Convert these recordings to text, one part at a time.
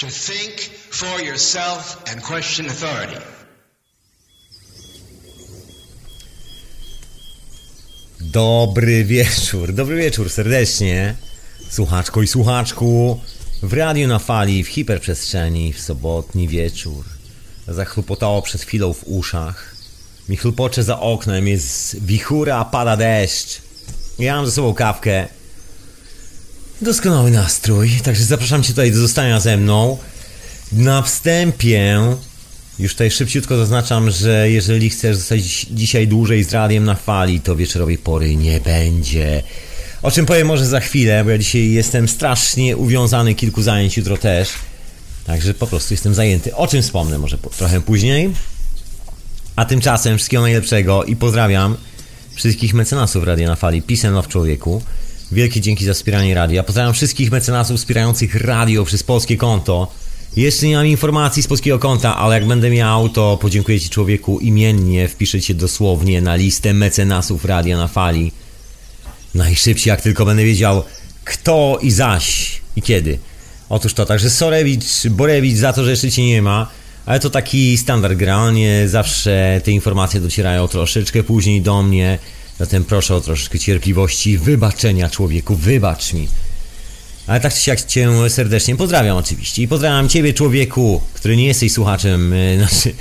to think for yourself and question authority. Dobry wieczór, dobry wieczór serdecznie. Słuchaczko i słuchaczku, w radiu na fali, w hiperprzestrzeni, w sobotni wieczór. Zachlupotało przed chwilą w uszach. Mi chlupocze za oknem, jest wichura, pada deszcz. Ja mam ze sobą kawkę. Doskonały nastrój, także zapraszam Cię tutaj do zostania ze mną. Na wstępie już tutaj szybciutko zaznaczam, że jeżeli chcesz zostać dzisiaj dłużej z radiem na fali, to wieczorowej pory nie będzie. O czym powiem może za chwilę, bo ja dzisiaj jestem strasznie uwiązany, kilku zajęć jutro też. Także po prostu jestem zajęty. O czym wspomnę może po, trochę później. A tymczasem wszystkiego najlepszego i pozdrawiam wszystkich mecenasów Radia na Fali. Peace and człowieku. Wielkie dzięki za wspieranie radia. Pozdrawiam wszystkich mecenasów wspierających radio przez polskie konto. Jeszcze nie mam informacji z polskiego konta, ale jak będę miał, to podziękuję Ci człowieku imiennie. Wpiszę Cię dosłownie na listę mecenasów Radia na Fali. Najszybciej jak tylko będę wiedział kto i zaś i kiedy. Otóż to, także Sorewicz, Borewicz za to, że jeszcze Cię nie ma. Ale to taki standard generalnie zawsze te informacje docierają troszeczkę później do mnie. Zatem proszę o troszeczkę cierpliwości, wybaczenia człowieku, wybacz mi. Ale tak czy siak Cię serdecznie pozdrawiam oczywiście. I pozdrawiam Ciebie człowieku, który nie jesteś słuchaczem, yy, znaczy,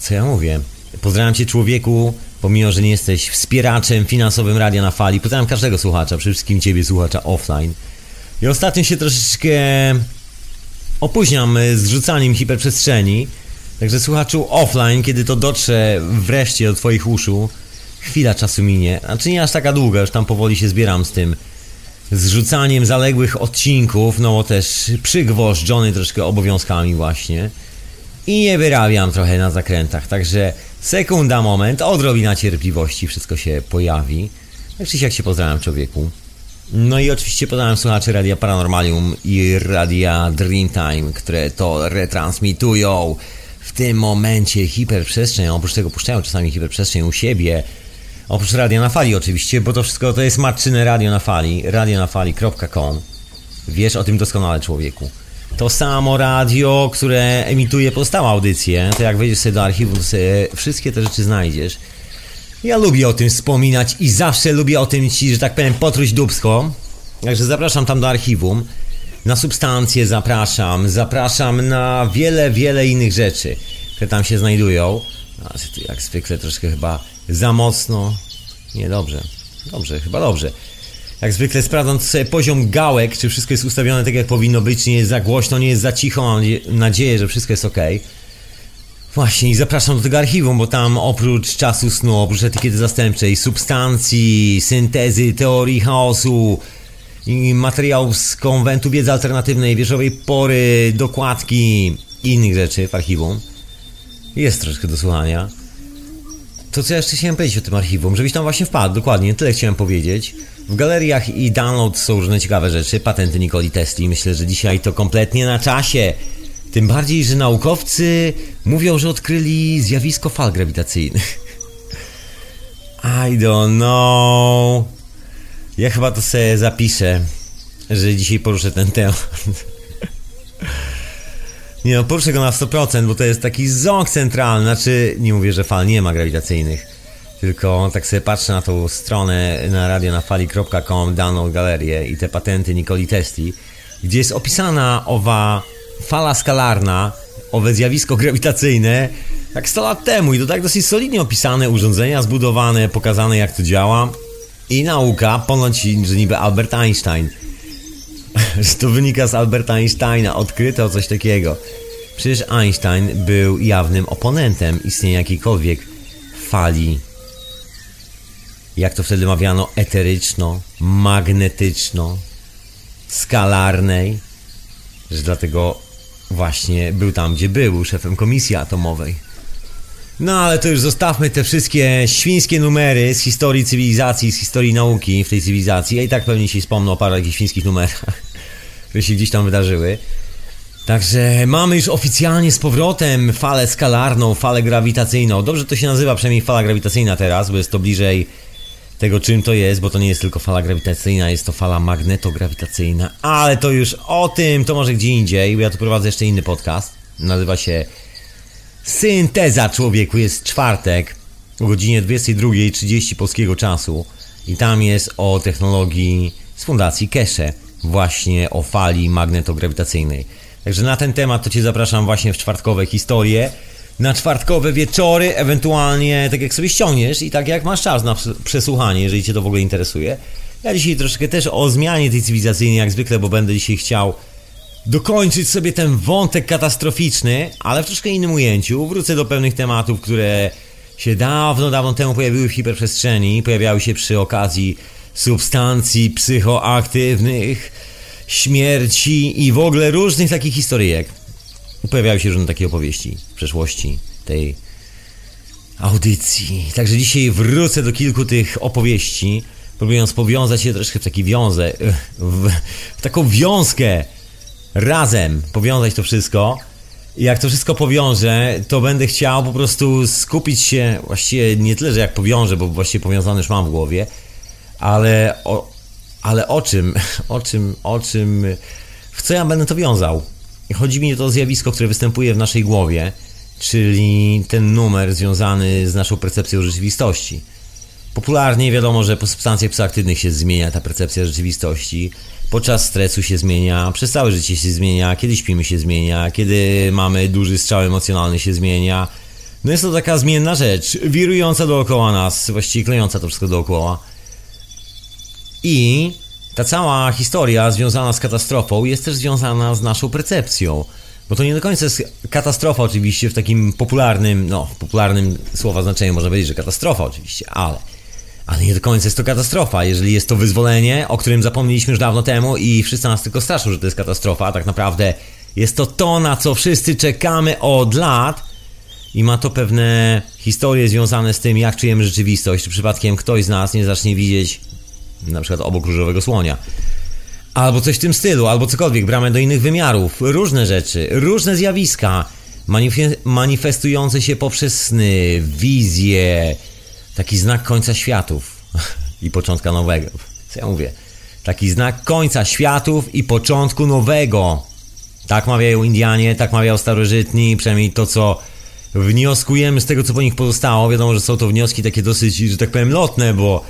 co ja mówię? Pozdrawiam Cię człowieku, pomimo, że nie jesteś wspieraczem finansowym Radia na Fali. Pozdrawiam każdego słuchacza, przede wszystkim Ciebie słuchacza offline. I ostatnio się troszeczkę opóźniam z rzucaniem hiperprzestrzeni. Także słuchaczu offline, kiedy to dotrze wreszcie do Twoich uszu, chwila czasu minie. Znaczy nie aż taka długa, już tam powoli się zbieram z tym zrzucaniem zaległych odcinków, no bo też przygwożdżony troszkę obowiązkami właśnie. I nie wyrabiam trochę na zakrętach, także sekunda, moment, odrobina cierpliwości, wszystko się pojawi. Tak czy jak się pozdrawiam człowieku. No i oczywiście pozdrawiam słuchaczy Radia Paranormalium i Radia Dreamtime, które to retransmitują w tym momencie hiperprzestrzeń, oprócz tego puszczają czasami hiperprzestrzeń u siebie, Oprócz Radia na Fali oczywiście, bo to wszystko to jest matczyne Radio na Fali, radionafali.com. Wiesz o tym doskonale, człowieku. To samo radio, które emituje pozostałe audycje, to jak wejdziesz sobie do archiwum, to sobie wszystkie te rzeczy znajdziesz. Ja lubię o tym wspominać i zawsze lubię o tym ci, że tak powiem, potruć dubsko. Także zapraszam tam do archiwum. Na substancje zapraszam, zapraszam na wiele, wiele innych rzeczy, które tam się znajdują. A tu jak zwykle troszkę chyba za mocno. Nie, dobrze. Dobrze, chyba dobrze. Jak zwykle sprawdzam sobie poziom gałek, czy wszystko jest ustawione tak jak powinno być, czy nie jest za głośno, nie jest za cicho, mam nadzieję, że wszystko jest ok. Właśnie i zapraszam do tego archiwum, bo tam oprócz czasu snu, oprócz etykiety zastępczej, substancji, syntezy, teorii chaosu i materiałów z konwentu wiedzy alternatywnej, wieżowej pory, dokładki i innych rzeczy w archiwum. Jest troszkę do słuchania. To co ja jeszcze chciałem powiedzieć o tym archiwum, żebyś tam właśnie wpadł, dokładnie, tyle chciałem powiedzieć. W galeriach i download są różne ciekawe rzeczy, patenty Nikoli Tesli, myślę, że dzisiaj to kompletnie na czasie. Tym bardziej, że naukowcy mówią, że odkryli zjawisko fal grawitacyjnych. I don't know. Ja chyba to sobie zapiszę, że dzisiaj poruszę ten temat. Nie no, poruszę go na 100%, bo to jest taki ząg centralny, znaczy nie mówię, że fal nie ma grawitacyjnych, tylko tak sobie patrzę na tą stronę na radionafali.com, daną galerię i te patenty Nikoli Tesli, gdzie jest opisana owa fala skalarna, owe zjawisko grawitacyjne, jak 100 lat temu i to tak dosyć solidnie opisane, urządzenia zbudowane, pokazane jak to działa i nauka, ponoć, że niby Albert Einstein że to wynika z Alberta Einsteina, odkryto coś takiego. Przecież Einstein był jawnym oponentem istnienia jakiejkolwiek fali, jak to wtedy mawiano, eteryczno, magnetyczno, skalarnej, że dlatego właśnie był tam, gdzie był, był szefem komisji atomowej. No ale to już zostawmy te wszystkie świńskie numery z historii cywilizacji, z historii nauki w tej cywilizacji. Ja i tak pewnie się wspomnę o paru jakichś świńskich numerach, które się gdzieś tam wydarzyły. Także mamy już oficjalnie z powrotem falę skalarną, falę grawitacyjną. Dobrze to się nazywa przynajmniej fala grawitacyjna teraz, bo jest to bliżej tego, czym to jest, bo to nie jest tylko fala grawitacyjna, jest to fala magnetograwitacyjna, ale to już o tym, to może gdzie indziej, bo ja tu prowadzę jeszcze inny podcast, nazywa się Synteza Człowieku, jest czwartek o godzinie 22.30 polskiego czasu i tam jest o technologii z fundacji Keshe, właśnie o fali magnetograwitacyjnej. Także na ten temat to Cię zapraszam właśnie w czwartkowe historie, na czwartkowe wieczory, ewentualnie tak jak sobie ściągniesz i tak jak masz czas na przesłuchanie, jeżeli Cię to w ogóle interesuje. Ja dzisiaj troszkę też o zmianie tej cywilizacyjnej jak zwykle, bo będę dzisiaj chciał dokończyć sobie ten wątek katastroficzny, ale w troszkę innym ujęciu. Wrócę do pewnych tematów, które się dawno, dawno temu pojawiły w hiperprzestrzeni, pojawiały się przy okazji substancji psychoaktywnych, śmierci i w ogóle różnych takich historyjek. Pojawiały się różne takie opowieści w przeszłości tej audycji. Także dzisiaj wrócę do kilku tych opowieści, próbując powiązać je troszkę w taki wiązę, w, w taką wiązkę razem, powiązać to wszystko. Jak to wszystko powiążę, to będę chciał po prostu skupić się, właściwie nie tyle, że jak powiążę, bo właściwie powiązane już mam w głowie, ale o, ale o czym, o czym, o czym, w co ja będę to wiązał? Chodzi mi o to zjawisko, które występuje w naszej głowie, czyli ten numer związany z naszą percepcją rzeczywistości. Popularnie wiadomo, że po substancjach psychoaktywnych się zmienia ta percepcja rzeczywistości, podczas stresu się zmienia, przez całe życie się zmienia, kiedy śpimy się zmienia, kiedy mamy duży strzał emocjonalny się zmienia. No jest to taka zmienna rzecz, wirująca dookoła nas, właściwie klejąca to wszystko dookoła. I ta cała historia związana z katastrofą jest też związana z naszą percepcją. Bo to nie do końca jest katastrofa oczywiście w takim popularnym, no popularnym słowa znaczeniu można powiedzieć, że katastrofa oczywiście, ale ale nie do końca jest to katastrofa, jeżeli jest to wyzwolenie, o którym zapomnieliśmy już dawno temu i wszyscy nas tylko straszą, że to jest katastrofa, a tak naprawdę jest to to, na co wszyscy czekamy od lat i ma to pewne historie związane z tym, jak czujemy rzeczywistość, czy przypadkiem ktoś z nas nie zacznie widzieć na przykład obok różowego słonia. Albo coś w tym stylu, albo cokolwiek, bramę do innych wymiarów, różne rzeczy, różne zjawiska manifestujące się poprzez sny, wizje, taki znak końca światów i początka nowego. Co ja mówię? Taki znak końca światów i początku nowego. Tak mawiają Indianie, tak mawiają starożytni, przynajmniej to, co wnioskujemy z tego, co po nich pozostało. Wiadomo, że są to wnioski takie dosyć, że tak powiem, lotne, bo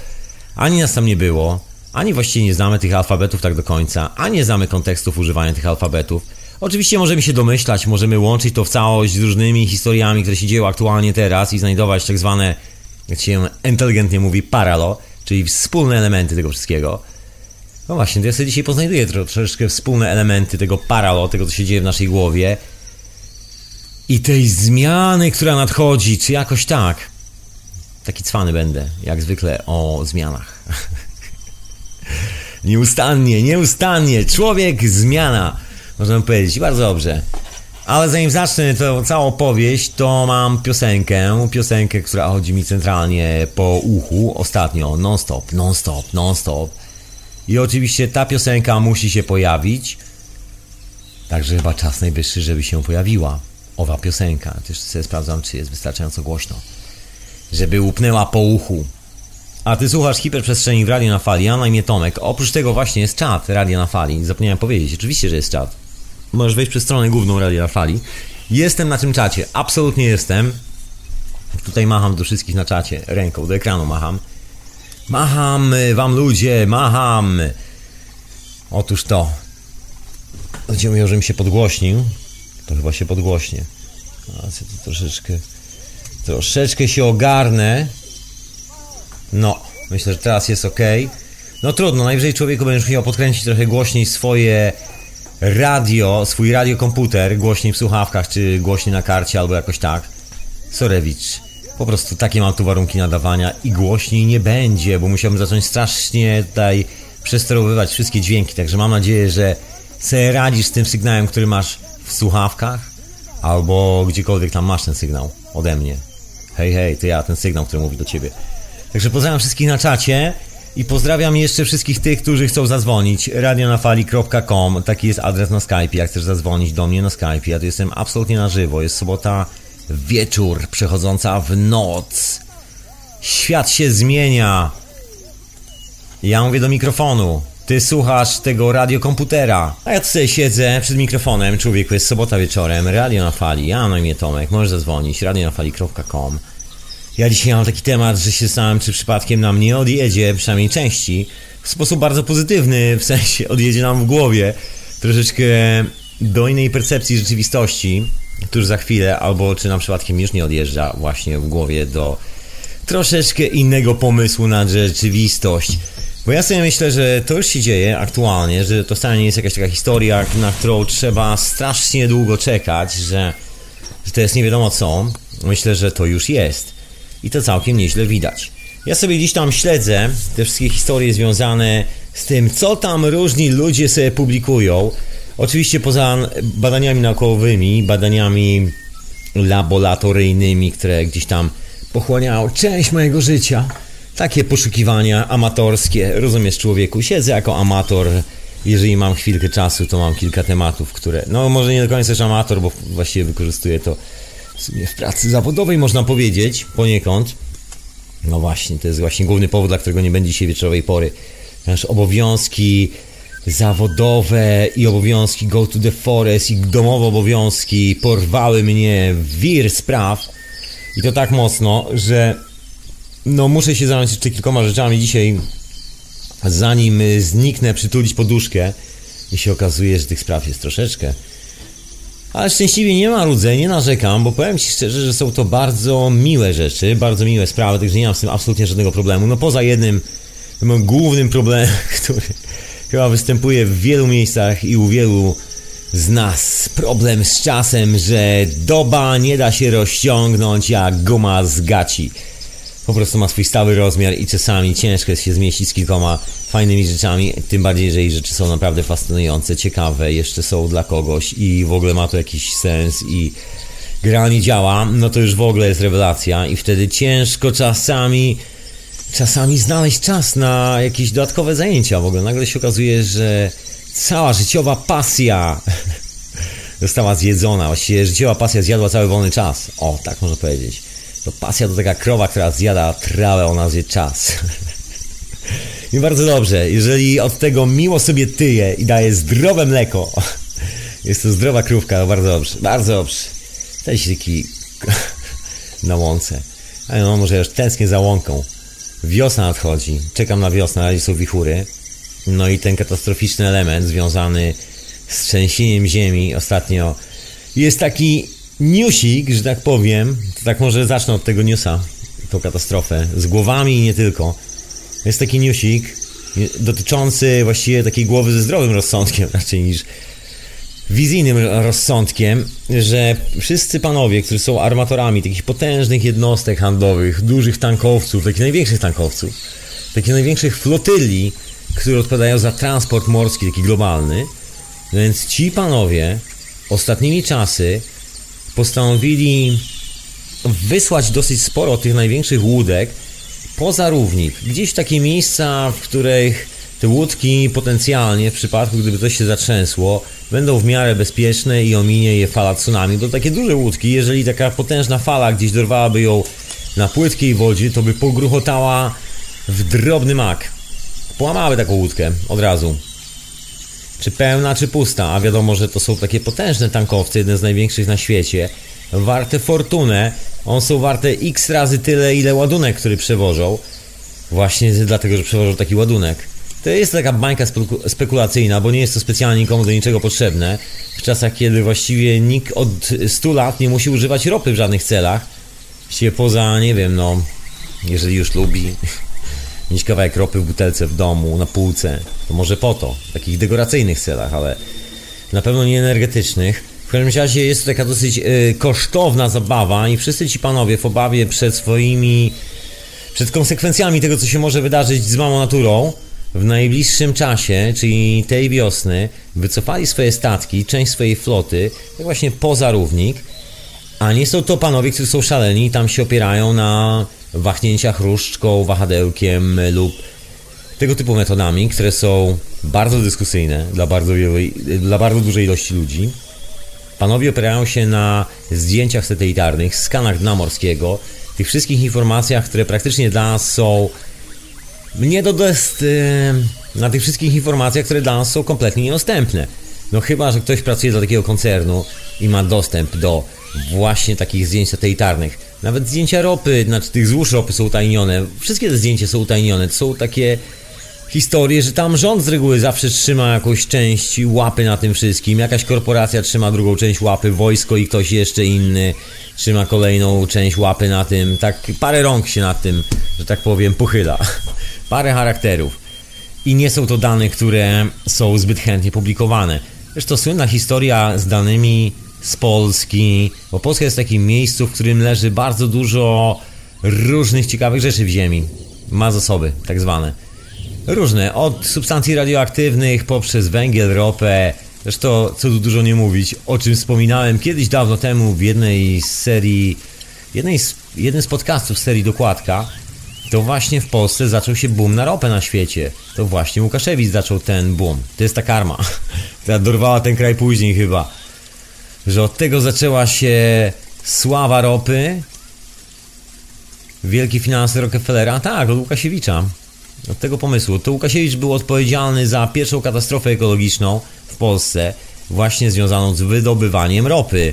ani nas tam nie było, ani właściwie nie znamy tych alfabetów tak do końca, ani nie znamy kontekstów używania tych alfabetów. Oczywiście możemy się domyślać, możemy łączyć to w całość z różnymi historiami, które się dzieją aktualnie teraz i znajdować tak zwane, jak się inteligentnie mówi, paralo, czyli wspólne elementy tego wszystkiego. No właśnie, to ja sobie dzisiaj poznajduję troszeczkę wspólne elementy tego paralo, tego co się dzieje w naszej głowie i tej zmiany, która nadchodzi, czy jakoś tak. Taki cwany będę, jak zwykle o zmianach. nieustannie, nieustannie, człowiek zmiana, można powiedzieć. Bardzo dobrze. Ale zanim zacznę tę całą opowieść, to mam piosenkę, piosenkę, która chodzi mi centralnie po uchu ostatnio, non-stop, non-stop, non-stop. I oczywiście ta piosenka musi się pojawić, także chyba czas najwyższy, żeby się pojawiła owa piosenka. Też sobie sprawdzam, czy jest wystarczająco głośno żeby upnęła po uchu. A ty słuchasz hiperprzestrzeni w Radio na Fali, a na imię Tomek. Oprócz tego właśnie jest czat Radio na Fali. Zapomniałem powiedzieć, oczywiście, że jest czat. Możesz wejść przez stronę główną Radio na Fali. Jestem na tym czacie, absolutnie jestem. Tutaj macham do wszystkich na czacie, ręką, do ekranu macham. Macham wam ludzie, macham. Otóż to. Ludzie mówią, żebym się podgłośnił. To chyba się podgłośnie. A, to troszeczkę Troszeczkę się ogarnę. No, myślę, że teraz jest ok. No trudno, najwyżej człowieku będziesz musiał podkręcić trochę głośniej swoje radio, swój radiokomputer, głośniej w słuchawkach, czy głośniej na karcie, albo jakoś tak. Sorewicz. Po prostu takie mam tu warunki nadawania i głośniej nie będzie, bo musiałbym zacząć strasznie tutaj przesterowywać wszystkie dźwięki, także mam nadzieję, że sobie radzisz z tym sygnałem, który masz w słuchawkach, albo gdziekolwiek tam masz ten sygnał ode mnie. Hej, hej, to ja, ten sygnał, który mówi do ciebie. Także pozdrawiam wszystkich na czacie i pozdrawiam jeszcze wszystkich tych, którzy chcą zadzwonić. radionafali.com, taki jest adres na Skype, jak chcesz zadzwonić do mnie na Skype. Ja tu jestem absolutnie na żywo. Jest sobota wieczór, przechodząca w noc. Świat się zmienia. Ja mówię do mikrofonu. Ty słuchasz tego radiokomputera. A ja tu sobie siedzę przed mikrofonem. Człowieku, jest sobota wieczorem. Radio na fali. Ja na imię Tomek. Możesz zadzwonić. radionafali.com Ja dzisiaj mam taki temat, że się zastanawiam, czy przypadkiem nam nie odjedzie, przynajmniej części, w sposób bardzo pozytywny, w sensie odjedzie nam w głowie troszeczkę do innej percepcji rzeczywistości, tuż za chwilę, albo czy nam przypadkiem już nie odjeżdża właśnie w głowie do troszeczkę innego pomysłu na rzeczywistość. Bo ja sobie myślę, że to już się dzieje aktualnie, że to wcale nie jest jakaś taka historia, na którą trzeba strasznie długo czekać, że, że to jest nie wiadomo co. Myślę, że to już jest. I to całkiem nieźle widać. Ja sobie dziś tam śledzę te wszystkie historie związane z tym, co tam różni ludzie sobie publikują. Oczywiście poza badaniami naukowymi, badaniami laboratoryjnymi, które gdzieś tam pochłaniają część mojego życia. Takie poszukiwania amatorskie, rozumiesz człowieku, siedzę jako amator, jeżeli mam chwilkę czasu, to mam kilka tematów, które, no może nie do końca też amator, bo właściwie wykorzystuję to w sumie w pracy zawodowej, można powiedzieć, poniekąd. No właśnie, to jest właśnie główny powód, dla którego nie będzie dzisiaj wieczorowej pory. Ponieważ obowiązki zawodowe i obowiązki go to the forest i domowe obowiązki porwały mnie w wir spraw i to tak mocno, że no muszę się zająć jeszcze kilkoma rzeczami dzisiaj, zanim zniknę, przytulić poduszkę i się okazuje, że tych spraw jest troszeczkę. Ale szczęśliwie nie ma rudzeń, nie narzekam, bo powiem Ci szczerze, że są to bardzo miłe rzeczy, bardzo miłe sprawy, także nie mam z tym absolutnie żadnego problemu. No poza jednym, głównym problemem, który chyba występuje w wielu miejscach i u wielu z nas. Problem z czasem, że doba nie da się rozciągnąć jak guma z gaci po prostu ma swój stały rozmiar i czasami ciężko jest się zmieścić z kilkoma fajnymi rzeczami, tym bardziej, jeżeli rzeczy są naprawdę fascynujące, ciekawe, jeszcze są dla kogoś i w ogóle ma to jakiś sens i gra nie działa, no to już w ogóle jest rewelacja i wtedy ciężko czasami czasami znaleźć czas na jakieś dodatkowe zajęcia w ogóle. Nagle się okazuje, że cała życiowa pasja została zjedzona, właściwie życiowa pasja zjadła cały wolny czas. O, tak można powiedzieć. To pasja to taka krowa, która zjada trawę o nazwie czas. I bardzo dobrze, jeżeli od tego miło sobie tyje i daje zdrowe mleko, jest to zdrowa krówka, bardzo dobrze, bardzo dobrze. Cześć taki na łące. Ale no, może już tęsknię za łąką. Wiosna nadchodzi, czekam na wiosnę, ale są wichury. No i ten katastroficzny element związany z trzęsieniem ziemi ostatnio jest taki newsik, że tak powiem, to tak może zacznę od tego newsa, tą katastrofę, z głowami i nie tylko. Jest taki newsik dotyczący właściwie takiej głowy ze zdrowym rozsądkiem raczej niż wizyjnym rozsądkiem, że wszyscy panowie, którzy są armatorami takich potężnych jednostek handlowych, dużych tankowców, takich największych tankowców, takich największych flotyli, które odpowiadają za transport morski, taki globalny, więc ci panowie ostatnimi czasy postanowili wysłać dosyć sporo tych największych łódek poza równik. Gdzieś w takie miejsca, w których te łódki potencjalnie, w przypadku gdyby coś się zatrzęsło, będą w miarę bezpieczne i ominie je fala tsunami. To takie duże łódki, jeżeli taka potężna fala gdzieś dorwałaby ją na płytkiej wodzie, to by pogruchotała w drobny mak. Połamały taką łódkę od razu czy pełna, czy pusta, a wiadomo, że to są takie potężne tankowce, jeden z największych na świecie, warte fortunę, one są warte x razy tyle, ile ładunek, który przewożą, właśnie dlatego, że przewożą taki ładunek. To jest taka bańka spekulacyjna, bo nie jest to specjalnie nikomu do niczego potrzebne, w czasach, kiedy właściwie nikt od 100 lat nie musi używać ropy w żadnych celach, się poza, nie wiem, no, jeżeli już lubi, mieć kawałek ropy w butelce w domu, na półce, to może po to, w takich dekoracyjnych celach, ale na pewno nie energetycznych. W każdym razie jest to taka dosyć y, kosztowna zabawa i wszyscy ci panowie w obawie przed swoimi, przed konsekwencjami tego, co się może wydarzyć z małą naturą, w najbliższym czasie, czyli tej wiosny, wycofali swoje statki, część swojej floty, tak właśnie poza równik, a nie są to panowie, którzy są szaleni i tam się opierają na wahnięcia chruszczką, wahadełkiem lub tego typu metodami, które są bardzo dyskusyjne dla bardzo, wielej, dla bardzo dużej ilości ludzi. Panowie opierają się na zdjęciach satelitarnych, skanach dna morskiego, tych wszystkich informacjach, które praktycznie dla nas są to jest yy, na tych wszystkich informacjach, które dla nas są kompletnie niedostępne. No chyba, że ktoś pracuje dla takiego koncernu i ma dostęp do właśnie takich zdjęć satelitarnych. Nawet zdjęcia ropy, znaczy tych złóż ropy są utajnione. Wszystkie te zdjęcia są utajnione. To są takie historie, że tam rząd z reguły zawsze trzyma jakąś część łapy na tym wszystkim. Jakaś korporacja trzyma drugą część łapy, wojsko i ktoś jeszcze inny trzyma kolejną część łapy na tym. Tak parę rąk się nad tym, że tak powiem, pochyla. parę charakterów. I nie są to dane, które są zbyt chętnie publikowane. Zresztą słynna historia z danymi z Polski, bo Polska jest takim miejscu, w którym leży bardzo dużo różnych ciekawych rzeczy w ziemi. Ma zasoby, tak zwane. Różne, od substancji radioaktywnych poprzez węgiel, ropę. Zresztą, co tu dużo nie mówić, o czym wspominałem kiedyś dawno temu w jednej z serii, jednej z, jednym z podcastów serii Dokładka, to właśnie w Polsce zaczął się boom na ropę na świecie. To właśnie Łukaszewicz zaczął ten boom. To jest ta karma, która dorwała ten kraj później chyba. Że od tego zaczęła się sława ropy, wielkie finanse Rockefellera, tak, od Łukasiewicza. Od tego pomysłu. To Łukasiewicz był odpowiedzialny za pierwszą katastrofę ekologiczną w Polsce, właśnie związaną z wydobywaniem ropy,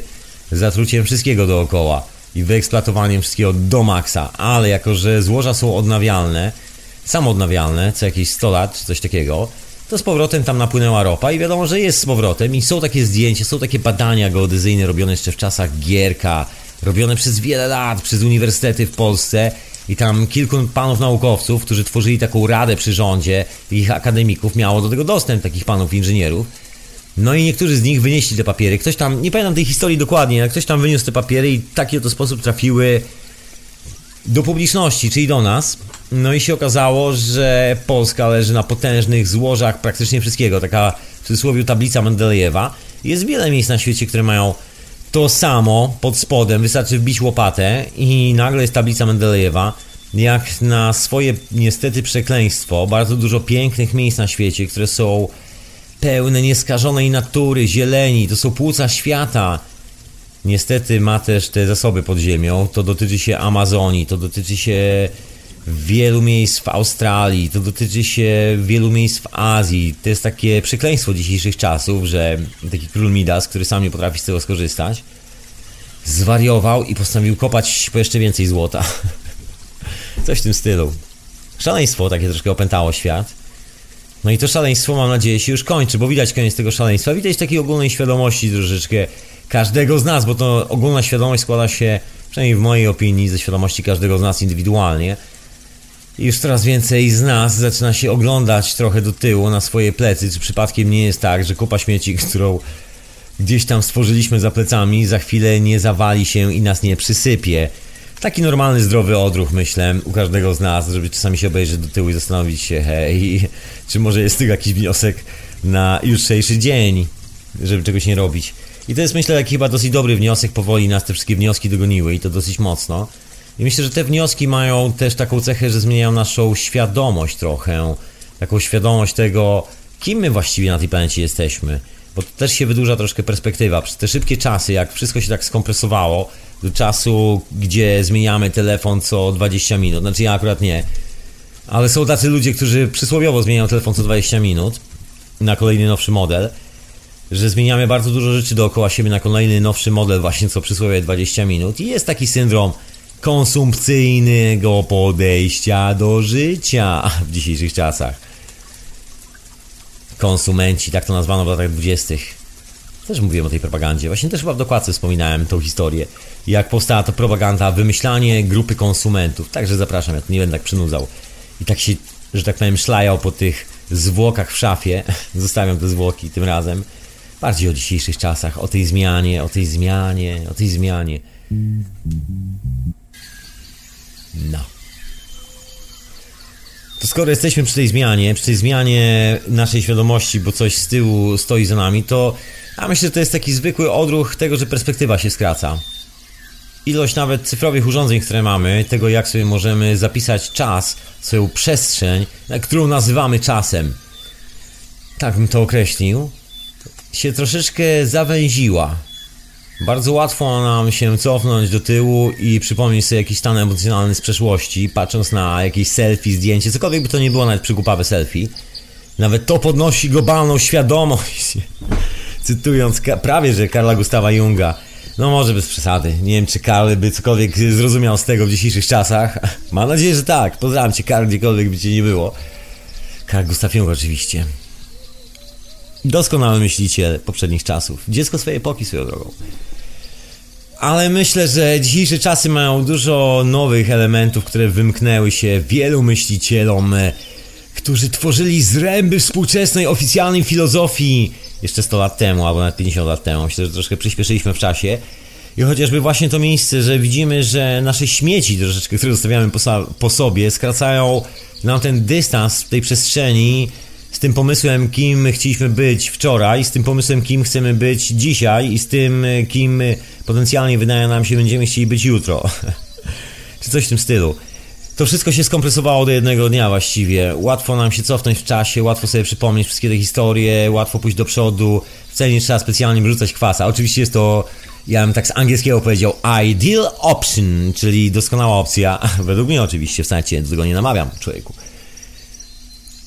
zatruciem wszystkiego dookoła i wyeksploatowaniem wszystkiego do maksa, ale jako, że złoża są odnawialne, samoodnawialne, co jakieś 100 lat czy coś takiego, to z powrotem tam napłynęła ropa i wiadomo, że jest z powrotem i są takie zdjęcia, są takie badania geodezyjne robione jeszcze w czasach Gierka, robione przez wiele lat przez uniwersytety w Polsce i tam kilku panów naukowców, którzy tworzyli taką radę przy rządzie, ich akademików, miało do tego dostęp, takich panów inżynierów. No i niektórzy z nich wynieśli te papiery. Ktoś tam, nie pamiętam tej historii dokładnie, ale ktoś tam wyniósł te papiery i w taki oto sposób trafiły do publiczności, czyli do nas. No i się okazało, że Polska leży na potężnych złożach praktycznie wszystkiego. Taka w cudzysłowie tablica Mendelejewa. Jest wiele miejsc na świecie, które mają to samo pod spodem. Wystarczy wbić łopatę i nagle jest tablica Mendelejewa. Jak na swoje niestety przekleństwo, bardzo dużo pięknych miejsc na świecie, które są pełne nieskażonej natury, zieleni, to są płuca świata. Niestety ma też te zasoby pod ziemią. To dotyczy się Amazonii, to dotyczy się wielu miejsc w Australii, to dotyczy się wielu miejsc w Azji. To jest takie przekleństwo dzisiejszych czasów, że taki król Midas, który sam nie potrafi z tego skorzystać, zwariował i postanowił kopać po jeszcze więcej złota. Coś w tym stylu. Szaleństwo takie troszkę opętało świat. No i to szaleństwo, mam nadzieję, się już kończy, bo widać koniec tego szaleństwa. Widać takiej ogólnej świadomości troszeczkę każdego z nas, bo to ogólna świadomość składa się, przynajmniej w mojej opinii, ze świadomości każdego z nas indywidualnie. Już coraz więcej z nas zaczyna się oglądać trochę do tyłu na swoje plecy, czy przypadkiem nie jest tak, że kupa śmieci, którą gdzieś tam stworzyliśmy za plecami, za chwilę nie zawali się i nas nie przysypie. Taki normalny, zdrowy odruch, myślę, u każdego z nas, żeby czasami się obejrzeć do tyłu i zastanowić się, hej, czy może jest tego jakiś wniosek na jutrzejszy dzień, żeby czegoś nie robić. I to jest, myślę, taki chyba dosyć dobry wniosek, powoli nas te wszystkie wnioski dogoniły i to dosyć mocno. I myślę, że te wnioski mają też taką cechę, że zmieniają naszą świadomość trochę, taką świadomość tego, kim my właściwie na tej planecie jesteśmy. Bo to też się wydłuża troszkę perspektywa. Przez te szybkie czasy, jak wszystko się tak skompresowało, do czasu, gdzie zmieniamy telefon co 20 minut. Znaczy ja akurat nie. Ale są tacy ludzie, którzy przysłowiowo zmieniają telefon co 20 minut na kolejny nowszy model, że zmieniamy bardzo dużo rzeczy dookoła siebie na kolejny nowszy model właśnie co przysłowie 20 minut i jest taki syndrom konsumpcyjnego podejścia do życia w dzisiejszych czasach. Konsumenci, tak to nazwano w latach 20. Też mówiłem o tej propagandzie. Właśnie też chyba w dokładce wspominałem tą historię. Jak powstała to propaganda, wymyślanie grupy konsumentów. Także zapraszam, ja tu nie będę tak przynudzał. I tak się, że tak powiem, szlajał po tych zwłokach w szafie. Zostawiam te zwłoki tym razem. Bardziej o dzisiejszych czasach, o tej zmianie, o tej zmianie, o tej zmianie. No. To skoro jesteśmy przy tej zmianie, przy tej zmianie naszej świadomości, bo coś z tyłu stoi za nami, to ja myślę, że to jest taki zwykły odruch tego, że perspektywa się skraca. Ilość nawet cyfrowych urządzeń, które mamy, tego jak sobie możemy zapisać czas, swoją przestrzeń, którą nazywamy czasem, tak bym to określił, się troszeczkę zawęziła. Bardzo łatwo nam się cofnąć do tyłu i przypomnieć sobie jakiś stan emocjonalny z przeszłości, patrząc na jakieś selfie, zdjęcie, cokolwiek by to nie było, nawet przygłupawe selfie. Nawet to podnosi globalną świadomość. Cytując prawie, że Karla Gustawa Junga. No może bez przesady. Nie wiem, czy Karl by cokolwiek zrozumiał z tego w dzisiejszych czasach. Mam nadzieję, że tak. Pozdrawiam cię, Karl, gdziekolwiek by cię nie było. Karl Gustaw Jung oczywiście. Doskonały myśliciel poprzednich czasów. Dziecko swojej epoki swoją drogą. Ale myślę, że dzisiejsze czasy mają dużo nowych elementów, które wymknęły się wielu myślicielom, e, którzy tworzyli zręby współczesnej oficjalnej filozofii jeszcze 100 lat temu, albo nawet 50 lat temu. Myślę, że troszkę przyspieszyliśmy w czasie. I chociażby właśnie to miejsce, że widzimy, że nasze śmieci troszeczkę, które zostawiamy po, po sobie, skracają nam ten dystans w tej przestrzeni z tym pomysłem, kim chcieliśmy być wczoraj, z tym pomysłem, kim chcemy być dzisiaj i z tym, kim potencjalnie wydaje nam się, będziemy chcieli być jutro. Czy coś w tym stylu. To wszystko się skompresowało do jednego dnia właściwie. Łatwo nam się cofnąć w czasie, łatwo sobie przypomnieć wszystkie te historie, łatwo pójść do przodu. Wcale nie trzeba specjalnie wrzucać kwasa. Oczywiście jest to, ja bym tak z angielskiego powiedział, ideal option, czyli doskonała opcja. Według mnie oczywiście, wcale cię do tego nie namawiam, człowieku.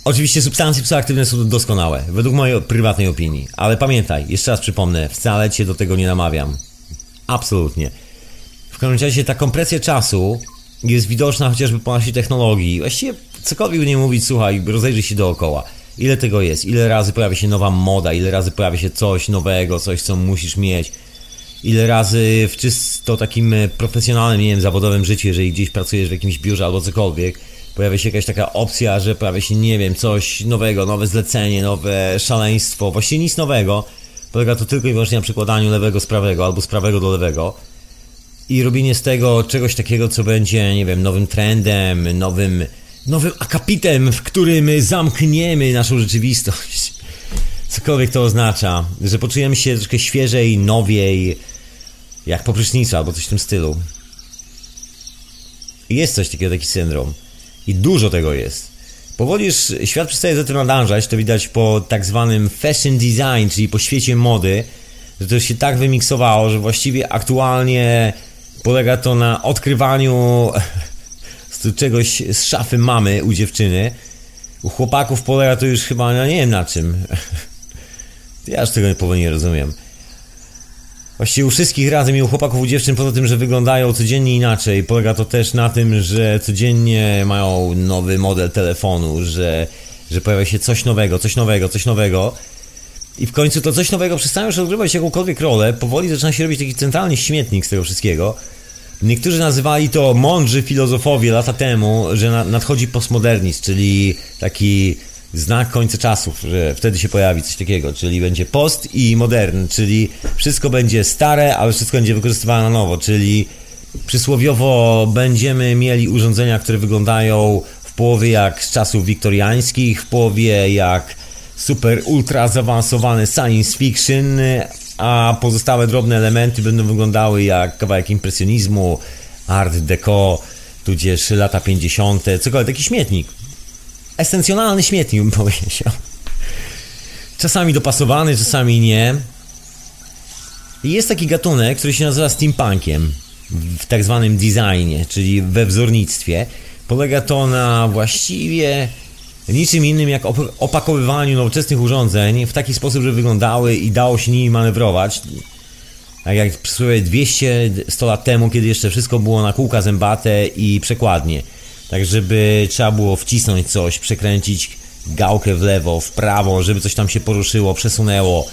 Oczywiście substancje psychoaktywne są doskonałe, według mojej prywatnej opinii, ale pamiętaj, jeszcze raz przypomnę, wcale cię do tego nie namawiam. Absolutnie. W każdym razie ta kompresja czasu jest widoczna chociażby po naszej technologii. Właściwie cokolwiek nie mówić, słuchaj, rozejrzyj się dookoła. Ile tego jest? Ile razy pojawia się nowa moda? Ile razy pojawia się coś nowego, coś co musisz mieć? Ile razy w czysto takim profesjonalnym, nie wiem, zawodowym życiu, jeżeli gdzieś pracujesz w jakimś biurze albo cokolwiek, pojawia się jakaś taka opcja, że pojawia się, nie wiem, coś nowego, nowe zlecenie, nowe szaleństwo, właściwie nic nowego. Polega to tylko i wyłącznie na przykładaniu lewego z prawego albo z prawego do lewego i robienie z tego czegoś takiego, co będzie, nie wiem, nowym trendem, nowym, nowym akapitem, w którym zamkniemy naszą rzeczywistość. Cokolwiek to oznacza, że poczujemy się troszkę świeżej, nowiej, jak po prysznicu albo coś w tym stylu. Jest coś takiego, taki syndrom. I dużo tego jest. Powoli już świat przestaje za tym nadążać, to widać po tak zwanym fashion design, czyli po świecie mody, że to się tak wymiksowało, że właściwie aktualnie polega to na odkrywaniu czegoś z szafy mamy u dziewczyny. U chłopaków polega to już chyba, nie wiem na czym. Ja aż tego powoli nie rozumiem. Właściwie u wszystkich razem i u chłopaków, u dziewczyn, poza tym, że wyglądają codziennie inaczej, polega to też na tym, że codziennie mają nowy model telefonu, że, że pojawia się coś nowego, coś nowego, coś nowego. I w końcu to coś nowego przestają już odgrywać jakąkolwiek rolę, powoli zaczyna się robić taki centralny śmietnik z tego wszystkiego. Niektórzy nazywali to mądrzy filozofowie lata temu, że nadchodzi postmodernizm, czyli taki znak końca czasów, że wtedy się pojawi coś takiego, czyli będzie post i modern, czyli wszystko będzie stare, ale wszystko będzie wykorzystywane na nowo, czyli przysłowiowo będziemy mieli urządzenia, które wyglądają w połowie jak z czasów wiktoriańskich, w połowie jak super ultra zaawansowany science fiction, a pozostałe drobne elementy będą wyglądały jak kawałek impresjonizmu, art deco, tudzież lata 50., cokolwiek, taki śmietnik esencjonalny śmietnik, bym powiedział. Czasami dopasowany, czasami nie. Jest taki gatunek, który się nazywa steampunkiem w tak zwanym designie, czyli we wzornictwie. Polega to na właściwie niczym innym jak opakowywaniu nowoczesnych urządzeń w taki sposób, że wyglądały i dało się nimi manewrować. Tak jak przysłowie 200-100 lat temu, kiedy jeszcze wszystko było na kółka zębate i przekładnie tak żeby trzeba było wcisnąć coś, przekręcić gałkę w lewo, w prawo, żeby coś tam się poruszyło, przesunęło.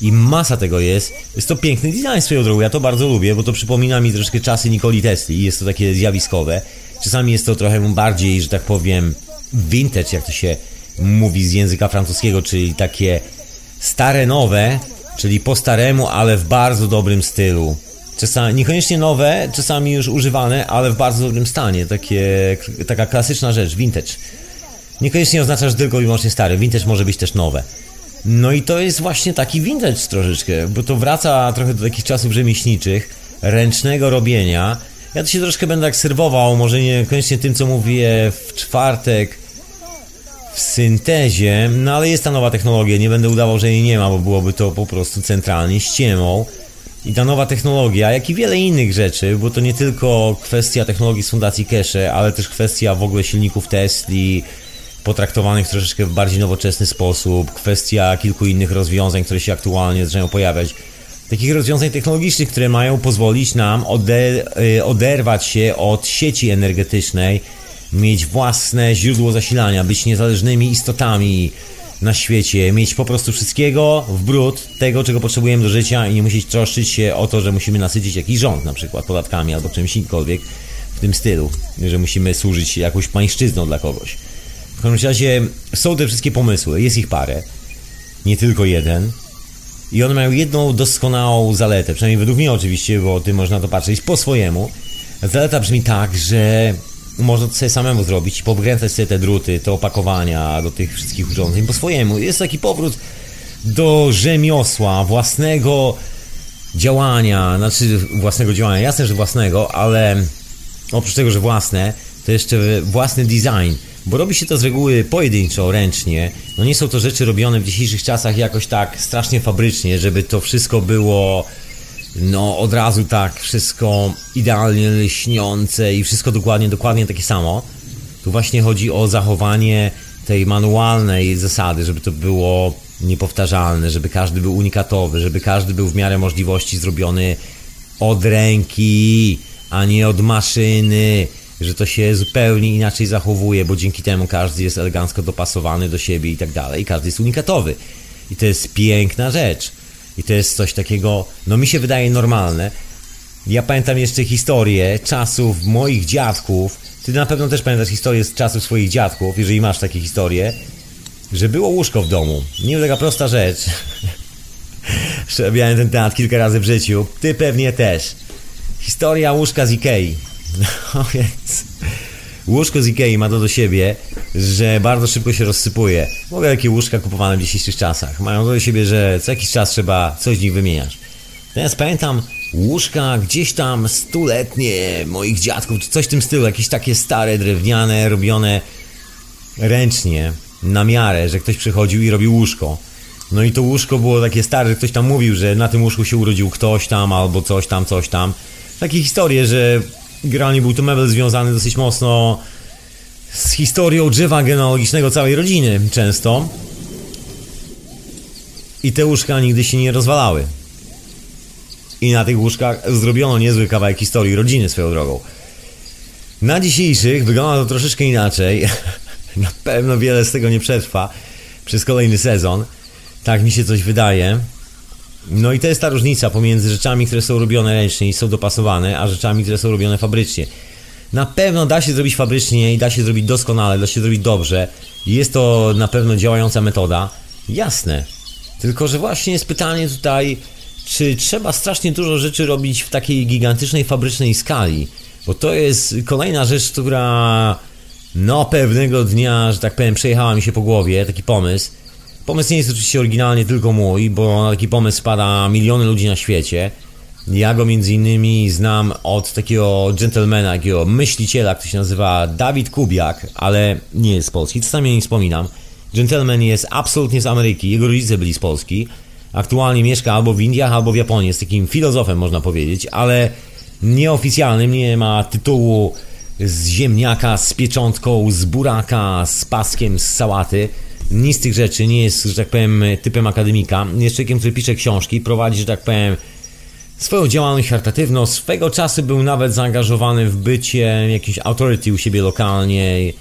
I masa tego jest. Jest to piękny design swoją drogą. Ja to bardzo lubię, bo to przypomina mi troszkę czasy Nikoli Tesli. Jest to takie zjawiskowe. Czasami jest to trochę bardziej, że tak powiem, vintage, jak to się mówi z języka francuskiego, czyli takie stare, nowe, czyli po staremu, ale w bardzo dobrym stylu. Czasami, niekoniecznie nowe, czasami już używane, ale w bardzo dobrym stanie. Takie, taka klasyczna rzecz, vintage. Niekoniecznie oznacza, że tylko i wyłącznie stary. Vintage może być też nowe. No i to jest właśnie taki vintage troszeczkę, bo to wraca trochę do takich czasów rzemieślniczych, ręcznego robienia. Ja to się troszkę będę tak serwował, może niekoniecznie tym, co mówię w czwartek w syntezie, no ale jest ta nowa technologia, nie będę udawał, że jej nie ma, bo byłoby to po prostu centralnie ściemą. I ta nowa technologia, jak i wiele innych rzeczy, bo to nie tylko kwestia technologii z Fundacji Cache, ale też kwestia w ogóle silników Tesli, potraktowanych troszeczkę w bardziej nowoczesny sposób, kwestia kilku innych rozwiązań, które się aktualnie zaczynają pojawiać. Takich rozwiązań technologicznych, które mają pozwolić nam y, oderwać się od sieci energetycznej, mieć własne źródło zasilania, być niezależnymi istotami na świecie, mieć po prostu wszystkiego w brud, tego czego potrzebujemy do życia i nie musieć troszczyć się o to, że musimy nasycić jakiś rząd na przykład podatkami albo czymś inkolwiek w tym stylu, że musimy służyć jakąś pańszczyzną dla kogoś. W każdym razie są te wszystkie pomysły, jest ich parę, nie tylko jeden. I one mają jedną doskonałą zaletę, przynajmniej według mnie oczywiście, bo ty można to patrzeć po swojemu. Zaleta brzmi tak, że można to sobie samemu zrobić i powykręcać sobie te druty, te opakowania do tych wszystkich urządzeń po swojemu. Jest taki powrót do rzemiosła, własnego działania, znaczy własnego działania, jasne, że własnego, ale oprócz tego, że własne, to jeszcze własny design, bo robi się to z reguły pojedynczo, ręcznie. No nie są to rzeczy robione w dzisiejszych czasach jakoś tak strasznie fabrycznie, żeby to wszystko było no od razu tak wszystko idealnie lśniące i wszystko dokładnie, dokładnie takie samo. Tu właśnie chodzi o zachowanie tej manualnej zasady, żeby to było niepowtarzalne, żeby każdy był unikatowy, żeby każdy był w miarę możliwości zrobiony od ręki, a nie od maszyny, że to się zupełnie inaczej zachowuje, bo dzięki temu każdy jest elegancko dopasowany do siebie i tak dalej, każdy jest unikatowy. I to jest piękna rzecz. I to jest coś takiego, no mi się wydaje normalne. Ja pamiętam jeszcze historię czasów moich dziadków. Ty na pewno też pamiętasz historię z czasów swoich dziadków, jeżeli masz takie historie, że było łóżko w domu. Nie taka prosta rzecz. Przerobiałem ten temat kilka razy w życiu. Ty pewnie też. Historia łóżka z Ikei. No więc... Łóżko z Ikei ma to do siebie, że bardzo szybko się rozsypuje. Ogóle takie łóżka kupowane w dzisiejszych czasach. Mają to do siebie, że co jakiś czas trzeba coś z nich wymieniać. Teraz pamiętam łóżka gdzieś tam stuletnie moich dziadków, czy coś w tym stylu, jakieś takie stare, drewniane, robione ręcznie, na miarę, że ktoś przychodził i robił łóżko. No i to łóżko było takie stare, że ktoś tam mówił, że na tym łóżku się urodził ktoś tam, albo coś tam, coś tam. Takie historie, że generalnie był to mebel związany dosyć mocno z historią drzewa genealogicznego całej rodziny często. I te łóżka nigdy się nie rozwalały. I na tych łóżkach zrobiono niezły kawałek historii rodziny swoją drogą. Na dzisiejszych wygląda to troszeczkę inaczej. na pewno wiele z tego nie przetrwa przez kolejny sezon. Tak mi się coś wydaje. No i to jest ta różnica pomiędzy rzeczami, które są robione ręcznie i są dopasowane, a rzeczami, które są robione fabrycznie. Na pewno da się zrobić fabrycznie i da się zrobić doskonale, da się zrobić dobrze. Jest to na pewno działająca metoda. Jasne. Tylko, że właśnie jest pytanie tutaj, czy trzeba strasznie dużo rzeczy robić w takiej gigantycznej fabrycznej skali? Bo to jest kolejna rzecz, która no pewnego dnia, że tak powiem, przejechała mi się po głowie, taki pomysł Pomysł nie jest oczywiście oryginalnie tylko mój, bo taki pomysł spada miliony ludzi na świecie. Ja go między innymi znam od takiego gentlemana, takiego myśliciela, który się nazywa Dawid Kubiak, ale nie jest z Polski, czasami nie wspominam. Gentleman jest absolutnie z Ameryki, jego rodzice byli z Polski. Aktualnie mieszka albo w Indiach, albo w Japonii, jest takim filozofem można powiedzieć, ale nieoficjalnym, nie ma tytułu z ziemniaka, z pieczątką, z buraka, z paskiem, z sałaty nic z tych rzeczy nie jest, że tak powiem, typem akademika. Jest człowiekiem, który pisze książki, prowadzi, że tak powiem, swoją działalność charytatywną. Swego czasu był nawet zaangażowany w bycie jakimś authority u siebie lokalnie,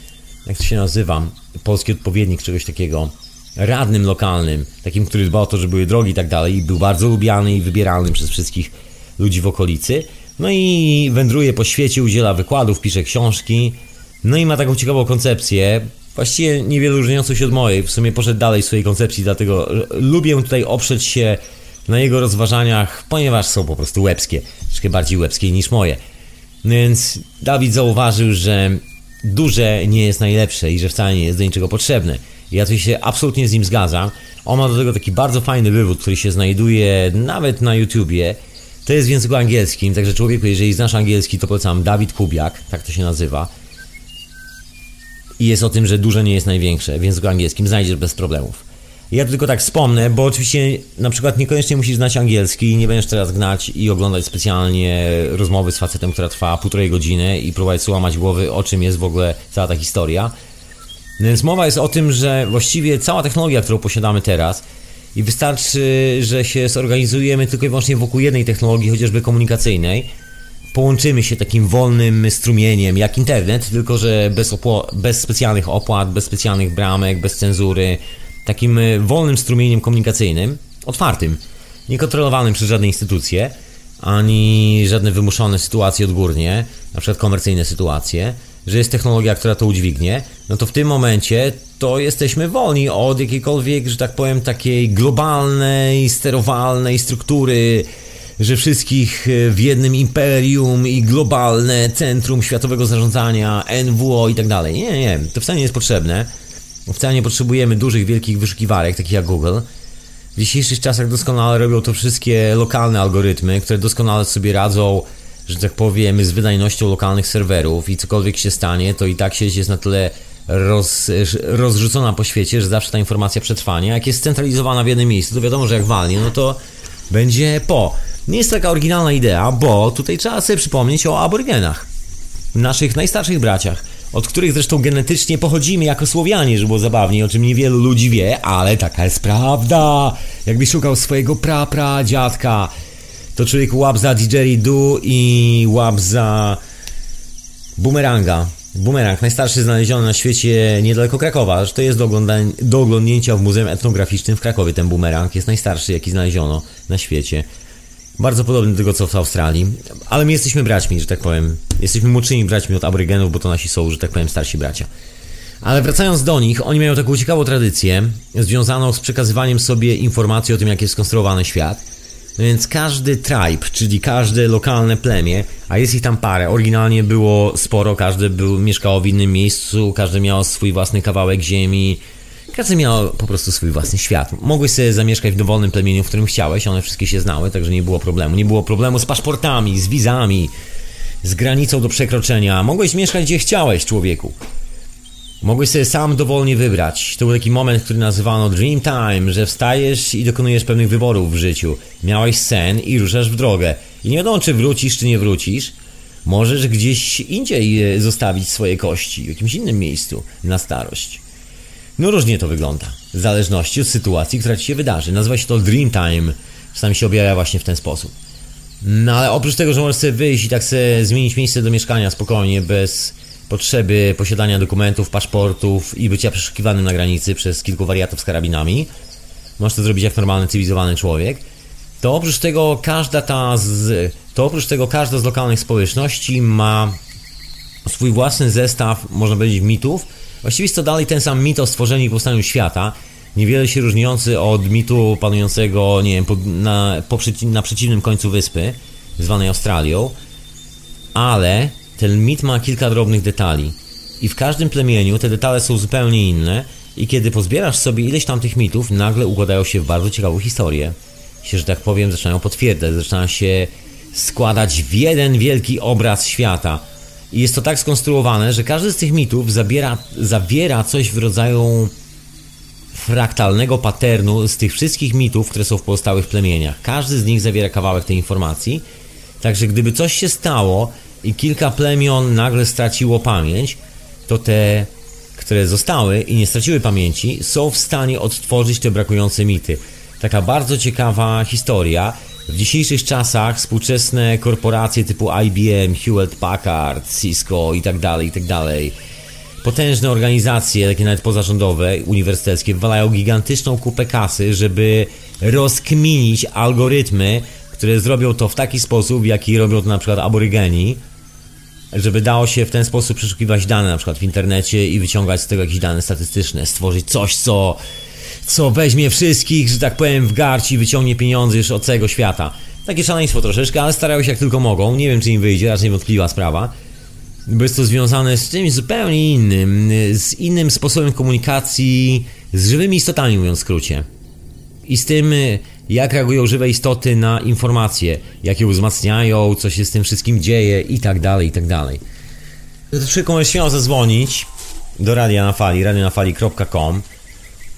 jak to się nazywa, polski odpowiednik czegoś takiego, radnym lokalnym, takim, który dbał o to, żeby były drogi i tak dalej. I był bardzo lubiany i wybieralny przez wszystkich ludzi w okolicy. No i wędruje po świecie, udziela wykładów, pisze książki. No i ma taką ciekawą koncepcję, właściwie niewiele różniącą się od mojej. W sumie poszedł dalej swojej koncepcji, dlatego lubię tutaj oprzeć się na jego rozważaniach, ponieważ są po prostu łebskie, troszkę bardziej łebskie niż moje. Więc Dawid zauważył, że duże nie jest najlepsze i że wcale nie jest do niczego potrzebne. Ja tu się absolutnie z nim zgadzam. On ma do tego taki bardzo fajny wywód, który się znajduje nawet na YouTubie. To jest w języku angielskim, także człowieku, jeżeli znasz angielski, to polecam Dawid Kubiak, tak to się nazywa i jest o tym, że duże nie jest największe w języku angielskim, znajdziesz bez problemów. Ja tylko tak wspomnę, bo oczywiście na przykład niekoniecznie musisz znać angielski, nie będziesz teraz gnać i oglądać specjalnie rozmowy z facetem, która trwa półtorej godziny i próbować sobie łamać głowy, o czym jest w ogóle cała ta historia. Więc mowa jest o tym, że właściwie cała technologia, którą posiadamy teraz, i wystarczy, że się zorganizujemy tylko i wyłącznie wokół jednej technologii, chociażby komunikacyjnej, połączymy się takim wolnym strumieniem, jak internet, tylko że bez, bez specjalnych opłat, bez specjalnych bramek, bez cenzury, takim y, wolnym strumieniem komunikacyjnym, otwartym, niekontrolowanym przez żadne instytucje, ani żadne wymuszone sytuacje odgórnie, na przykład komercyjne sytuacje, że jest technologia, która to udźwignie, no to w tym momencie to jesteśmy wolni od jakiejkolwiek, że tak powiem, takiej globalnej, sterowalnej struktury, że wszystkich e, w jednym imperium i globalne centrum światowego zarządzania, NWO i tak dalej. Nie, nie, to wcale nie jest potrzebne. Wcale nie potrzebujemy dużych, wielkich wyszukiwarek, takich jak Google. W dzisiejszych czasach doskonale robią to wszystkie lokalne algorytmy, które doskonale sobie radzą, że tak powiem, z wydajnością lokalnych serwerów i cokolwiek się stanie, to i tak sieć jest na tyle roz, rozrzucona po świecie, że zawsze ta informacja przetrwanie. Jak jest scentralizowana w jednym miejscu, to wiadomo, że jak walnie, no to będzie po. Nie jest taka oryginalna idea, bo tutaj trzeba sobie przypomnieć o aborygenach. Naszych najstarszych braciach, od których zresztą genetycznie pochodzimy jako Słowianie, żeby było zabawniej, o czym niewielu ludzi wie, ale taka jest prawda. Jakbyś szukał swojego pra dziadka, to człowiek łap za didgeridoo i łap za bumeranga. Bumerang, najstarszy znaleziony na świecie niedaleko Krakowa. To jest do, ogląda- do oglądnięcia w Muzeum Etnograficznym w Krakowie. Ten bumerang jest najstarszy, jaki znaleziono na świecie. Bardzo podobny do tego, co w Australii. Ale my jesteśmy braćmi, że tak powiem. Jesteśmy młodszymi braćmi od aborygenów, bo to nasi są, że tak powiem, starsi bracia. Ale wracając do nich, oni mają taką ciekawą tradycję związaną z przekazywaniem sobie informacji o tym, jak jest skonstruowany świat. No więc każdy tribe, czyli każde lokalne plemię, a jest ich tam parę, oryginalnie było sporo, każdy był, mieszkało w innym miejscu, każdy miał swój własny kawałek ziemi, każdy miał po prostu swój własny świat. Mogłeś sobie zamieszkać w dowolnym plemieniu, w którym chciałeś, one wszystkie się znały, także nie było problemu. Nie było problemu z paszportami, z wizami, z granicą do przekroczenia. Mogłeś mieszkać gdzie chciałeś, człowieku. Mogłeś sobie sam dowolnie wybrać. To był taki moment, który nazywano Dream Time, że wstajesz i dokonujesz pewnych wyborów w życiu. Miałeś sen i ruszasz w drogę. I nie wiadomo, czy wrócisz, czy nie wrócisz. Możesz gdzieś indziej e, zostawić swoje kości, w jakimś innym miejscu, na starość. No różnie to wygląda, w zależności od sytuacji, która ci się wydarzy. Nazywa się to Dream Time. Czasami się objawia właśnie w ten sposób. No ale oprócz tego, że możesz sobie wyjść i tak sobie zmienić miejsce do mieszkania spokojnie, bez potrzeby posiadania dokumentów, paszportów i bycia przeszukiwanym na granicy przez kilku wariatów z karabinami, możesz to zrobić jak normalny, cywilizowany człowiek, to oprócz tego każda ta z, to oprócz tego każda z lokalnych społeczności ma swój własny zestaw, można powiedzieć, mitów. Właściwie jest to dalej ten sam mit o stworzeniu i powstaniu świata, niewiele się różniący od mitu panującego, nie wiem, na, po, na przeciwnym końcu wyspy, zwanej Australią, ale ten mit ma kilka drobnych detali. I w każdym plemieniu te detale są zupełnie inne i kiedy pozbierasz sobie ileś tam tych mitów, nagle układają się w bardzo ciekawą historię. Się, że tak powiem, zaczynają potwierdzać, zaczynają się składać w jeden wielki obraz świata. I jest to tak skonstruowane, że każdy z tych mitów zabiera, zawiera coś w rodzaju fraktalnego paternu z tych wszystkich mitów, które są w pozostałych plemieniach. Każdy z nich zawiera kawałek tej informacji. Także gdyby coś się stało, i kilka plemion nagle straciło pamięć, to te, które zostały i nie straciły pamięci, są w stanie odtworzyć te brakujące mity. Taka bardzo ciekawa historia. W dzisiejszych czasach współczesne korporacje typu IBM, Hewlett Packard, Cisco i tak dalej, i tak. Potężne organizacje, takie nawet pozarządowe, uniwersyteckie, wywalają gigantyczną kupę kasy, żeby rozkminić algorytmy, które zrobią to w taki sposób, jaki robią to na przykład aborygeni, żeby dało się w ten sposób przeszukiwać dane na przykład w internecie i wyciągać z tego jakieś dane statystyczne, stworzyć coś, co, co weźmie wszystkich, że tak powiem, w garść i wyciągnie pieniądze już od całego świata. Takie szaleństwo troszeczkę, ale starają się jak tylko mogą. Nie wiem, czy im wyjdzie, raczej wątpliwa sprawa. Bo jest to związane z czymś zupełnie innym, z innym sposobem komunikacji z żywymi istotami, mówiąc w skrócie. I z tym, jak reagują żywe istoty na informacje, jak je wzmacniają, co się z tym wszystkim dzieje i tak dalej, i tak dalej. To człowiek może śmiało zadzwonić do Radia na Fali, radionafali.com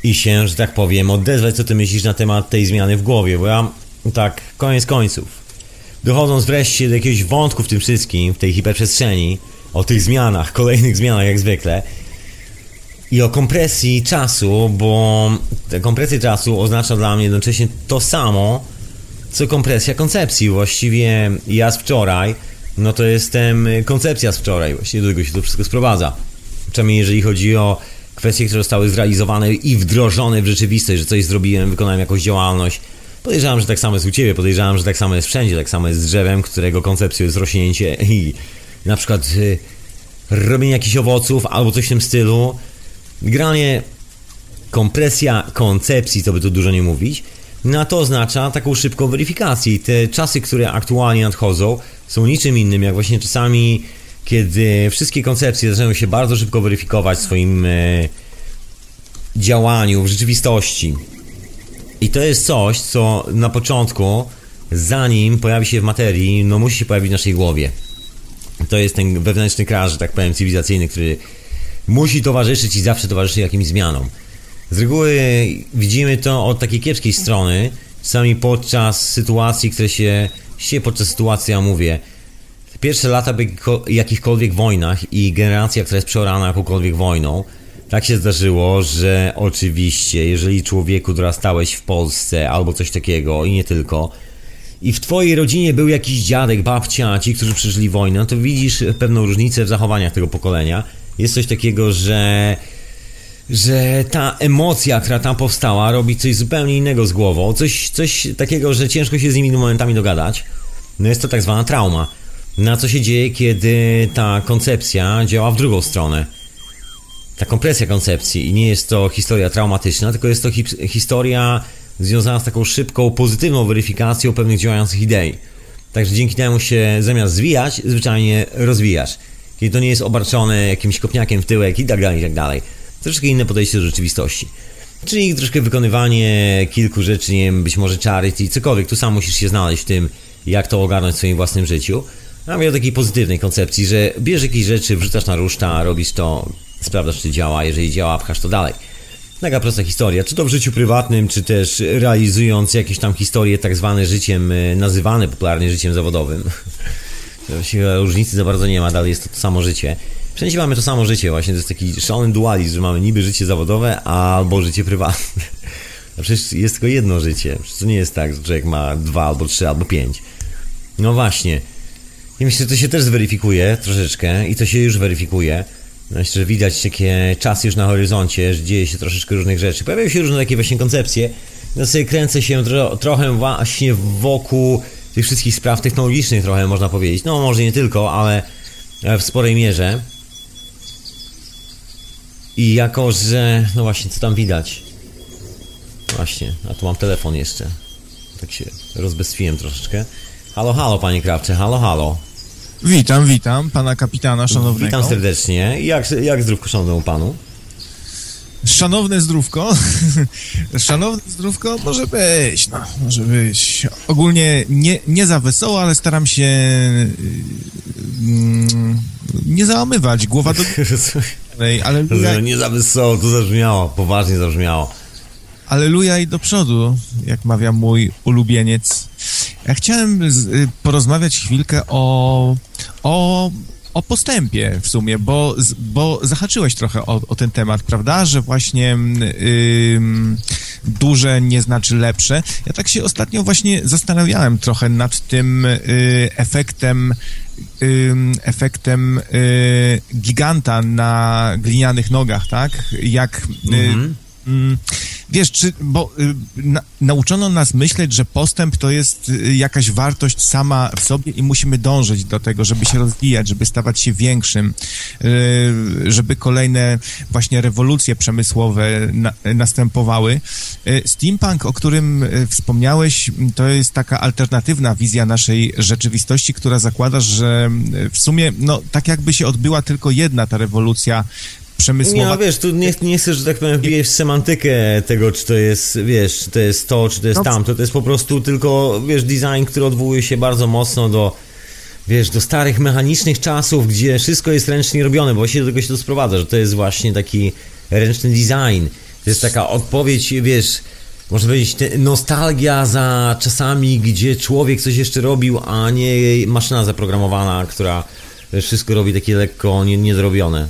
i się, że tak powiem, odezwać, co ty myślisz na temat tej zmiany w głowie, bo ja tak, koniec końców, dochodząc wreszcie do jakiegoś wątku w tym wszystkim, w tej hiperprzestrzeni, o tych zmianach, kolejnych zmianach jak zwykle, i o kompresji czasu, bo kompresja czasu oznacza dla mnie jednocześnie to samo, co kompresja koncepcji. Właściwie ja z wczoraj, no to jestem koncepcja z wczoraj, właściwie do tego się to wszystko sprowadza. Przynajmniej jeżeli chodzi o kwestie, które zostały zrealizowane i wdrożone w rzeczywistość, że coś zrobiłem, wykonałem jakąś działalność. Podejrzewam, że tak samo jest u Ciebie, podejrzewam, że tak samo jest wszędzie, tak samo jest z drzewem, którego koncepcją jest rośnięcie i na przykład y, robienie jakichś owoców albo coś w tym stylu. Granie kompresja koncepcji, co by tu dużo nie mówić, no to oznacza taką szybką weryfikację. I te czasy, które aktualnie nadchodzą, są niczym innym, jak właśnie czasami, kiedy wszystkie koncepcje zaczynają się bardzo szybko weryfikować w swoim e, działaniu, w rzeczywistości. I to jest coś, co na początku, zanim pojawi się w materii, no musi się pojawić w naszej głowie. To jest ten wewnętrzny krasz, że tak powiem, cywilizacyjny, który musi towarzyszyć i zawsze towarzyszy jakimś zmianom. Z reguły widzimy to od takiej kiepskiej strony, czasami podczas sytuacji, które się, się podczas sytuacji, ja mówię, pierwsze lata w jakichkolwiek wojnach i generacja, która jest przeorana jakąkolwiek wojną, tak się zdarzyło, że oczywiście, jeżeli człowieku dorastałeś w Polsce albo coś takiego i nie tylko, i w twojej rodzinie był jakiś dziadek, babcia, ci, którzy przeżyli wojnę, to widzisz pewną różnicę w zachowaniach tego pokolenia. Jest coś takiego, że że ta emocja, która tam powstała, robi coś zupełnie innego z głową, coś, coś takiego, że ciężko się z nimi momentami dogadać. No jest to tak zwana trauma. Na co się dzieje, kiedy ta koncepcja działa w drugą stronę. Ta kompresja koncepcji i nie jest to historia traumatyczna, tylko jest to hi historia związana z taką szybką, pozytywną weryfikacją pewnych działających idei. Także dzięki temu się zamiast zwijać, zwyczajnie rozwijasz. Kiedy to nie jest obarczone jakimś kopniakiem w tyłek i tak dalej, i tak dalej. Troszkę inne podejście do rzeczywistości. Czyli troszkę wykonywanie kilku rzeczy, nie wiem, być może charity, cokolwiek. Tu sam musisz się znaleźć w tym, jak to ogarnąć w swoim własnym życiu. A mówię o takiej pozytywnej koncepcji, że bierzesz jakieś rzeczy, wrzucasz na ruszta, robisz to, sprawdzasz czy działa, jeżeli działa, pchasz to dalej. Taka prosta historia, czy to w życiu prywatnym, czy też realizując jakieś tam historie tak zwane życiem, e, nazywane popularnie życiem zawodowym. Właściwie różnicy za bardzo nie ma, dalej jest to, to samo życie. Wszędzie mamy to samo życie, właśnie to jest taki szalony dualizm, że mamy niby życie zawodowe albo życie prywatne. A przecież jest tylko jedno życie. Przecież to nie jest tak, że człowiek ma dwa albo trzy albo pięć. No właśnie. I myślę, że to się też zweryfikuje troszeczkę i to się już weryfikuje. Myślę, że widać takie czasy już na horyzoncie, że dzieje się troszeczkę różnych rzeczy. Pojawiają się różne takie właśnie koncepcje. Ja sobie kręcę się tro, trochę właśnie wokół tych wszystkich spraw technologicznych trochę można powiedzieć. No może nie tylko, ale w sporej mierze. I jako, że... No właśnie, co tam widać? Właśnie, a tu mam telefon jeszcze. Tak się rozbestwiłem troszeczkę. Halo, halo, panie Krawcze, halo, halo. Witam, witam pana kapitana szanownego. Witam serdecznie. Jak, jak zdrówko szanownemu panu? Szanowne zdrówko. Szanowne zdrówko może być, no, może być. Ogólnie nie, nie za wesoło, ale staram się mm, nie załamywać. Głowa do... Ale Nie za wesoło, to zabrzmiało, poważnie zabrzmiało. Aleluja i do przodu, jak mawia mój ulubieniec. Ja chciałem z, y, porozmawiać chwilkę o, o, o postępie w sumie, bo, bo zahaczyłeś trochę o, o ten temat, prawda? Że właśnie yy, duże nie znaczy lepsze. Ja tak się ostatnio właśnie zastanawiałem trochę nad tym yy, efektem efektem y, giganta na glinianych nogach, tak? Jak mhm. Mm, wiesz, czy, bo y, na, nauczono nas myśleć, że postęp to jest y, jakaś wartość sama w sobie i musimy dążyć do tego, żeby się rozwijać, żeby stawać się większym, y, żeby kolejne właśnie rewolucje przemysłowe na, następowały. Steampunk, o którym wspomniałeś, to jest taka alternatywna wizja naszej rzeczywistości, która zakłada, że w sumie, no, tak jakby się odbyła tylko jedna ta rewolucja przemysłowa... Nie, no wiesz, tu nie, nie chcesz, że tak powiem, wbijać w semantykę tego, czy to jest, wiesz, czy to jest to, czy to jest no, tamto. To jest po prostu tylko, wiesz, design, który odwołuje się bardzo mocno do, wiesz, do starych mechanicznych czasów, gdzie wszystko jest ręcznie robione, bo właściwie do tego się to sprowadza, że to jest właśnie taki ręczny design. To jest taka odpowiedź, wiesz, można powiedzieć, nostalgia za czasami, gdzie człowiek coś jeszcze robił, a nie maszyna zaprogramowana, która wszystko robi takie lekko nie- niedorobione.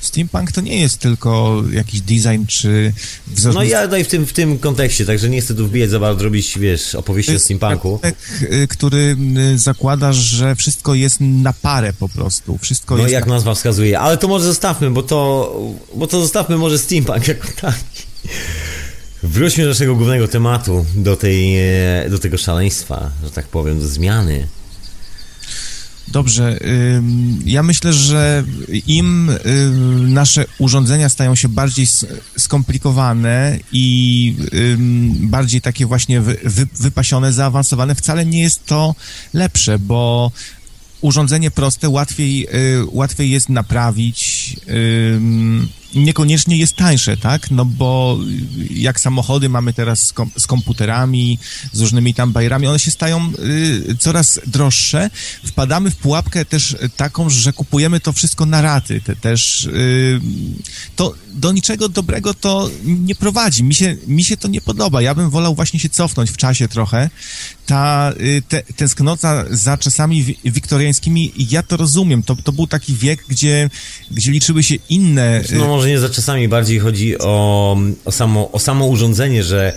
Steampunk to nie jest tylko jakiś design czy wzór. No i ja tutaj w tym, w tym kontekście, także nie chcę tu wbijać za bardzo, robić, wiesz, opowieści o steampunku. y, który y, zakłada, że wszystko jest na parę po prostu. Wszystko No jest jak na... nazwa wskazuje, ale to może zostawmy, bo to, bo to zostawmy może steampunk jako taki. Wróćmy do naszego głównego tematu, do, tej, e, do tego szaleństwa, że tak powiem, do zmiany. Dobrze. Ja myślę, że im nasze urządzenia stają się bardziej skomplikowane i bardziej takie właśnie wy, wy, wypasione, zaawansowane, wcale nie jest to lepsze, bo urządzenie proste łatwiej, y, łatwiej jest naprawić, niekoniecznie jest tańsze, tak? No bo jak samochody mamy teraz z, kom, z komputerami, z różnymi tam bajerami, one się stają y, coraz droższe. Wpadamy w pułapkę też taką, że kupujemy to wszystko na raty. Te, też y, to do niczego dobrego to nie prowadzi. Mi się, mi się to nie podoba. Ja bym wolał właśnie się cofnąć w czasie trochę. Ta y, te, tęsknota za czasami wi- wiktoriańskimi, ja to rozumiem. To, to był taki wiek, gdzie, gdzie liczyły się inne... y, No może nie za czasami, bardziej chodzi o, o, samo, o samo urządzenie, że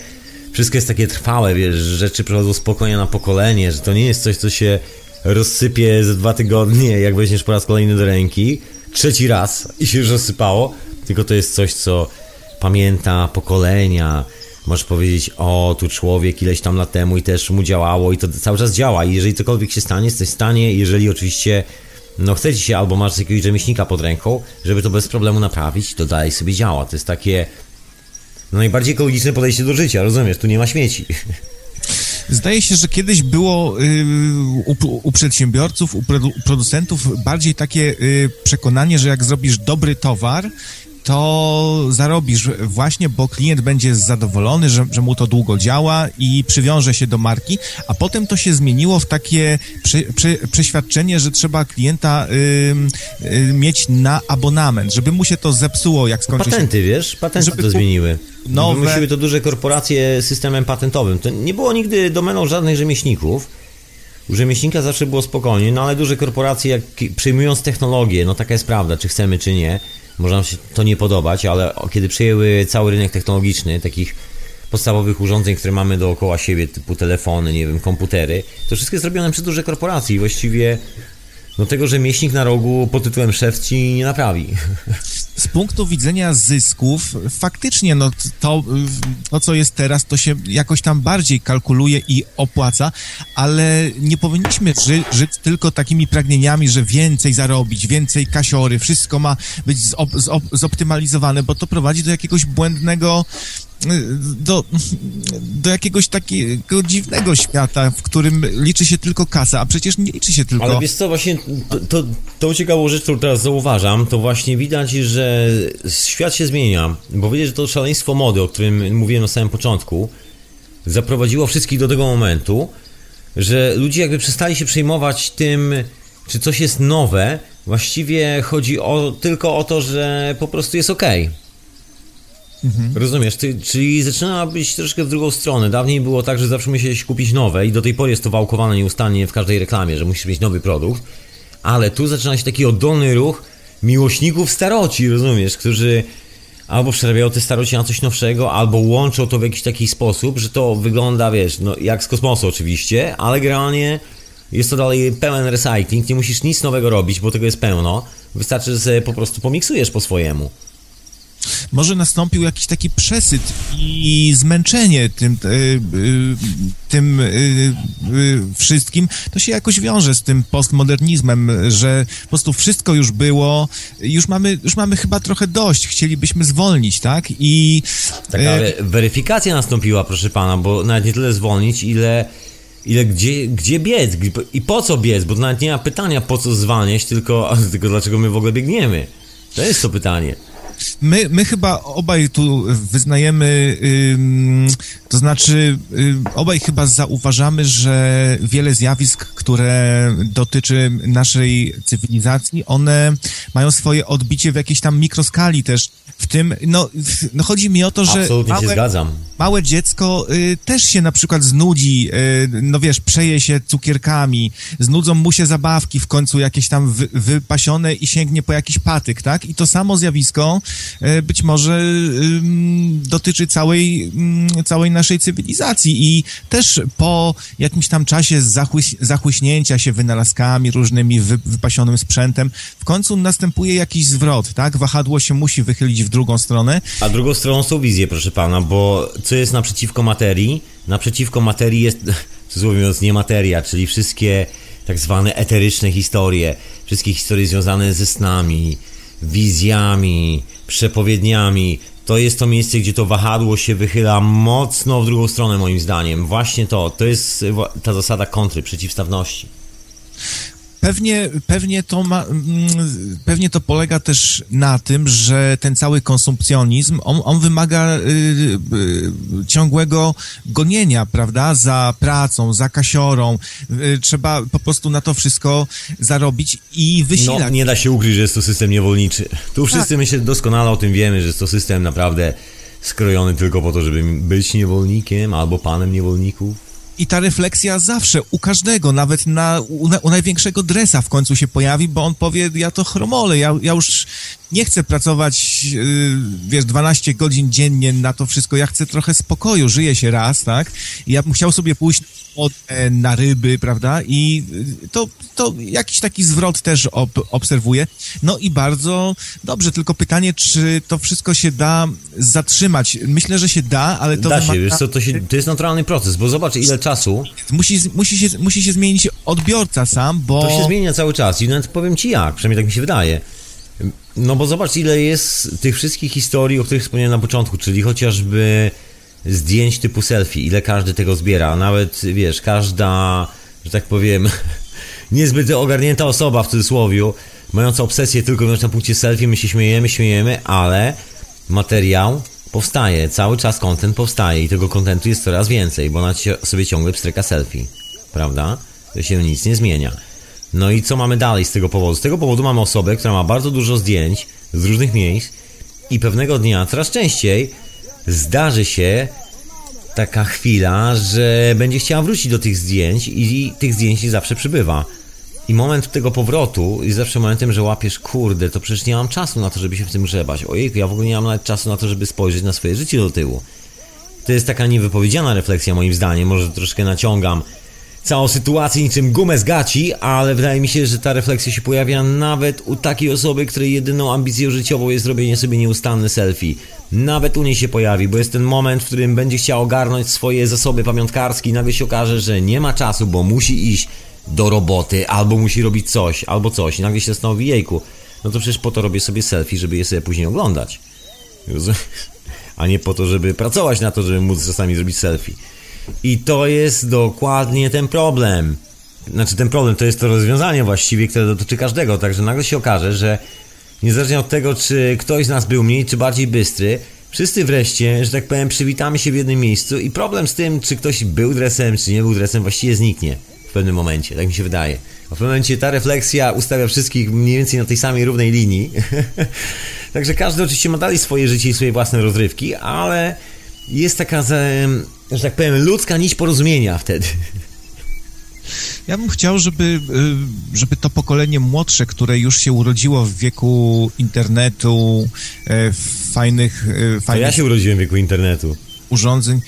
wszystko jest takie trwałe, wiesz, rzeczy przechodzą z pokolenia na pokolenie, że to nie jest coś, co się rozsypie za dwa tygodnie, jak weźmiesz po raz kolejny do ręki, trzeci raz i się już rozsypało, tylko to jest coś, co pamięta pokolenia, Możesz powiedzieć, o, tu człowiek ileś tam lat temu i też mu działało i to cały czas działa. I jeżeli cokolwiek się stanie, coś stanie, jeżeli oczywiście no chcecie się albo masz jakiegoś rzemieślnika pod ręką, żeby to bez problemu naprawić, to dalej sobie działa. To jest takie no, najbardziej ekologiczne podejście do życia, rozumiesz? Tu nie ma śmieci. Zdaje się, że kiedyś było y, u, u przedsiębiorców, u produ- producentów bardziej takie y, przekonanie, że jak zrobisz dobry towar, to zarobisz właśnie, bo klient będzie zadowolony, że, że mu to długo działa i przywiąże się do marki, a potem to się zmieniło w takie prze, prze, przeświadczenie, że trzeba klienta y, y, mieć na abonament, żeby mu się to zepsuło, jak skończy się Patenty, wiesz? Patenty Żeby to zmieniły. nowe- Wymyśliły to duże korporacje systemem patentowym. To nie było nigdy domeną żadnych rzemieślników. U rzemieślnika zawsze było spokojnie, no ale duże korporacje, jak przyjmując technologię, no taka jest prawda, czy chcemy, czy nie, może nam się to nie podobać, ale kiedy przejęły cały rynek technologiczny, takich podstawowych urządzeń, które mamy dookoła siebie, typu telefony, nie wiem, komputery, to wszystko jest robione przez duże korporacje i właściwie no tego rzemieślnik na rogu pod tytułem szef ci nie naprawi. z punktu widzenia zysków, faktycznie no to, to, co jest teraz, to się jakoś tam bardziej kalkuluje i opłaca, ale nie powinniśmy ży, żyć tylko takimi pragnieniami, że więcej zarobić, więcej kasiory, wszystko ma być zop, zop, zoptymalizowane, bo to prowadzi do jakiegoś błędnego do, do jakiegoś takiego dziwnego świata, w którym liczy się tylko kasa, a przecież nie liczy się tylko... Ale wiesz co, właśnie to, to, tą ciekawą rzecz, którą teraz zauważam, to właśnie widać, że świat się zmienia, bo widać, że to szaleństwo mody, o którym mówiłem na samym początku, zaprowadziło wszystkich do tego momentu, że ludzie jakby przestali się przejmować tym, czy coś jest nowe, właściwie chodzi o, tylko o to, że po prostu jest okej. Rozumiesz, ty, czyli zaczyna być troszkę w drugą stronę. Dawniej było tak, że zawsze musiałeś kupić nowe i do tej pory jest to wałkowane nieustannie w każdej reklamie, że musisz mieć nowy produkt, ale tu zaczyna się taki oddolny ruch miłośników staroci, rozumiesz, którzy albo przerabiają te staroci na coś nowszego, albo łączą to w jakiś taki sposób, że to wygląda, wiesz, no jak z kosmosu oczywiście, ale generalnie jest to dalej pełen recycling, nie musisz nic nowego robić, bo tego jest pełno, wystarczy, że sobie po prostu pomiksujesz po swojemu. Może nastąpił jakiś taki przesyt i zmęczenie tym, y, y, tym y, wszystkim, to się jakoś wiąże z tym postmodernizmem, że po prostu wszystko już było, już mamy, już mamy chyba trochę dość, chcielibyśmy zwolnić, tak? I Taka e, weryfikacja nastąpiła, proszę pana, bo nawet nie tyle zwolnić, ile, ile gdzie, gdzie biec i po co biec, bo nawet nie ma pytania po co zwalniać, tylko, tylko dlaczego my w ogóle biegniemy. To jest to pytanie. My, my chyba obaj tu wyznajemy, ym, to znaczy ym, obaj chyba zauważamy, że wiele zjawisk, które dotyczy naszej cywilizacji, one mają swoje odbicie w jakiejś tam mikroskali też. W tym, no, no chodzi mi o to, że Absolutnie się małe, zgadzam. małe dziecko y, też się na przykład znudzi, y, no wiesz, przeje się cukierkami, znudzą mu się zabawki w końcu jakieś tam wy, wypasione i sięgnie po jakiś patyk, tak? I to samo zjawisko być może dotyczy całej, całej naszej cywilizacji i też po jakimś tam czasie zachłyś, zachłyśnięcia się wynalazkami różnymi, wy, wypasionym sprzętem, w końcu następuje jakiś zwrot, tak? Wahadło się musi wychylić w drugą stronę A drugą stroną są wizje, proszę pana, bo co jest naprzeciwko materii? Naprzeciwko materii jest, cudzysłowie mówiąc, nie materia, czyli wszystkie tak zwane eteryczne historie, wszystkie historie związane ze snami, wizjami, przepowiedniami. To jest to miejsce, gdzie to wahadło się wychyla mocno w drugą stronę, moim zdaniem. Właśnie to, to jest ta zasada kontry, przeciwstawności. Pewnie, pewnie, to ma, mm, pewnie to polega też na tym, że ten cały konsumpcjonizm, on, on wymaga y, y, ciągłego gonienia, prawda, za pracą, za kasiorą. Y, trzeba po prostu na to wszystko zarobić i No, wysilać. nie da się ukryć, że jest to system niewolniczy. Tu wszyscy myślę doskonale o tym wiemy, że jest to system naprawdę skrojony tylko po to, żeby być niewolnikiem albo panem niewolników. I ta refleksja zawsze u każdego, nawet na, u, u największego dresa w końcu się pojawi, bo on powie, ja to chromolę, ja, ja już nie chcę pracować, yy, wiesz, 12 godzin dziennie na to wszystko, ja chcę trochę spokoju, żyje się raz, tak? I ja bym chciał sobie pójść na ryby, prawda? I y, to, to jakiś taki zwrot też ob, obserwuję. No i bardzo dobrze, tylko pytanie, czy to wszystko się da zatrzymać? Myślę, że się da, ale to da się, wiesz co, to, się, to jest naturalny proces, bo zobacz ile czasu, Musi, musi, się, musi się zmienić odbiorca sam, bo... to się zmienia cały czas i nawet powiem ci jak, przynajmniej tak mi się wydaje. No bo zobacz ile jest tych wszystkich historii, o których wspomniałem na początku, czyli chociażby zdjęć typu selfie, ile każdy tego zbiera, nawet wiesz, każda, że tak powiem, niezbyt ogarnięta osoba w cudzysłowie, mająca obsesję tylko i wyłącznie na punkcie selfie, my się śmiejemy, śmiejemy, ale materiał powstaje, cały czas content powstaje i tego contentu jest coraz więcej, bo ona sobie ciągle pstryka selfie, prawda? To się nic nie zmienia. No i co mamy dalej z tego powodu? Z tego powodu mamy osobę, która ma bardzo dużo zdjęć z różnych miejsc i pewnego dnia, coraz częściej, zdarzy się taka chwila, że będzie chciała wrócić do tych zdjęć i tych zdjęć nie zawsze przybywa. I moment tego powrotu jest zawsze momentem, że łapiesz, kurde, to przecież nie mam czasu na to, żeby się w tym grzebać. Ojejku, ja w ogóle nie mam nawet czasu na to, żeby spojrzeć na swoje życie do tyłu. To jest taka niewypowiedziana refleksja moim zdaniem, może troszkę naciągam całą sytuację niczym gumę z gaci, ale wydaje mi się, że ta refleksja się pojawia nawet u takiej osoby, której jedyną ambicją życiową jest robienie sobie nieustanne selfie. Nawet u niej się pojawi, bo jest ten moment, w którym będzie chciał ogarnąć swoje zasoby pamiątkarskie i nagle się okaże, że nie ma czasu, bo musi iść do roboty, albo musi robić coś, albo coś i nagle się zastanowi, jejku, no to przecież po to robię sobie selfie, żeby je sobie później oglądać. A nie po to, żeby pracować na to, żeby móc czasami zrobić selfie. I to jest dokładnie ten problem. Znaczy ten problem to jest to rozwiązanie właściwie, które dotyczy każdego, także nagle się okaże, że niezależnie od tego, czy ktoś z nas był mniej czy bardziej bystry, wszyscy wreszcie, że tak powiem, przywitamy się w jednym miejscu i problem z tym, czy ktoś był dresem, czy nie był dresem, właściwie zniknie w pewnym momencie, tak mi się wydaje. A w pewnym momencie ta refleksja ustawia wszystkich mniej więcej na tej samej równej linii. Także każdy oczywiście ma dalej swoje życie i swoje własne rozrywki, ale jest taka, że tak powiem, ludzka nić porozumienia wtedy. Ja bym chciał, żeby, y, żeby to pokolenie młodsze, które już się urodziło w wieku internetu, e, fajnych, e, To fajnych ja się urodziłem w wieku internetu. urządzeń,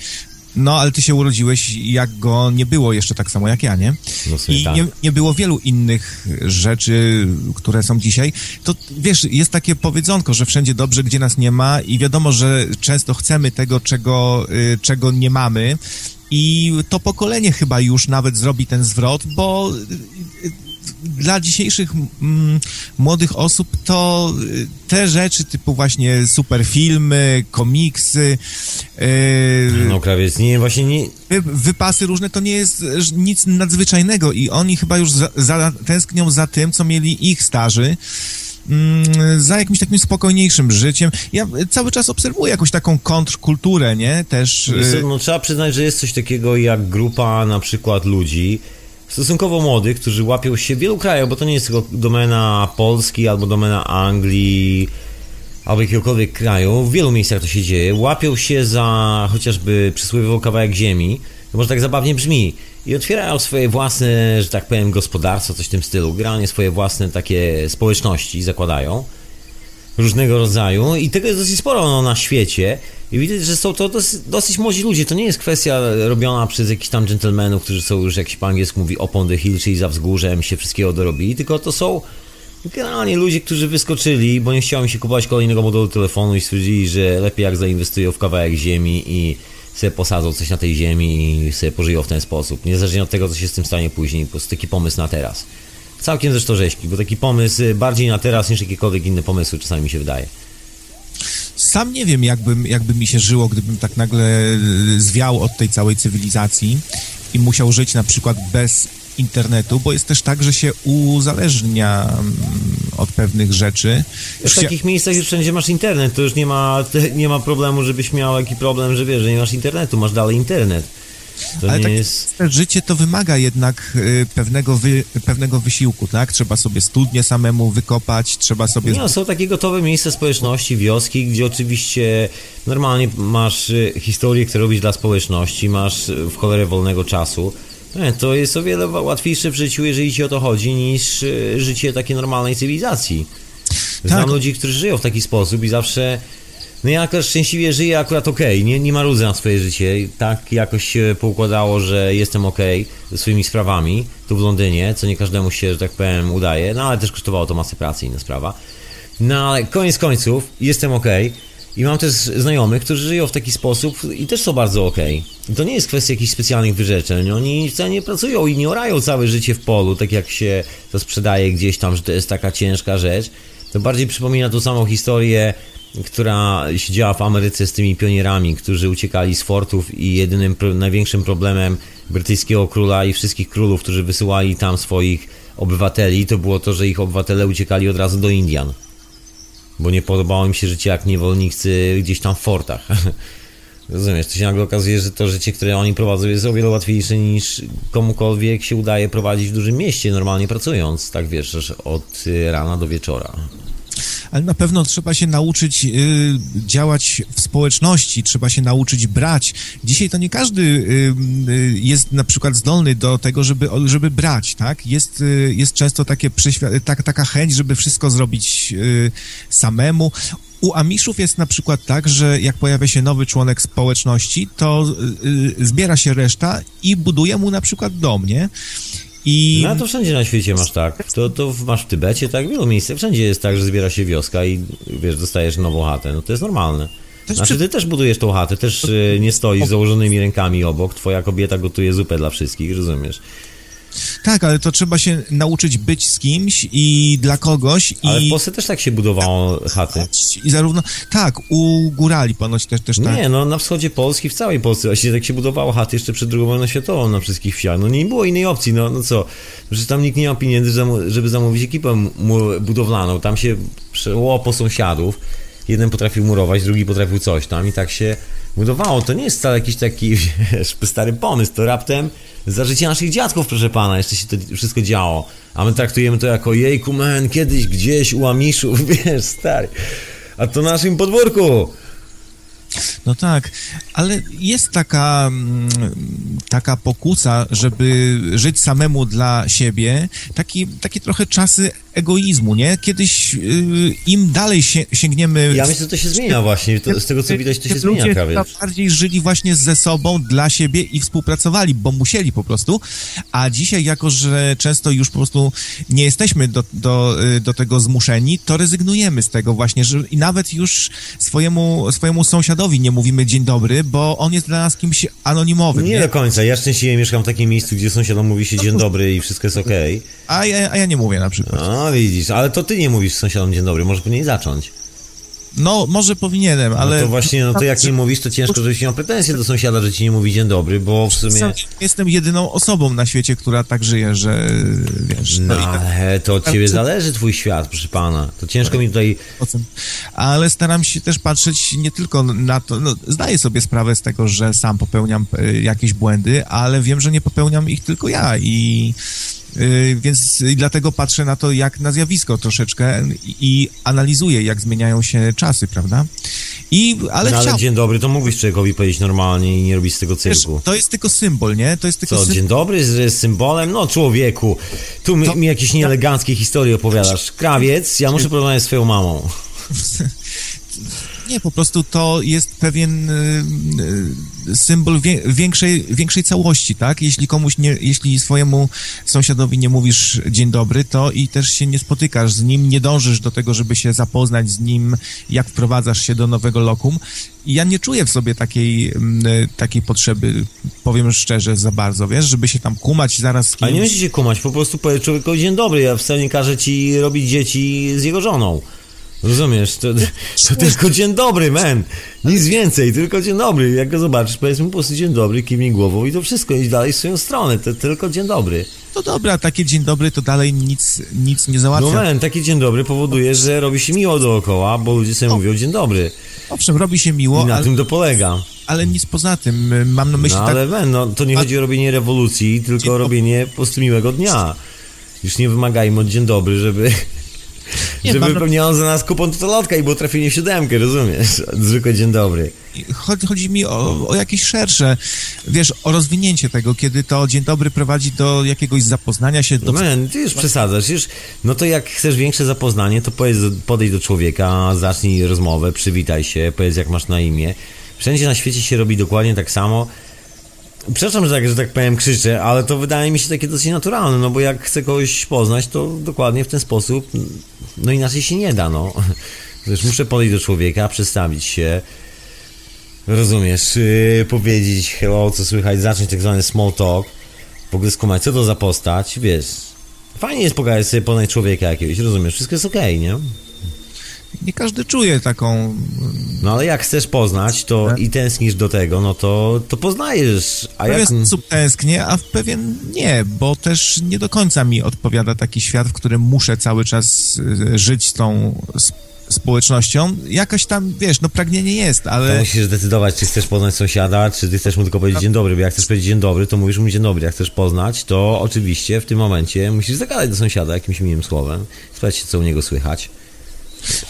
no ale ty się urodziłeś, jak go nie było jeszcze tak samo jak ja, nie? No I tak. nie, nie było wielu innych rzeczy, które są dzisiaj. To wiesz, jest takie powiedzonko, że wszędzie dobrze, gdzie nas nie ma, i wiadomo, że często chcemy tego, czego, y, czego nie mamy. I to pokolenie chyba już nawet zrobi ten zwrot, bo y, y, dla dzisiejszych mm, młodych osób to y, te rzeczy typu właśnie super filmy, komiksy, y, No krawiec, nie, właśnie nie... wy- wypasy różne to nie jest e, nic nadzwyczajnego i oni chyba już za, za, tęsknią za tym, co mieli ich starzy. mm, za jakimś takim spokojniejszym życiem. Ja cały czas obserwuję jakąś taką kontrkulturę, nie? Też... Y, No, trzeba przyznać, że jest coś takiego jak grupa na przykład ludzi, stosunkowo młodych, którzy łapią się w wielu krajach, bo to nie jest tylko domena Polski albo domena Anglii albo jakiegokolwiek kraju, w wielu miejscach to się dzieje, łapią się za chociażby przysłowiowy kawałek ziemi, może tak zabawnie brzmi, i otwierają swoje własne, że tak powiem, gospodarstwo, coś w tym stylu, generalnie swoje własne takie społeczności zakładają różnego rodzaju i tego jest dosyć sporo no, na świecie i widać, że są to dosyć, dosyć młodzi ludzie. To nie jest kwestia robiona przez jakichś tam dżentelmenów, którzy są już, jak się po angielsku mówi, upon the hill, czyli za wzgórzem się wszystkiego dorobili, tylko to są generalnie ludzie, którzy wyskoczyli, bo nie chciałem się kupować kolejnego modelu telefonu i stwierdzili, że lepiej jak zainwestują w kawałek ziemi i sobie posadzą coś na tej ziemi i sobie pożyją w ten sposób. Niezależnie od tego, co się z tym stanie później, po prostu taki pomysł na teraz. Całkiem zresztą rzeźki, bo taki pomysł y, bardziej na teraz niż jakiekolwiek inne pomysły czasami mi się wydaje. Sam nie wiem, jakby, jakby mi się żyło, gdybym tak nagle y, zwiał od tej całej cywilizacji i musiał żyć na przykład bez internetu, bo jest też tak, że się uzależnia mm, od pewnych rzeczy. W chcia- takich miejscach, gdzie wszędzie masz internet, to już nie ma, nie ma problemu, żebyś miał jakiś problem, że wiesz, że nie masz internetu, masz dalej internet. To Ale tak jest... życie to wymaga jednak y, pewnego, wy, pewnego wysiłku, tak? Trzeba sobie studnie samemu wykopać, trzeba sobie... Nie, no, są takie gotowe miejsca społeczności, wioski, gdzie oczywiście normalnie masz y, historię, które robisz dla społeczności, masz y, w cholerę wolnego czasu. Nie, to jest o wiele łatwiejsze w życiu, jeżeli ci o to chodzi, niż życie takiej normalnej cywilizacji. Znam Tak. ludzi, którzy żyją w taki sposób i zawsze. No ja akurat szczęśliwie żyję akurat okej, nie, nie marudzę na swoje życie. Tak jakoś się poukładało, że jestem okej ze swoimi sprawami tu w Londynie, co nie każdemu się, że tak powiem, udaje, no ale też kosztowało to masę pracy, inna sprawa. No ale koniec końców jestem okej i mam też znajomych, którzy żyją w taki sposób i też są bardzo okej. I to nie jest kwestia jakichś specjalnych wyrzeczeń, oni wcale nie pracują i nie orają całe życie w polu, tak jak się to sprzedaje gdzieś tam, że to jest taka ciężka rzecz. To bardziej przypomina tą samą historię, która się działa w Ameryce z tymi pionierami, którzy uciekali z fortów i jedynym, największym problemem brytyjskiego króla i wszystkich królów, którzy wysyłali tam swoich obywateli, to było to, że ich obywatele uciekali od razu do Indian. Bo nie podobało im się życie jak niewolnicy gdzieś tam w fortach. Rozumiesz, to się nagle okazuje, że to życie, które oni prowadzą jest o wiele łatwiejsze niż komukolwiek się udaje prowadzić w dużym mieście, normalnie pracując, tak wiesz, od y, rana do wieczora. Ale na pewno trzeba się nauczyć y, działać w społeczności, trzeba się nauczyć brać. Dzisiaj to nie każdy y, y, jest na przykład zdolny do tego, żeby, żeby brać, tak? Jest, y, jest często takie tak, taka chęć, żeby wszystko zrobić y, samemu. U Amiszów jest na przykład tak, że jak pojawia się nowy członek społeczności, to y, zbiera się reszta i buduje mu na przykład dom, nie? I No to wszędzie na świecie masz tak. To, to masz w Tybecie, tak, w wielu miejscach. Wszędzie jest tak, że zbiera się wioska i wiesz, dostajesz nową chatę. No to jest normalne. Znaczy ty też budujesz tą chatę, też y, nie stoisz z założonymi rękami obok. Twoja kobieta gotuje zupę dla wszystkich, rozumiesz? Tak, ale to trzeba się nauczyć być z kimś i dla kogoś Ale i... w Polsce też tak się budowało chaty. I zarówno, tak, u górali ponoć też, też tak. Nie, no na wschodzie Polski, w całej Polsce, właściwie tak się budowało chaty jeszcze przed II wojną światową na wszystkich wsiach. No nie było innej opcji, no, no co? Przecież tam nikt nie miał pieniędzy, żeby zamówić ekipę budowlaną. Tam się przeło po sąsiadów. Jeden potrafił murować, drugi potrafił coś tam i tak się budowało. To nie jest wcale jakiś taki, wiesz, stary pomysł, to raptem za życia naszych dziadków, proszę pana, jeszcze się to wszystko działo. A my traktujemy to jako jejku, man, kiedyś gdzieś u Amiszów, wiesz, stary. A to na naszym podwórku. No tak, ale jest taka, mm, taka pokusa, żeby żyć samemu dla siebie, taki, takie trochę czasy egoizmu, nie? Kiedyś y, im dalej się, sięgniemy... Ja myślę, że to się zmienia właśnie. To, z tego co widać, to się zmienia ludzie prawie. chyba bardziej żyli właśnie ze sobą, dla siebie i współpracowali, bo musieli po prostu. A dzisiaj, jako że często już po prostu nie jesteśmy do, do, y, do tego zmuszeni, to rezygnujemy z tego właśnie, że i nawet już swojemu, swojemu sąsiadowi nie mówimy dzień dobry, bo on jest dla nas kimś anonimowym. Nie Nie do końca. Ja szczęśliwie mieszkam w takim miejscu, gdzie sąsiadom mówi się dzień dobry i wszystko jest okej. A, ja, a ja nie mówię na przykład. A widzisz, ale to ty nie mówisz sąsiadom dzień dobry, może powinien zacząć. No, może powinienem, ale... No to właśnie, no to jak nie mówisz, to ciężko, żebyś miał pretensje do sąsiada, że ci nie mówi dzień dobry, bo w sumie... Sam Jestem jedyną osobą na świecie, która tak żyje, że wiesz... No, tak- ale to od ciebie zależy twój świat, proszę pana. To ciężko mi tutaj... Ale staram się też patrzeć nie tylko na to, no, zdaję sobie sprawę z tego, że sam popełniam e, jakieś błędy, ale wiem, że nie popełniam ich tylko ja i więc i dlatego patrzę na to jak na zjawisko troszeczkę i, analizuję, jak zmieniają się czasy, prawda? I, ale No, ale chciałbym, dzień dobry to mógłbyś człowiekowi powiedzieć normalnie i nie robić z tego wiesz, cyrku. to jest tylko symbol, nie? To jest tylko Co, symbol. dzień dobry, jest symbolem? No człowieku, tu mi, To- mi jakieś nieeleganckie historie opowiadasz. Krawiec, ja muszę porozmawiać z swoją mamą. Nie, po prostu to jest pewien y, y, symbol większej, większej całości, tak? Jeśli komuś nie, jeśli swojemu sąsiadowi nie mówisz dzień dobry, to i też się nie spotykasz z nim, nie dążysz do tego, żeby się zapoznać z nim, jak wprowadzasz się do nowego lokum. I ja nie czuję w sobie takiej, mm, y, takiej potrzeby, powiem szczerze, za bardzo, wiesz, żeby się tam kumać zaraz z Ale nie kimś. musisz się kumać, po prostu powiedz człowiekowi dzień dobry, ja wcale nie każę ci robić dzieci z jego żoną. Rozumiesz? To, to tylko dzień dobry, man. Nic więcej, tylko dzień dobry. Jak go zobaczysz, powiedz mu po prostu dzień dobry, kiwnij głową i to wszystko, idź dalej w swoją stronę. To tylko dzień dobry. To dobra, takie dzień dobry to dalej nic, nic nie No załatwia. man, taki dzień dobry powoduje, że robi się miło dookoła, bo ludzie sobie mówią dzień dobry. Owszem, robi się miło, I na ale, tym to polega. ale nic poza tym. Mam na myśli No tak... ale man, no, to nie chodzi o robienie rewolucji, tylko o robienie po prostu miłego dnia. Już nie wymagajmy od dzień dobry, żeby... Nie, żeby mam wypełniał za nas kupon totolotka i było trafienie w siódemkę, rozumiesz? Zwykły dzień dobry. Chodzi, chodzi mi o, o jakieś szersze, wiesz, o rozwinięcie tego, kiedy to dzień dobry prowadzi do jakiegoś zapoznania się, do... Man, ty już przesadzasz, już, no to jak chcesz większe zapoznanie, to powiedz, podejdź do człowieka, zacznij rozmowę, przywitaj się, powiedz jak masz na imię. Wszędzie na świecie się robi dokładnie tak samo. Przepraszam, że tak, że tak powiem krzyczę, ale to wydaje mi się takie dosyć naturalne, no bo jak chcę kogoś poznać, to dokładnie w ten sposób, no inaczej się nie da, no. Wiesz, muszę podejść do człowieka, przedstawić się, rozumiesz, yy, powiedzieć hello, co słychać, zacząć tak zwany small talk, w ogóle skumać, co to za postać, wiesz, fajnie jest pogadać sobie, poznać człowieka jakiegoś, rozumiesz, wszystko jest okej, nie? Nie każdy czuje taką... No ale jak chcesz poznać, to i tęsknisz do tego, no to, to poznajesz, a W jak... pewien sposób tęsknię, a w pewien nie, bo też nie do końca mi odpowiada taki świat, w którym muszę cały czas y, żyć z tą społecznością. Jakaś tam, wiesz, no pragnienie jest, To ale... musisz zdecydować, czy chcesz poznać sąsiada, czy ty chcesz mu tylko powiedzieć dzień dobry, bo jak chcesz powiedzieć dzień dobry, to mówisz mu dzień dobry, jak chcesz poznać, to oczywiście w tym momencie musisz zagadać do sąsiada jakimś miłym słowem, się, co u niego słychać.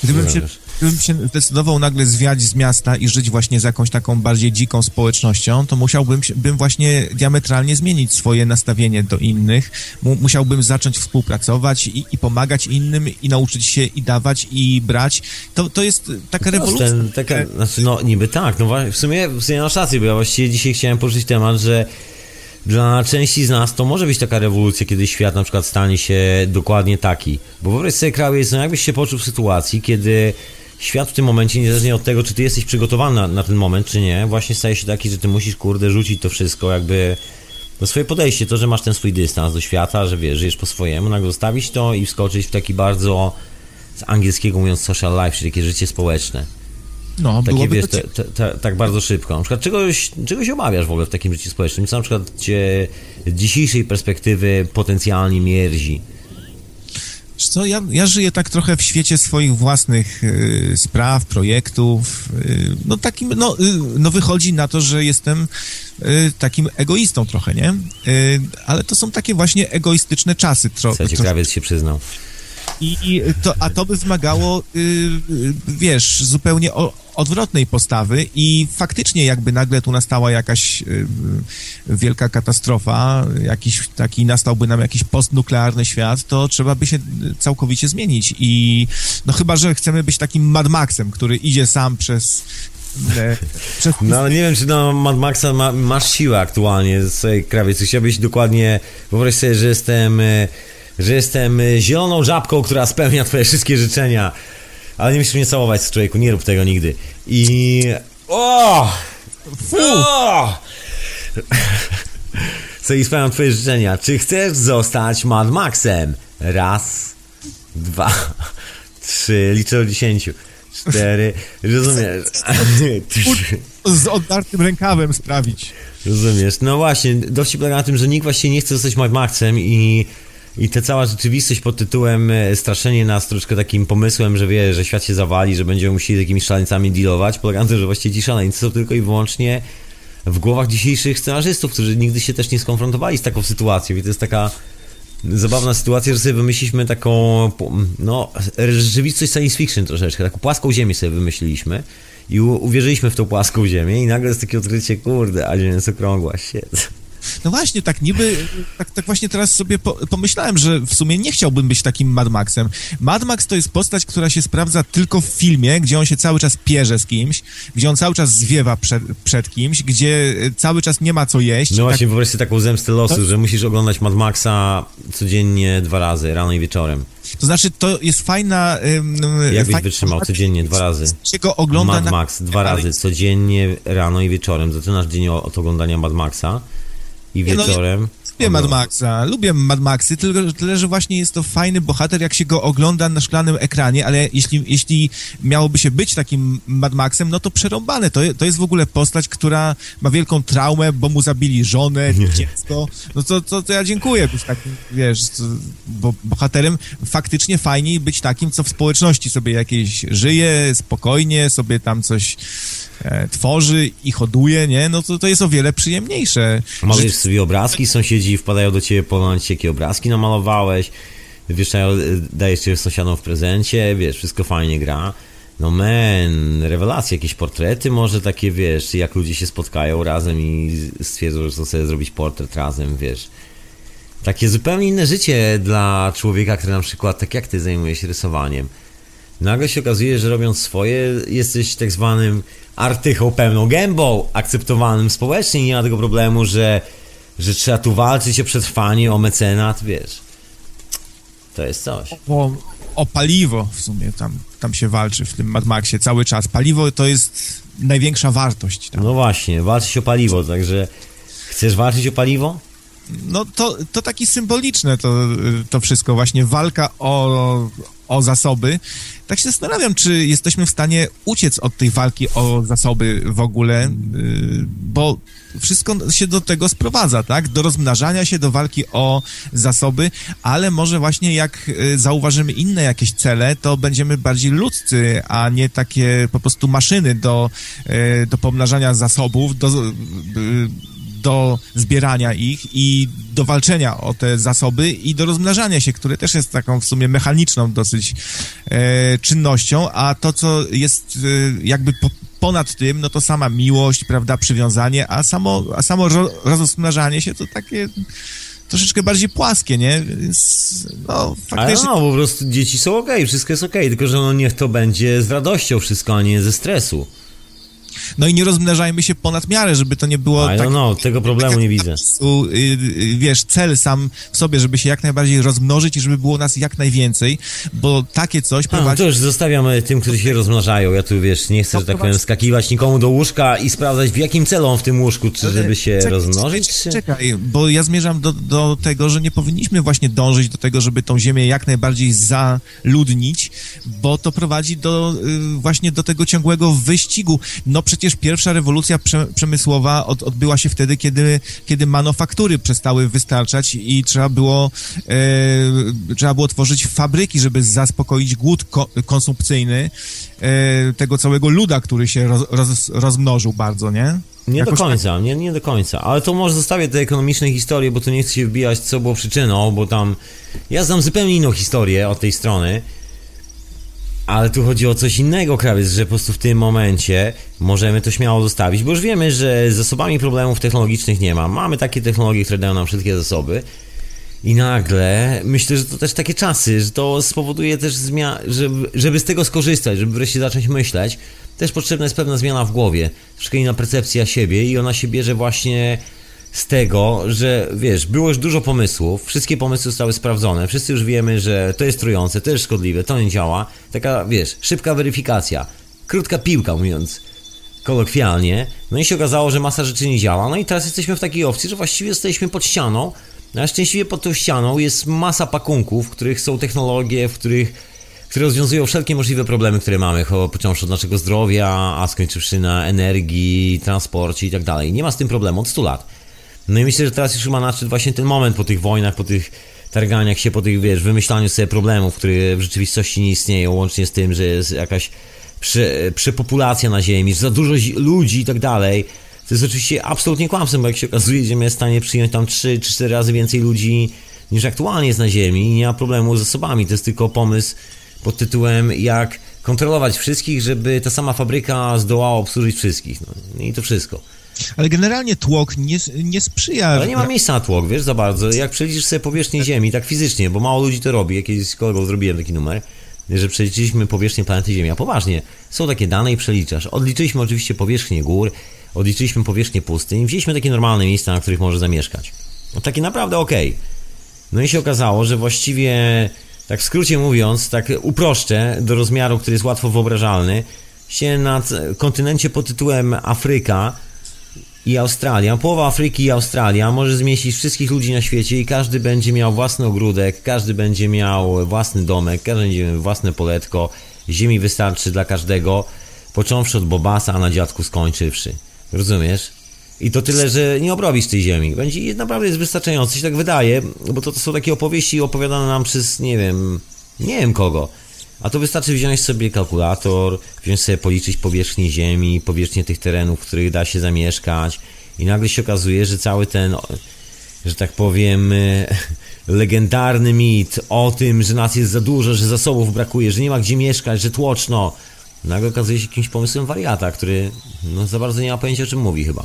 Gdybym się, gdybym się zdecydował nagle zwiać z miasta i żyć właśnie z jakąś taką bardziej dziką społecznością, to musiałbym bym właśnie diametralnie zmienić swoje nastawienie do innych. Mu, musiałbym zacząć współpracować i, i pomagać innym i nauczyć się i dawać i brać. To, to jest taka rewolucja. Ten, taka, znaczy, no niby tak, no w sumie, w sumie masz rację, bo ja właściwie dzisiaj chciałem poruszyć temat, że dla części z nas to może być taka rewolucja, kiedy świat na przykład stanie się dokładnie taki. Bo wyobraź sobie krawiec, no jakbyś się poczuł w sytuacji, kiedy świat w tym momencie, niezależnie od tego, czy ty jesteś przygotowany na, na ten moment, czy nie, właśnie staje się taki, że ty musisz, kurde, rzucić to wszystko, jakby no swoje podejście, to, że masz ten swój dystans do świata, że wiesz, żyjesz po swojemu, nagle zostawić to i wskoczyć w taki bardzo, z angielskiego mówiąc social life, czyli takie życie społeczne. No, Takie byłoby wiesz, to te, te, te, tak bardzo szybko. Na przykład czegoś, czegoś obawiasz w ogóle w takim życiu społecznym, co na przykład cię z dzisiejszej perspektywy potencjalnie mierzi. Co, ja, ja żyję tak trochę w świecie swoich własnych y, spraw, projektów. Y, no takim, no, y, no wychodzi na to, że jestem y, takim egoistą trochę, nie? Y, ale to są takie właśnie egoistyczne czasy. Tro, Słuchajcie, tro, krawiec się przyznał. I, to, a to by wymagało, y, y, wiesz, zupełnie o, odwrotnej postawy i faktycznie jakby nagle tu nastała jakaś y, wielka katastrofa, jakiś taki nastałby nam jakiś postnuklearny świat, to trzeba by się całkowicie zmienić i no chyba, że chcemy być takim Mad Maxem, który idzie sam przez No ale nie wiem, czy na Mad Maxa ma, masz siłę aktualnie, sobie krawiec. Chciałbyś dokładnie, wyobraź sobie, że jestem, że jestem e, zieloną żabką, która spełnia twoje wszystkie życzenia. Ale nie musisz mnie całować, człowieku, nie rób tego nigdy. I... O! O! Co i spełniam twoje życzenia. Czy chcesz zostać Mad Maxem? Raz, dwa, trzy, liczę do dziesięciu. cztery, rozumiesz? Z oddartym rękawem sprawić. Rozumiesz? No właśnie, dowcip polega na tym, że nikt właśnie nie chce zostać Mad Maxem i, i ta cała rzeczywistość pod tytułem e, straszenie nas troszkę takim pomysłem, że wie, że świat się zawali, że będziemy musieli z jakimiś szaleńcami dealować, polega na tym, że właściwie ci szaleńcy są tylko i wyłącznie w głowach dzisiejszych scenarzystów, którzy nigdy się też nie skonfrontowali z taką sytuacją i to jest taka zabawna sytuacja, że sobie wymyśliliśmy taką, no, rzeczywistość science fiction troszeczkę, taką płaską ziemię sobie wymyśliliśmy i uwierzyliśmy w tą płaską ziemię i nagle jest takie odkrycie, kurde, a ziemia jest okrągła, shit. No właśnie, tak niby, tak, tak właśnie teraz sobie po, pomyślałem, że w sumie nie chciałbym być takim Mad Maxem. Mad Max to jest postać, która się sprawdza tylko w filmie, gdzie on się cały czas pierze z kimś, gdzie on cały czas zwiewa przed, przed kimś, gdzie cały czas nie ma co jeść. No właśnie, tak, wyobraź sobie taką zemstę losu, że musisz oglądać Mad Maxa codziennie dwa razy, rano i wieczorem. to znaczy, to jest fajna... ym, Jak byś fajna wytrzymał codziennie, dwa razy? się go ogląda Mad na... Max, dwa ale- razy, codziennie, rano i wieczorem. Zaczynasz dzień od oglądania Mad Maxa i Nie, no, wieczorem... Lubię Mad Maxa, lubię Mad Maxy, tylko tyle, że właśnie jest to fajny bohater, jak się go ogląda na szklanym ekranie, ale jeśli, jeśli miałoby się być takim Mad Maxem, no to przerąbane. To, to jest w ogóle postać, która ma wielką traumę, bo mu zabili żonę, dziecko. No to, to, to ja dziękuję być takim, wiesz, bo bohaterem faktycznie fajniej być takim, co w społeczności sobie jakieś żyje, spokojnie, sobie tam coś e, tworzy i hoduje, nie? No to, to jest o wiele przyjemniejsze. Malujesz sobie obrazki, sąsiedzi wpadają do ciebie, ci, jakie obrazki namalowałeś, wieszają, dajesz cię sąsiadom w prezencie, wiesz, wszystko fajnie gra. No man, rewelacje, jakieś portrety może takie, wiesz, jak ludzie się spotkają razem i stwierdzą, że chcą sobie zrobić portret razem, wiesz. Takie zupełnie inne życie dla człowieka, który na przykład, tak jak ty, zajmuje się rysowaniem. Nagle się okazuje, że robiąc swoje, jesteś tak zwanym artychą pełną gębą, akceptowanym społecznie. Nie ma tego problemu, że, że trzeba tu walczyć o przetrwanie, o mecenat, wiesz. To jest coś. o, o paliwo w sumie tam, tam się walczy w tym Mad Maxie cały czas. Paliwo to jest największa wartość. Tam. No właśnie, walczyć o paliwo, także chcesz walczyć o paliwo? No to, to taki symboliczne to, to wszystko, właśnie walka o, o zasoby. Tak się zastanawiam, czy jesteśmy w stanie uciec od tej walki o zasoby w ogóle, yy, bo wszystko się do tego sprowadza, tak? Do rozmnażania się, do walki o zasoby, ale może właśnie jak y, zauważymy inne jakieś cele, to będziemy bardziej ludzcy, a nie takie po prostu maszyny do, y, do pomnażania zasobów, do, y, do zbierania ich i do walczenia o te zasoby i do rozmnażania się, które też jest taką w sumie mechaniczną dosyć e, czynnością, a to, co jest e, jakby po, ponad tym, no to sama miłość, prawda, przywiązanie, a samo, a samo ro, rozmnażanie się to takie troszeczkę bardziej płaskie, nie? Więc, no, Ale faktycznie... no, po prostu dzieci są okej, wszystko jest okej, tylko że no niech to będzie z radością wszystko, a nie ze stresu. No i nie rozmnażajmy się ponad miarę, żeby to nie było I tak... know, tego problemu nie widzę. y, y, wiesz, cel sam w sobie, żeby się jak najbardziej rozmnożyć i żeby było nas jak najwięcej, bo takie coś prowadzi... to już zostawiam e, tym, którzy się rozmnażają. Ja tu wiesz, nie chcę, że tak powiem, skakiwać nikomu do łóżka i sprawdzać w jakim celu on w tym łóżku, czy żeby się Czekaj, rozmnożyć, czekaj. Czekaj, bo ja zmierzam do, do tego, że nie powinniśmy właśnie dążyć do tego, żeby tą ziemię jak najbardziej zaludnić, bo to prowadzi do y, właśnie do tego ciągłego wyścigu. No przecież pierwsza rewolucja prze, przemysłowa od, odbyła się wtedy, kiedy, kiedy manufaktury przestały wystarczać i trzeba było, e, trzeba było tworzyć fabryki, żeby zaspokoić głód ko, konsumpcyjny e, tego całego luda, który się roz, roz, rozmnożył bardzo, nie? Nie Jakoś do tak- końca, nie, nie do końca. Ale to może zostawię te ekonomiczne historie, bo tu nie chcę się wbijać, co było przyczyną, bo tam... Ja znam zupełnie inną historię od tej strony. Ale tu chodzi o coś innego, krawiec, że po prostu w tym momencie możemy to śmiało zostawić, bo już wiemy, że z zasobami problemów technologicznych nie ma. Mamy takie technologie, które dają nam wszystkie zasoby. I nagle myślę, że to też takie czasy, że to spowoduje też zmianę, żeby, żeby z tego skorzystać, żeby wreszcie zacząć myśleć. Też potrzebna jest pewna zmiana w głowie, troszkę inna percepcja siebie i ona się bierze właśnie z tego, że wiesz, było już dużo pomysłów, wszystkie pomysły zostały sprawdzone, wszyscy już wiemy, że to jest trujące, to jest szkodliwe, to nie działa. Taka, wiesz, szybka weryfikacja, krótka piłka mówiąc kolokwialnie. No i się okazało, że masa rzeczy nie działa. No i teraz jesteśmy w takiej opcji, że właściwie jesteśmy pod ścianą, no a szczęśliwie pod tą ścianą jest masa pakunków, w których są technologie, w których które rozwiązują wszelkie możliwe problemy, które mamy, począwszy od naszego zdrowia, a skończywszy na energii, transporcie i tak dalej. Nie ma z tym problemu od 100 lat. No i myślę, że teraz już chyba nadszedł właśnie ten moment po tych wojnach, po tych targaniach się, po tych, wiesz, wymyślaniu sobie problemów, które w rzeczywistości nie istnieją, łącznie z tym, że jest jakaś prze, przepopulacja na Ziemi, że za dużo zi- ludzi i tak dalej. To jest oczywiście absolutnie kłamstwem, bo jak się okazuje, Ziemia jest w stanie przyjąć tam 3 czy 4 razy więcej ludzi niż aktualnie jest na Ziemi i nie ma problemu z zasobami. To jest tylko pomysł pod tytułem jak kontrolować wszystkich, żeby ta sama fabryka zdołała obsłużyć wszystkich. No i to wszystko. Ale generalnie tłok nie, nie sprzyja... Ale nie ma miejsca na tłok, wiesz, za bardzo. Jak przeliczysz sobie powierzchnię Ziemi, tak fizycznie, bo mało ludzi to robi, jakieś z kolegą zrobiłem taki numer, że przeliczyliśmy powierzchnię planety Ziemia. Poważnie, są takie dane i przeliczasz. Odliczyliśmy oczywiście powierzchnię gór, odliczyliśmy powierzchnię pustyń, wzięliśmy takie normalne miejsca, na których może zamieszkać. No takie naprawdę okej. No i się okazało, że właściwie, tak w skrócie mówiąc, tak uproszczę do rozmiaru, który jest łatwo wyobrażalny, się na kontynencie pod tytułem Afryka i Australia, połowa Afryki i Australia może zmieścić wszystkich ludzi na świecie i każdy będzie miał własny ogródek, każdy będzie miał własny domek, każdy będzie miał własne poletko, ziemi wystarczy dla każdego, począwszy od Bobasa, a na dziadku skończywszy. Rozumiesz? I to tyle, że nie obrobisz tej ziemi. Będzie naprawdę jest wystarczająco, się tak wydaje, bo to, to są takie opowieści opowiadane nam przez, nie wiem, nie wiem kogo. A to wystarczy wziąć sobie kalkulator, wziąć sobie policzyć powierzchnię ziemi, powierzchnię tych terenów, w których da się zamieszkać i nagle się okazuje, że cały ten, że tak powiem, legendarny mit o tym, że nas jest za dużo, że zasobów brakuje, że nie ma gdzie mieszkać, że tłoczno, nagle okazuje się jakimś pomysłem wariata, który no, za bardzo nie ma pojęcia o czym mówi chyba.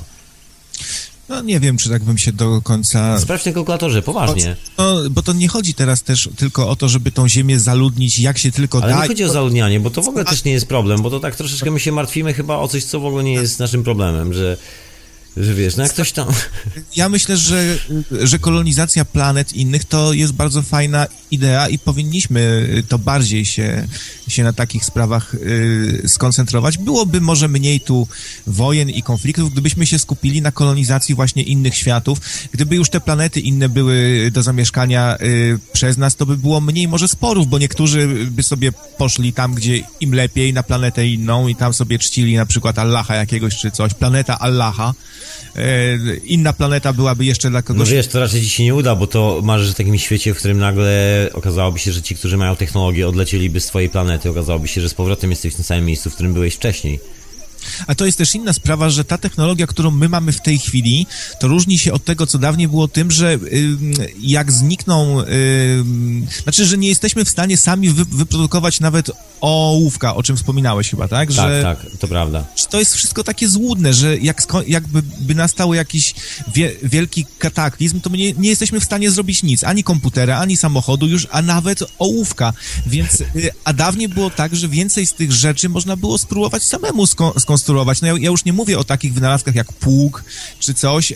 No nie wiem, czy tak bym się do końca... Sprawdź tym kalkulatorze, poważnie. No, bo to nie chodzi teraz też tylko o to, żeby tą ziemię zaludnić jak się tylko Ale da. nie chodzi o zaludnianie, bo to w ogóle też nie jest problem, bo to tak troszeczkę my się martwimy chyba o coś, co w ogóle nie jest naszym problemem, że, że wiesz, no jak ktoś tam... Ja myślę, że, że kolonizacja planet innych to jest bardzo fajna idea i powinniśmy to bardziej się, się na takich sprawach y, skoncentrować. Byłoby może mniej tu wojen i konfliktów, gdybyśmy się skupili na kolonizacji właśnie innych światów. Gdyby już te planety inne były do zamieszkania y, przez nas, to by było mniej może sporów, bo niektórzy by sobie poszli tam, gdzie im lepiej, na planetę inną i tam sobie czcili na przykład Allaha jakiegoś czy coś. Planeta Allaha. E, inna planeta byłaby jeszcze dla No kogoś. wiesz, to raczej ci się nie uda, bo to marzysz o takim świecie, w którym nagle okazałoby się, że ci, którzy mają technologię, odlecieliby z twojej planety. Okazałoby się, że z powrotem jesteś w tym samym miejscu, w którym byłeś wcześniej. A to jest też inna sprawa, że ta technologia, którą my mamy w tej chwili, to różni się od tego, co dawniej było tym, że jak znikną, znaczy, że nie jesteśmy w stanie sami wy, wyprodukować nawet ołówka, o czym wspominałeś chyba, tak? Tak, że, tak, to prawda. to jest wszystko takie złudne, że jak jakby by nastał jakiś wie- wielki kataklizm, to my nie, nie jesteśmy w stanie zrobić nic, ani komputera, ani samochodu już, a nawet ołówka, więc, y, a dawniej było tak, że więcej z tych rzeczy można było spróbować samemu sko- skonstruować, no ja, ja już nie mówię o takich wynalazkach jak pług, czy coś, y,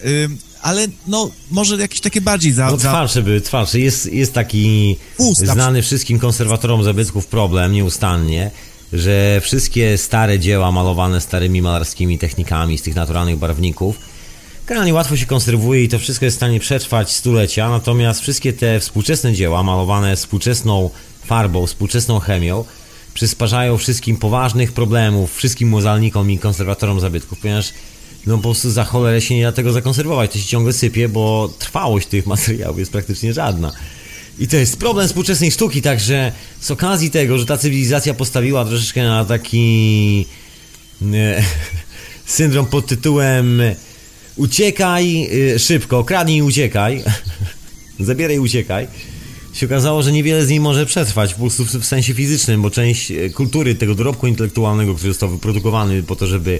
ale no, może jakieś takie bardziej za... No za trwalsze były, trwalsze. Jest, jest taki znany wszystkim konserwatorom zabytków problem nieustannie, że wszystkie stare dzieła malowane starymi malarskimi technikami z tych naturalnych barwników generalnie łatwo się konserwuje i to wszystko jest w stanie przetrwać stulecia, natomiast wszystkie te współczesne dzieła malowane współczesną farbą, współczesną chemią przysparzają wszystkim poważnych problemów, wszystkim muzealnikom i konserwatorom zabytków, ponieważ no po prostu za cholerę się nie da tego zakonserwować, to się ciągle sypie, bo trwałość tych materiałów jest praktycznie żadna. I to jest problem współczesnej sztuki, także z okazji tego, że ta cywilizacja postawiła troszeczkę na taki e, syndrom pod tytułem uciekaj e, szybko, kradnij i uciekaj, zabieraj i uciekaj, się okazało, że niewiele z niej może przetrwać po prostu w, sensie fizycznym, bo część e, kultury, tego dorobku intelektualnego, który został wyprodukowany po to, żeby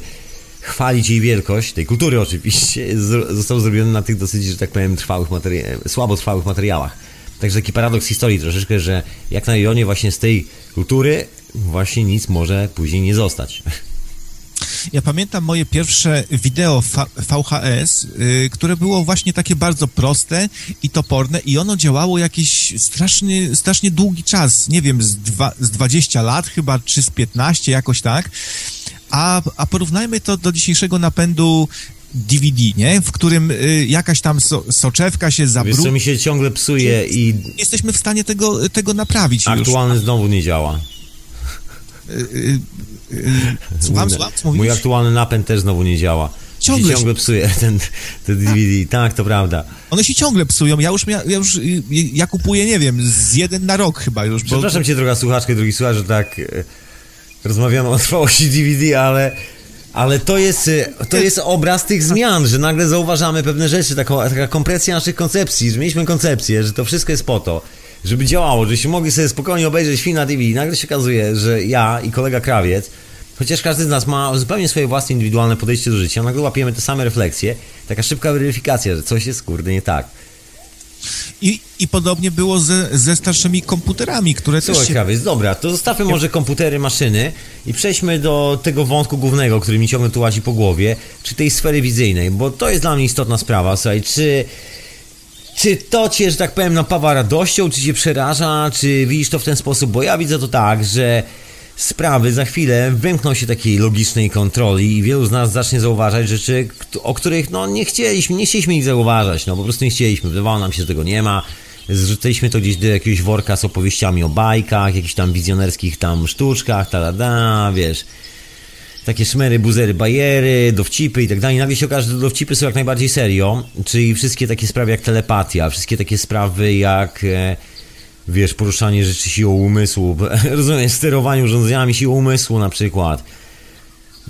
chwalić jej wielkość, tej kultury oczywiście, został zrobiony na tych dosyć, że tak powiem, trwałych materia- słabo trwałych materiałach. Także taki paradoks historii troszeczkę, że jak na ironie właśnie z tej kultury właśnie nic może później nie zostać. Ja pamiętam moje pierwsze wideo VHS, y, które było właśnie takie bardzo proste i toporne i ono działało jakiś straszny, strasznie długi czas, nie wiem, z, dwa, z 20 lat chyba, czy z 15, jakoś tak. A, a porównajmy to do dzisiejszego napędu DVD, nie? W którym y, jakaś tam so, soczewka się zabrudzi. co, mi się ciągle psuje i Jesteśmy w stanie tego, tego naprawić już. aktualny znowu nie działa. Y, y, słucham, słucham, co Mój aktualny napęd też znowu nie działa. Ciągle Się ciągle psuje ten, ten DVD. Tak, to prawda. One się ciągle psują. Ja już, mia, ja już y, ja kupuję, nie wiem, z jeden na rok chyba już. Bo, Przepraszam cię, droga słuchaczka, drugi słuchacz, że tak e, rozmawiamy o trwałości DVD, ale, ale to, jest, to jest obraz tych zmian, że nagle zauważamy pewne rzeczy, taka, taka kompresja naszych koncepcji, że mieliśmy koncepcję, że to wszystko jest po to, żeby działało, żebyśmy mogli sobie spokojnie obejrzeć film na DVD. Nagle się okazuje, że ja i kolega Krawiec, chociaż każdy z nas ma zupełnie swoje własne indywidualne podejście do życia, nagle łapiemy te same refleksje, taka szybka weryfikacja, że coś jest kurde nie tak. I, I podobnie było ze, ze starszymi komputerami, które Słuchaj, też się... Krawiec, dobra, to zostawmy może komputery, maszyny i przejdźmy do tego wątku głównego, który mi ciągle tu łazi po głowie, czy tej sfery wizyjnej, bo to jest dla mnie istotna sprawa, słuchaj, czy... Czy to cię, że tak powiem, napawa radością, czy cię przeraża, czy widzisz to w ten sposób? Bo ja widzę to tak, że sprawy za chwilę wymkną się takiej logicznej kontroli i wielu z nas zacznie zauważać rzeczy, o których no nie chcieliśmy, nie chcieliśmy ich zauważać, no po prostu nie chcieliśmy, wydawało nam się, że tego nie ma. Zrzuciliśmy to gdzieś do jakiegoś worka z opowieściami o bajkach, jakichś tam wizjonerskich tam sztuczkach, ta wiesz takie szmery, buzery, bajery, dowcipy i tak dalej. Nagle się okaże, że dowcipy są jak najbardziej serio, czyli wszystkie takie sprawy jak telepatia, wszystkie takie sprawy jak, e, wiesz, poruszanie rzeczy siłą umysłu, rozumiesz, sterowanie urządzeniami siłą umysłu na przykład.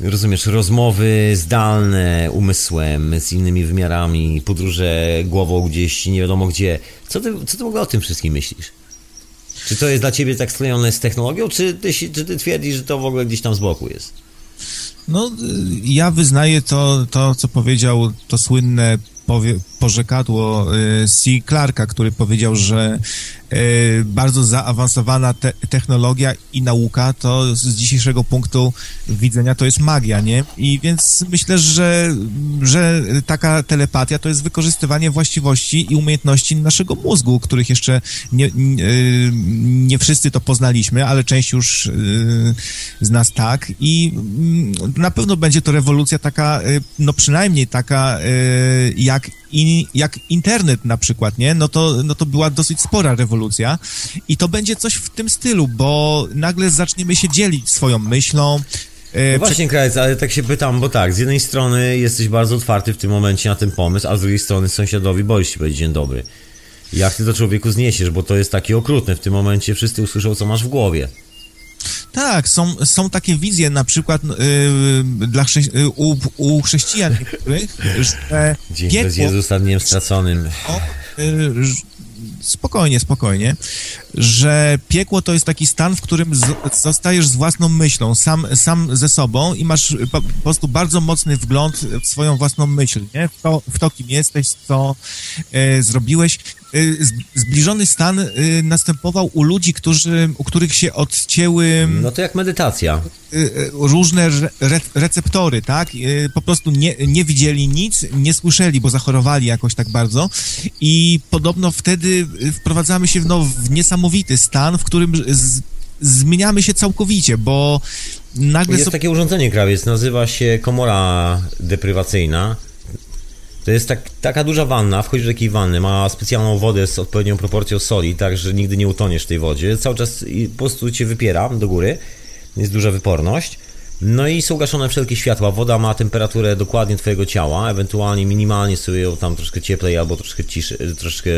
Rozumiesz, rozmowy zdalne umysłem z innymi wymiarami, podróże głową gdzieś nie wiadomo gdzie. Co ty, co ty w ogóle o tym wszystkim myślisz? Czy to jest dla ciebie tak sklejone z technologią, czy ty, czy ty twierdzisz, że to w ogóle gdzieś tam z boku jest? No, y, ja wyznaję to, to co powiedział to słynne powie, porzekadło y, C. Clarka, który powiedział, że bardzo zaawansowana te, technologia i nauka to z dzisiejszego punktu widzenia to jest magia, nie? I więc myślę, że, że taka telepatia to jest wykorzystywanie właściwości i umiejętności naszego mózgu, których jeszcze nie, nie, nie wszyscy to poznaliśmy, ale część już y, z nas tak i mm, na pewno będzie to rewolucja taka, y, no przynajmniej taka jak, in, jak internet na przykład, nie? No to, no to była dosyć spora rewolucja i to będzie coś w tym stylu, bo nagle zaczniemy się dzielić swoją myślą. y, No właśnie, Krajec, ale tak się pytam, bo tak, z jednej strony jesteś bardzo otwarty w tym momencie na ten pomysł, a z drugiej strony sąsiadowi boisz się powiedzieć dzień dobry. Jak ty to człowieku zniesiesz, bo to jest takie okrutne. W tym momencie wszyscy usłyszą, co masz w głowie. Tak, są, są takie wizje na przykład y, dla chrze- y, u, u chrześcijan niektórych, że Dzień bez piekło, Jezusa dniem straconym. o, y, ż- spokojnie, spokojnie, że piekło to jest taki stan, w którym z, zostajesz z własną myślą, sam, sam ze sobą i masz po, po prostu bardzo mocny wgląd w swoją własną myśl, nie? W to, w to kim jesteś, co e, zrobiłeś. E, zbliżony stan e, następował u ludzi, którzy, u których się odcięły No to jak medytacja. y, y, różne re, re, receptory, tak? Y, Po prostu nie, nie widzieli nic, nie słyszeli, bo zachorowali jakoś tak bardzo i podobno wtedy wprowadzamy się w, no, w niesamowity stan, w którym z, zmieniamy się całkowicie, bo nagle Jest so- takie urządzenie, krawiec, nazywa się komora deprywacyjna. To jest tak, taka duża wanna, wchodzisz do takiej wanny, ma specjalną wodę z odpowiednią proporcją soli, tak, że nigdy nie utoniesz w tej wodzie. Cały czas po prostu cię wypiera do góry, jest duża wyporność. No i są gaszone wszelkie światła. Woda ma temperaturę dokładnie twojego ciała, ewentualnie minimalnie sobie ją tam troszkę cieplej albo troszkę ciszy, troszkę,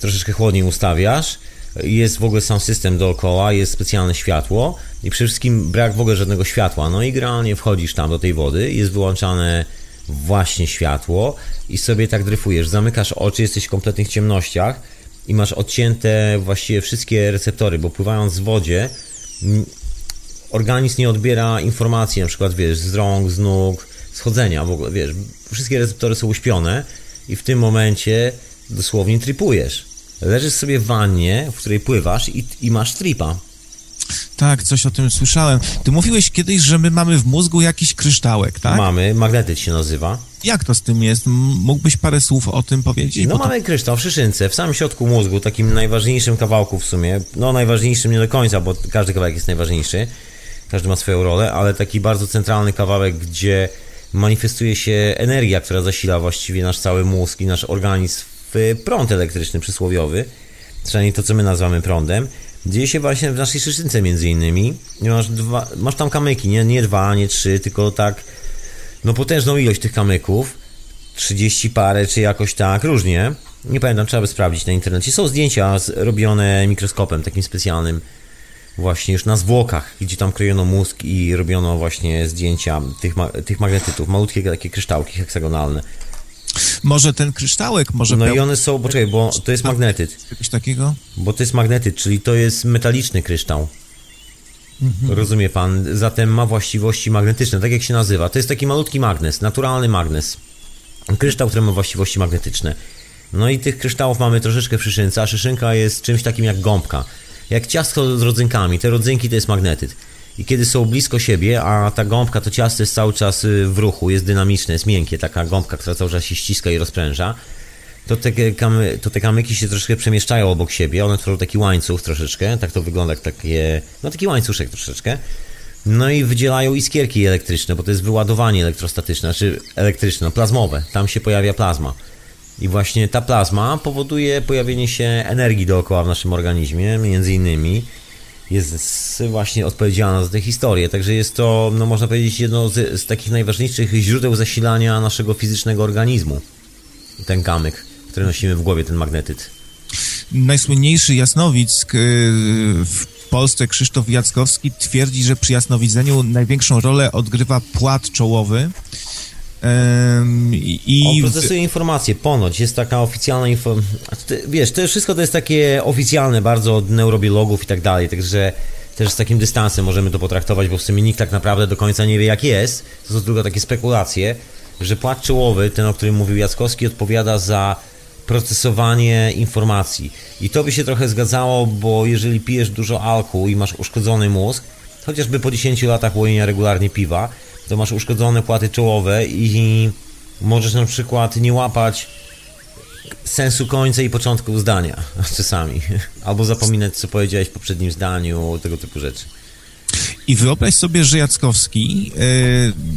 troszeczkę chłodniej ustawiasz. Jest w ogóle sam system dookoła, jest specjalne światło i przede wszystkim brak w ogóle żadnego światła. No i generalnie wchodzisz tam do tej wody, jest wyłączane właśnie światło i sobie tak dryfujesz. Zamykasz oczy, jesteś w kompletnych ciemnościach i masz odcięte właściwie wszystkie receptory, bo pływając w wodzie organizm nie odbiera informacji, na przykład wiesz, z rąk, z nóg, schodzenia w ogóle, wiesz, wszystkie receptory są uśpione i w tym momencie dosłownie tripujesz. Leżysz sobie w wannie, w której pływasz i, i masz tripa. Tak, coś o tym słyszałem. Ty mówiłeś kiedyś, że my mamy w mózgu jakiś kryształek, tak? Mamy, magnetyt się nazywa. Jak to z tym jest? Mógłbyś parę słów o tym powiedzieć? No Bo to- mamy kryształ w szyszynce, w samym środku mózgu, takim najważniejszym kawałku w sumie. No najważniejszym nie do końca, bo każdy kawałek jest najważniejszy. Każdy ma swoją rolę, ale taki bardzo centralny kawałek, gdzie manifestuje się energia, która zasila właściwie nasz cały mózg i nasz organizm prąd elektryczny przysłowiowy. Przynajmniej to, co my nazywamy prądem. Dzieje się właśnie w naszej szyszynce między innymi. Masz, dwa, masz tam kamyki, nie, nie dwa, nie trzy, tylko tak no potężną ilość tych kamyków. 30 parę, czy jakoś tak, różnie. Nie pamiętam, trzeba by sprawdzić na internecie. Są zdjęcia robione mikroskopem takim specjalnym, właśnie już na zwłokach, gdzie tam krojono mózg i robiono właśnie zdjęcia tych, ma, tych magnetytów, malutkie takie kryształki heksagonalne. Może ten kryształek, może... No i one są, poczekaj, bo to jest magnetyt. Coś takiego? Bo to jest magnetyt, czyli to jest metaliczny kryształ. Rozumie pan? Zatem ma właściwości magnetyczne, tak jak się nazywa. To jest taki malutki magnes, naturalny magnes. Kryształ, który ma właściwości magnetyczne. No i tych kryształów mamy troszeczkę w szyszynce, a szyszynka jest czymś takim jak gąbka. Jak ciastko z rodzynkami. Te rodzynki to jest magnetyt. I kiedy są blisko siebie, a ta gąbka, to ciasto jest cały czas y, w ruchu, jest dynamiczne, jest miękkie, taka gąbka, która cały czas się ściska i rozpręża, to te, kamy, to te kamyki się troszeczkę przemieszczają obok siebie, one tworzą taki łańcuch troszeczkę, tak to wygląda takie, no taki łańcuszek troszeczkę. No i wydzielają iskierki elektryczne, bo to jest wyładowanie elektrostatyczne, znaczy elektryczne, no plazmowe, tam się pojawia plazma. I właśnie ta plazma powoduje pojawienie się energii dookoła w naszym organizmie, między innymi jest właśnie odpowiedzialna za tę historię. Także jest to, no można powiedzieć, jedno z, z takich najważniejszych źródeł zasilania naszego fizycznego organizmu. Ten kamyk, który nosimy w głowie, ten magnetyt. Najsłynniejszy jasnowic k- w Polsce, Krzysztof Jackowski, twierdzi, że przy jasnowidzeniu największą rolę odgrywa płat czołowy. I, On procesuje informacje, ponoć jest taka oficjalna info... Wiesz, to wszystko to jest takie oficjalne bardzo od neurobiologów i tak dalej, także też z takim dystansem możemy to potraktować, bo w sumie nikt tak naprawdę do końca nie wie jak jest. To są tylko takie spekulacje, że płat czołowy, ten o którym mówił Jackowski, odpowiada za procesowanie informacji. I to by się trochę zgadzało, bo jeżeli pijesz dużo alku i masz uszkodzony mózg, chociażby po 10 latach łojenia regularnie piwa, to masz uszkodzone płaty czołowe i możesz na przykład nie łapać sensu końca i początku zdania czasami. Albo zapominać, co powiedziałeś w poprzednim zdaniu, tego typu rzeczy. I wyobraź sobie, że Jackowski e,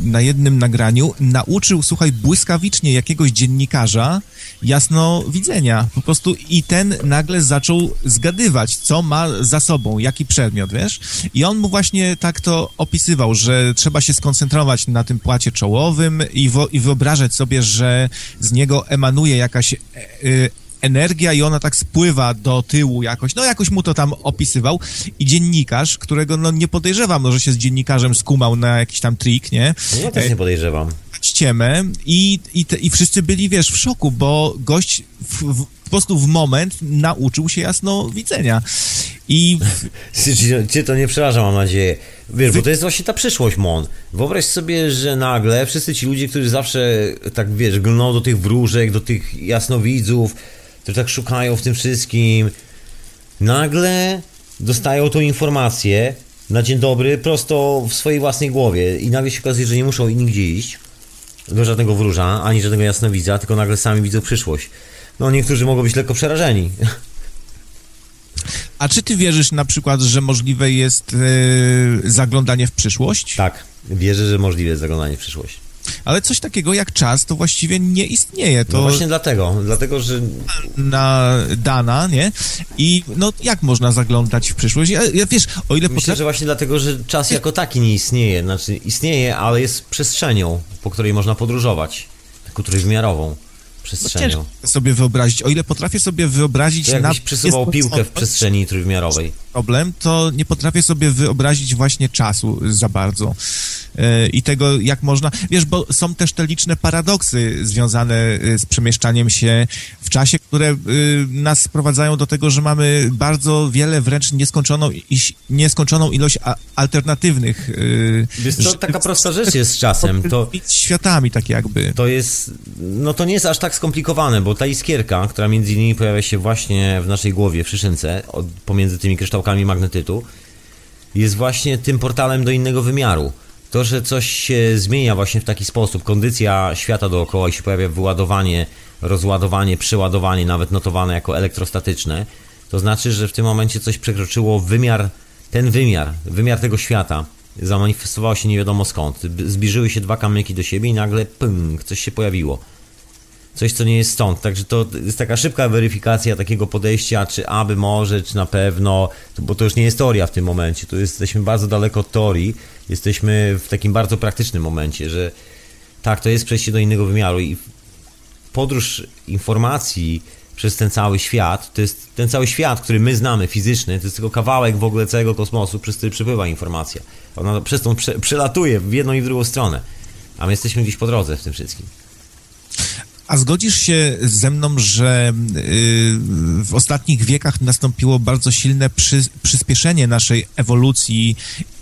na jednym nagraniu nauczył, słuchaj, błyskawicznie jakiegoś dziennikarza jasnowidzenia. Po prostu i ten nagle zaczął zgadywać, co ma za sobą, jaki przedmiot, wiesz? I on mu właśnie tak to opisywał, że trzeba się skoncentrować na tym płacie czołowym i, wo, i wyobrażać sobie, że z niego emanuje jakaś e, e, energia i ona tak spływa do tyłu jakoś, no jakoś mu to tam opisywał i dziennikarz, którego no nie podejrzewam, no, że się z dziennikarzem skumał na jakiś tam trik, nie? No ja też nie podejrzewam. Ściemę i, i, te, i wszyscy byli, wiesz, w szoku, bo gość w, w, po prostu w moment nauczył się jasno widzenia. I Cię- to nie przeraża, mam nadzieję. Wiesz, bo to jest właśnie ta przyszłość, Mon. Wyobraź sobie, że nagle wszyscy ci ludzie, którzy zawsze tak, wiesz, glną do tych wróżek, do tych jasnowidzów, którzy tak szukają w tym wszystkim, nagle dostają tą informację na dzień dobry prosto w swojej własnej głowie i nagle się okazuje, że nie muszą nigdzie iść żadnego wróża, ani żadnego jasnowidza, tylko nagle sami widzą przyszłość. No niektórzy mogą być lekko przerażeni. A czy ty wierzysz na przykład, że możliwe jest e, zaglądanie w przyszłość? Tak, wierzę, że możliwe jest zaglądanie w przyszłość. Ale coś takiego jak czas to właściwie nie istnieje. To No właśnie dlatego, dlatego, że na dana, nie? I no jak można zaglądać w przyszłość? Ja, ja wiesz, o ile myślę, że właśnie dlatego, że czas jako taki nie istnieje. Znaczy istnieje, ale jest przestrzenią, po której można podróżować. Taką trójwymiarową przestrzenią. Ciężko sobie wyobrazić. O ile potrafię sobie wyobrazić... To jakbyś na- przesuwał piłkę w przestrzeni trójwymiarowej. Problem, to nie potrafię sobie wyobrazić właśnie czasu za bardzo. E, I tego, jak można. Wiesz, bo są też te liczne paradoksy związane e, z przemieszczaniem się w czasie, które e, nas sprowadzają do tego, że mamy bardzo wiele, wręcz nieskończoną, nieskończoną ilość alternatywnych. Wiesz ż- taka prosta rzecz jest z czasem. To, światami, tak jakby. to jest, no to nie jest aż tak skomplikowane, bo ta iskierka, która między innymi pojawia się właśnie w naszej głowie, w szyszynce, od, pomiędzy tymi kryształkami magnetytu, jest właśnie tym portalem do innego wymiaru. To, że coś się zmienia właśnie w taki sposób, kondycja świata dookoła i się pojawia wyładowanie, rozładowanie, przeładowanie, nawet notowane jako elektrostatyczne, to znaczy, że w tym momencie coś przekroczyło wymiar, ten wymiar, wymiar tego świata. Zamanifestowało się nie wiadomo skąd. Zbliżyły się dwa kamyki do siebie i nagle pęk, coś się pojawiło. Coś, co nie jest stąd. Także to jest taka szybka weryfikacja takiego podejścia, czy aby może, czy na pewno, bo to już nie jest teoria w tym momencie, tu jesteśmy bardzo daleko od teorii, jesteśmy w takim bardzo praktycznym momencie, że tak, to jest przejście do innego wymiaru i podróż informacji przez ten cały świat, to jest ten cały świat, który my znamy, fizyczny, to jest tylko kawałek w ogóle całego kosmosu, przez który przepływa informacja. Ona przez tą prze, przelatuje w jedną i w drugą stronę, a my jesteśmy gdzieś po drodze w tym wszystkim. A zgodzisz się ze mną, że y, w ostatnich wiekach nastąpiło bardzo silne przy, przyspieszenie naszej ewolucji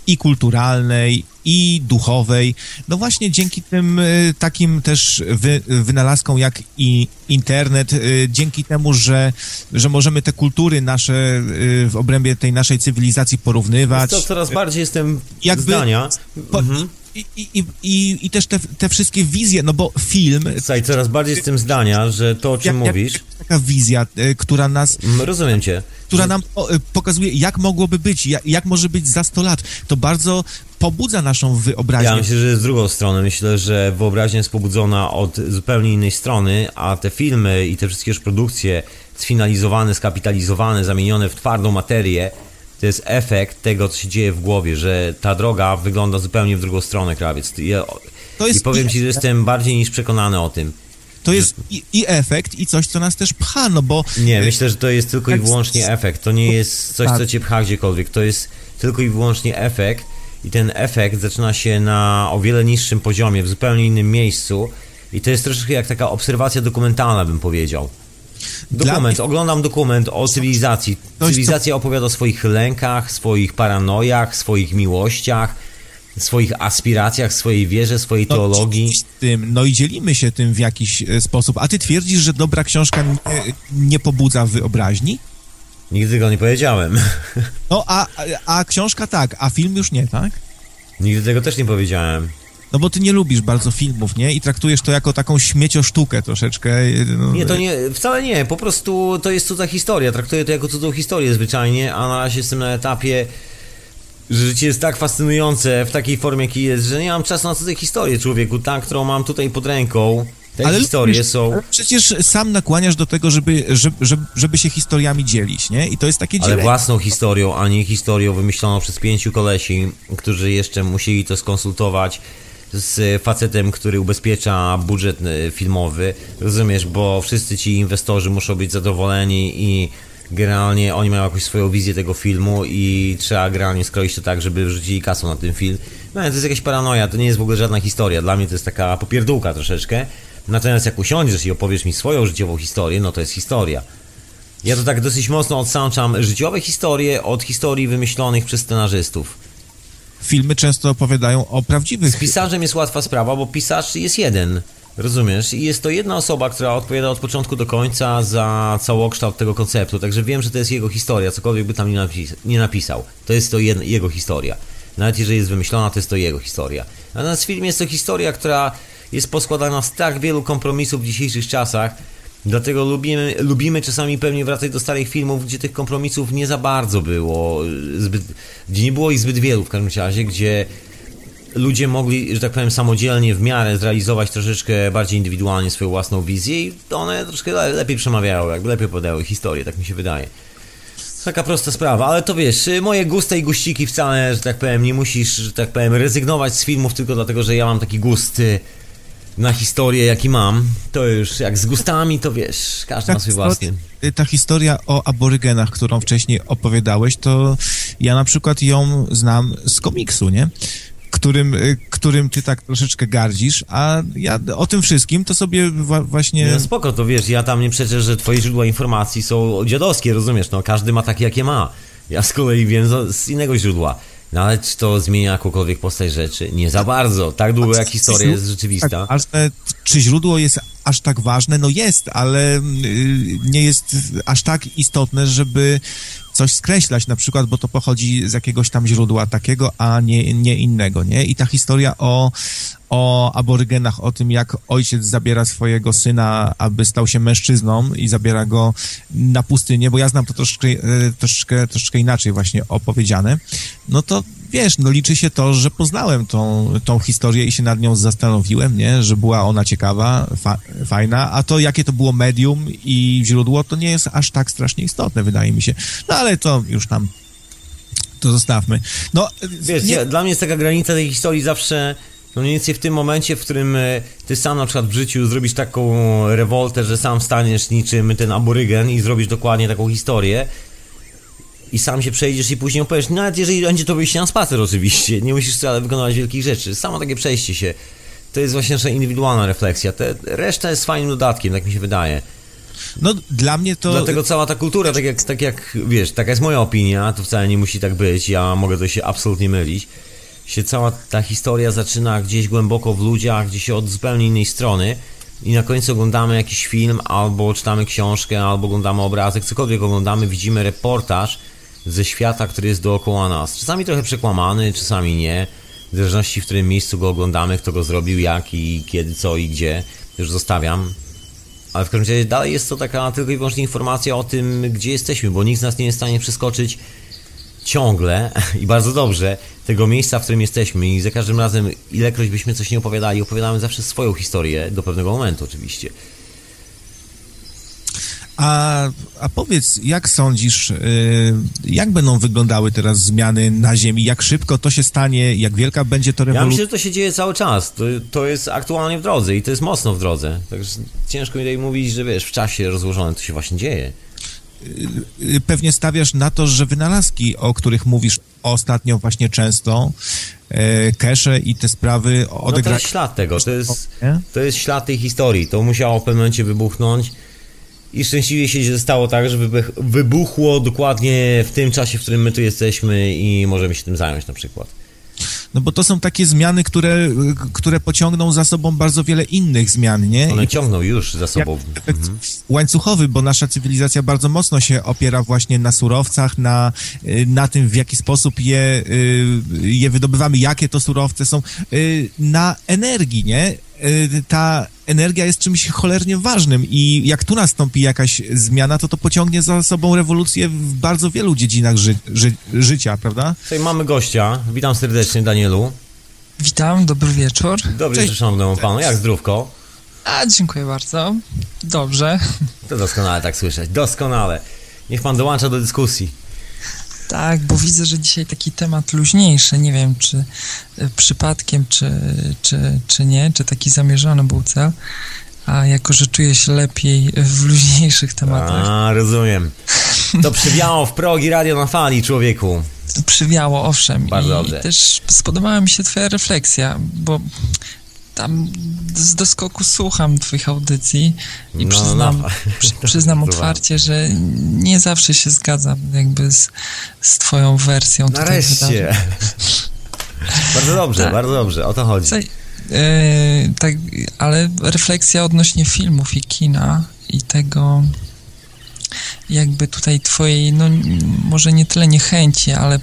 i kulturalnej, i duchowej. No właśnie dzięki tym y, takim też wy, wynalazkom jak i internet, y, dzięki temu, że, że możemy te kultury nasze w obrębie tej naszej cywilizacji porównywać. To coraz bardziej jestem Jakby, zdania. Po, mhm i, i, i, i też te, te wszystkie wizje, no bo film... Słuchaj, coraz bardziej z tym zdania, że to, o czym jak, mówisz... Jak, taka wizja, e, która nas... Mm, rozumiem cię. Która nam e, pokazuje, jak mogłoby być, jak, jak może być za 100 lat. To bardzo pobudza naszą wyobraźnię. Ja myślę, że z drugą strony. Myślę, że wyobraźnia jest pobudzona od zupełnie innej strony, a te filmy i te wszystkie już produkcje sfinalizowane, skapitalizowane, zamienione w twardą materię, to jest efekt tego, co się dzieje w głowie, że ta droga wygląda zupełnie w drugą stronę, krawiec. Ja, to jest I powiem i ci, że jestem bardziej niż przekonany o tym. To jest i, i, efekt, i coś, co nas też pcha, no bo... Nie, myślę, że to jest tylko i wyłącznie efekt. To nie jest coś, co tak. cię pcha gdziekolwiek. To jest tylko i wyłącznie efekt i ten efekt zaczyna się na o wiele niższym poziomie, w zupełnie innym miejscu i to jest troszeczkę jak taka obserwacja dokumentalna, bym powiedział. Dokument, oglądam dokument o cywilizacji. Cywilizacja opowiada o swoich lękach, swoich paranojach, swoich miłościach, swoich aspiracjach, swojej wierze, swojej no, teologii. Tym, no i dzielimy się tym w jakiś e, sposób. A ty twierdzisz, że dobra książka nie, nie pobudza wyobraźni? Nigdy tego nie powiedziałem. No, a, a książka tak, a film już nie, tak? Nigdy tego też nie powiedziałem. No bo ty nie lubisz bardzo filmów, nie? I traktujesz to jako taką śmieciosztukę troszeczkę. No, nie, to nie, wcale nie. Po prostu to jest cudza historia. Traktuję to jako cudzą historię zwyczajnie, a na razie jestem na etapie że życie jest tak fascynujące w takiej formie, jakiej jest, że nie mam czasu na cudze historię człowieku, tak, którą mam tutaj pod ręką. Te ale historie są. Przecież sam nakłaniasz do tego, żeby, żeby, żeby się historiami dzielić, nie? I to jest takie dzielenie. Ale własną historią, a nie historią wymyśloną przez pięciu kolesi, którzy jeszcze musieli to skonsultować z facetem, który ubezpiecza budżet e, filmowy, rozumiesz, bo wszyscy ci inwestorzy muszą być zadowoleni i generalnie oni mają jakąś swoją wizję tego filmu i trzeba generalnie skroić to tak, żeby wrzucili kasę na ten film. No to jest jakaś paranoja, to nie jest w ogóle żadna historia, dla mnie to jest taka popierdółka troszeczkę. Natomiast jak usiądziesz i opowiesz mi swoją życiową historię, no to jest historia. Ja to tak dosyć mocno odsączam życiowe historie od historii wymyślonych przez scenarzystów filmy często opowiadają o prawdziwych... Z pisarzem jest łatwa sprawa, bo pisarz jest jeden. Rozumiesz? I jest to jedna osoba, która odpowiada od początku do końca za całokształt tego konceptu, także wiem, że to jest jego historia, cokolwiek by tam nie, napis nie napisał. To jest to jego historia. Nawet jeżeli jest wymyślona, to jest to jego historia. Natomiast film jest to historia, która jest poskładana z tak wielu kompromisów w dzisiejszych czasach, Dlatego lubimy, lubimy czasami pewnie wracać do starych filmów, gdzie tych kompromisów nie za bardzo było, zbyt, gdzie nie było ich zbyt wielu w każdym razie, gdzie ludzie mogli, że tak powiem, samodzielnie w miarę zrealizować troszeczkę bardziej indywidualnie swoją własną wizję i one troszkę lepiej przemawiały, jakby lepiej podały historię, tak mi się wydaje. Taka prosta sprawa, ale to wiesz, moje gusta i guściki wcale, że tak powiem, nie musisz, że tak powiem, rezygnować z filmów tylko dlatego, że ja mam taki gust na historię, jaki mam, to już jak z gustami, to wiesz, każdy tak, ma swój własny. Y, ta historia o aborygenach, którą wcześniej opowiadałeś, to ja na przykład ją znam z komiksu, nie? Którym, y, którym ty tak troszeczkę gardzisz, a ja o tym wszystkim to sobie właśnie... No spoko, to wiesz, ja tam nie przeczę, że twoje źródła informacji są dziadowskie, rozumiesz, no każdy ma takie, jakie ma. Ja z kolei wiem z innego źródła. No ale czy to zmienia jakąkolwiek postać rzeczy? Nie za bardzo. Tak długo jak historia jest rzeczywista. Tak, ale czy źródło jest aż tak ważne? No jest, ale y, nie jest aż tak istotne, żeby coś skreślać, na przykład, bo to pochodzi z jakiegoś tam źródła takiego, a nie, nie innego, nie? I ta historia o, o aborygenach, o tym, jak ojciec zabiera swojego syna, aby stał się mężczyzną i zabiera go na pustynię, bo ja znam to troszeczkę, e, troszeczkę, troszeczkę inaczej właśnie opowiedziane, no to wiesz, no liczy się to, że poznałem tą, tą historię i się nad nią zastanowiłem, nie? Że była ona ciekawa, fa fajna, a to jakie to było medium i źródło, to nie jest aż tak strasznie istotne, wydaje mi się. No ale to już tam to zostawmy. No, Wiesz, nie... ja, dla mnie jest taka granica tej historii zawsze, no mniej więcej w tym momencie, w którym e, ty sam na przykład w życiu zrobisz taką rewoltę, że sam staniesz niczym ten aborygen i zrobisz dokładnie taką historię i sam się przejdziesz i później opowiesz, nawet jeżeli będzie to wyjście na spacer oczywiście, nie musisz wcale wykonywać wielkich rzeczy, samo takie przejście się, to jest właśnie nasza indywidualna refleksja, Te, reszta jest fajnym dodatkiem, tak mi się wydaje. No, dla mnie to... Dlatego cała ta kultura, tak jak, tak jak, wiesz, taka jest moja opinia, to wcale nie musi tak być, ja mogę to się absolutnie mylić, się cała ta historia zaczyna gdzieś głęboko w ludziach, gdzieś od zupełnie innej strony i na końcu oglądamy jakiś film, albo czytamy książkę, albo oglądamy obrazek, cokolwiek oglądamy, widzimy reportaż ze świata, który jest dookoła nas. Czasami trochę przekłamany, czasami nie, w zależności w którym miejscu go oglądamy, kto go zrobił, jak i kiedy, co i gdzie, już zostawiam. Ale w każdym razie dalej jest to taka tylko i wyłącznie informacja o tym, gdzie jesteśmy, bo nikt z nas nie jest w stanie przeskoczyć ciągle i bardzo dobrze tego miejsca, w którym jesteśmy i za każdym razem, ilekroć byśmy coś nie opowiadali, opowiadamy zawsze swoją historię, do pewnego momentu oczywiście. A, a powiedz, jak sądzisz, yy, jak będą wyglądały teraz zmiany na Ziemi? Jak szybko to się stanie? Jak wielka będzie to rewolucja? Ja myślę, że to się dzieje cały czas. To, to jest aktualnie w drodze i to jest mocno w drodze. Także ciężko mi tutaj mówić, że wiesz, w czasie rozłożone to się właśnie dzieje. Yy, pewnie stawiasz na to, że wynalazki, o których mówisz ostatnio właśnie często, e, cache i te sprawy odegrają... No to jest ślad tego, to jest, to jest ślad tej historii. To musiało w pewnym momencie wybuchnąć i szczęśliwie się stało tak, że wybuchło dokładnie w tym czasie, w którym my tu jesteśmy i możemy się tym zająć na przykład. No bo to są takie zmiany, które, które pociągną za sobą bardzo wiele innych zmian, nie? One ciągną już za sobą. mhm. łańcuchowy, bo nasza cywilizacja bardzo mocno się opiera właśnie na surowcach, na, na tym, w jaki sposób je, je wydobywamy, jakie to surowce są, na energii, nie? Ta energia jest czymś cholernie ważnym i jak tu nastąpi jakaś zmiana, to to pociągnie za sobą rewolucję w bardzo wielu dziedzinach ży ży życia, prawda? Tutaj mamy gościa. Witam serdecznie, Danielu. Witam, dobry wieczór. Dobry wieczór, szanownemu panu. Jak zdrówko? A, dziękuję bardzo. Dobrze. To doskonale tak słyszeć. Doskonale. Niech pan dołącza do dyskusji. Tak, bo widzę, że dzisiaj taki temat luźniejszy. Nie wiem, czy e, przypadkiem, czy, czy, czy nie, czy taki zamierzony był cel. A jako, że czuję się lepiej w luźniejszych tematach. A, rozumiem. To przywiało w progi radio na fali, człowieku. Przywiało, owszem. Bardzo I dobrze. też spodobała mi się twoja refleksja, bo tam z doskoku słucham twoich audycji i No, przyznam, no. przy, przyznam otwarcie, że nie zawsze się zgadzam jakby z, z twoją wersją. Nareszcie. bardzo dobrze, Tak. bardzo dobrze. O to chodzi. Słuchaj, e, tak, ale refleksja odnośnie filmów i kina i tego jakby tutaj twojej, no może nie tyle niechęci, ale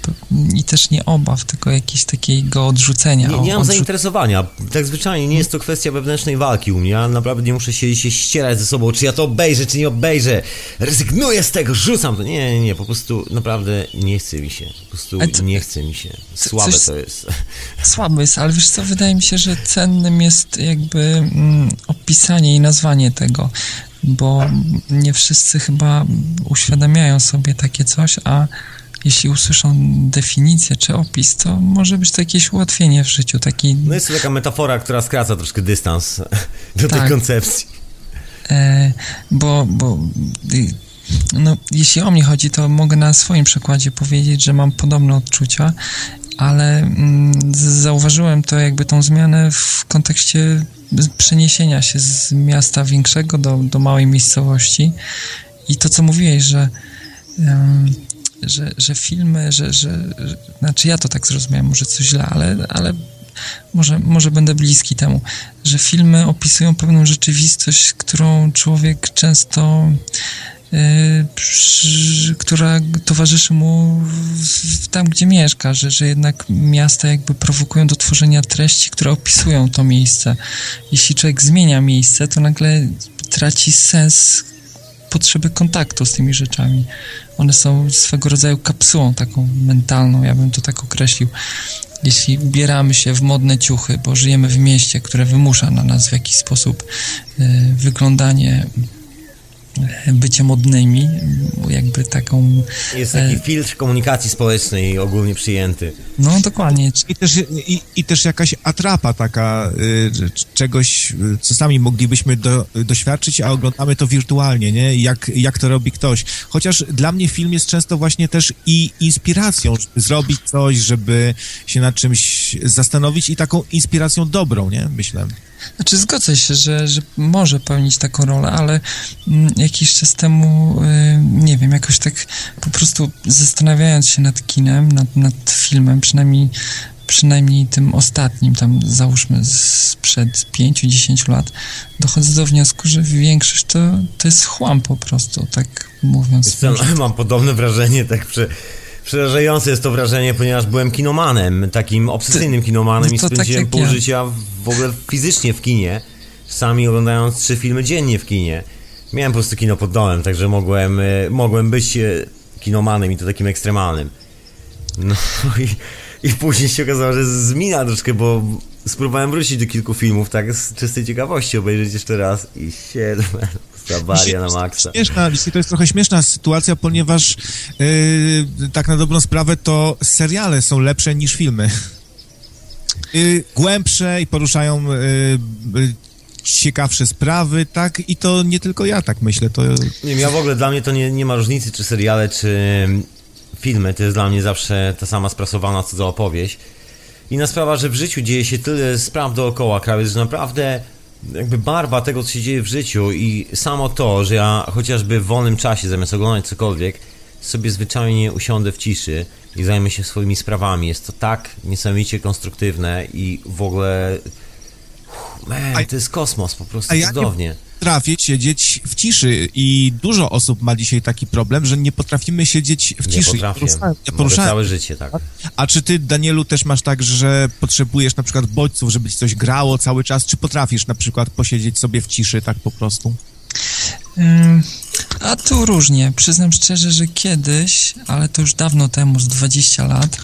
i też nie obaw, tylko jakiegoś takiego odrzucenia. Nie, nie mam odrzu- zainteresowania. Tak zwyczajnie nie jest to kwestia wewnętrznej walki u mnie. Ja naprawdę nie muszę się, się ścierać ze sobą, czy ja to obejrzę, czy nie obejrzę. Rezygnuję z tego, rzucam to. Nie, nie, nie. Po prostu naprawdę nie chce mi się. Po prostu to- nie chce mi się. Słabe coś- to jest. Słaby jest, ale wiesz co, wydaje mi się, że cennym jest jakby mm, opisanie i nazwanie tego, bo nie wszyscy chyba uświadamiają sobie takie coś, a jeśli usłyszą definicję czy opis, to może być to jakieś ułatwienie w życiu, taki No jest to taka metafora, która skraca troszkę dystans do tej Tak. koncepcji. E, bo, bo y, no, jeśli o mnie chodzi, to mogę na swoim przykładzie powiedzieć, że mam podobne odczucia, ale mm, zauważyłem to jakby tą zmianę w kontekście przeniesienia się z miasta większego do, do małej miejscowości. I to, co mówiłeś, że że, że filmy, że, że, że znaczy ja to tak zrozumiałem, może coś źle, ale, ale może, może będę bliski temu, że filmy opisują pewną rzeczywistość, którą człowiek często przy, która towarzyszy mu tam, gdzie mieszka, że, że jednak miasta jakby prowokują do tworzenia treści, które opisują to miejsce. Jeśli człowiek zmienia miejsce, to nagle traci sens potrzeby kontaktu z tymi rzeczami. One są swego rodzaju kapsułą taką mentalną, ja bym to tak określił. Jeśli ubieramy się w modne ciuchy, bo żyjemy w mieście, które wymusza na nas w jakiś sposób y, wyglądanie bycie modnymi, jakby taką... Jest taki filtr komunikacji społecznej ogólnie przyjęty. No, dokładnie. I też, i, i też jakaś atrapa taka y, czegoś, y, co sami moglibyśmy do, doświadczyć, a oglądamy to wirtualnie, nie? Jak, jak to robi ktoś. Chociaż dla mnie film jest często właśnie też i inspiracją, żeby zrobić coś, żeby się nad czymś zastanowić i taką inspiracją dobrą, nie? Myślę. Znaczy zgodzę się, że, że może pełnić taką rolę, ale mm, jakiś czas temu, y, nie wiem, jakoś tak po prostu zastanawiając się nad kinem, nad, nad filmem, przynajmniej przynajmniej tym ostatnim, tam załóżmy sprzed 5-10 lat, dochodzę do wniosku, że większość to, to jest chłam po prostu, tak mówiąc. Co, mam podobne wrażenie, tak przy, przerażające jest to wrażenie, ponieważ byłem kinomanem, takim obsesyjnym kinomanem no i spędziłem tak pół ja. życia w ogóle fizycznie w kinie, sami oglądając trzy filmy dziennie w kinie. Miałem po prostu kino pod domem, także mogłem, e, mogłem być e, kinomanem i to takim ekstremalnym. No i, i później się okazało, że zmina troszkę, bo spróbowałem wrócić do kilku filmów, tak z czystej ciekawości obejrzeć jeszcze raz i się Zabaria na maksa. Śmieszna, to jest trochę śmieszna sytuacja, ponieważ yy, tak na dobrą sprawę to seriale są lepsze niż filmy. Yy, głębsze i poruszają yy, ciekawsze sprawy, tak? I to nie tylko ja tak myślę. To... Nie, ja w ogóle dla mnie to nie, nie ma różnicy, czy seriale, czy filmy. To jest dla mnie zawsze ta sama sprasowana co za opowieść. Inna sprawa, że w życiu dzieje się tyle spraw dookoła, krawiec, że naprawdę jakby barwa tego, co się dzieje w życiu i samo to, że ja chociażby w wolnym czasie, zamiast oglądać cokolwiek, sobie zwyczajnie usiądę w ciszy i zajmę się swoimi sprawami. Jest to tak niesamowicie konstruktywne i w ogóle... Man, to jest kosmos, po prostu ja cudownie. Nie potrafię siedzieć w ciszy i dużo osób ma dzisiaj taki problem, że nie potrafimy siedzieć w ciszy. Nie potrafię. Ja poruszałem, całe życie, tak. A czy ty, Danielu, też masz tak, że potrzebujesz na przykład bodźców, żeby ci coś grało cały czas, czy potrafisz na przykład posiedzieć sobie w ciszy tak po prostu? a tu różnie. Przyznam szczerze, że kiedyś, ale to już dawno temu, z 20 lat,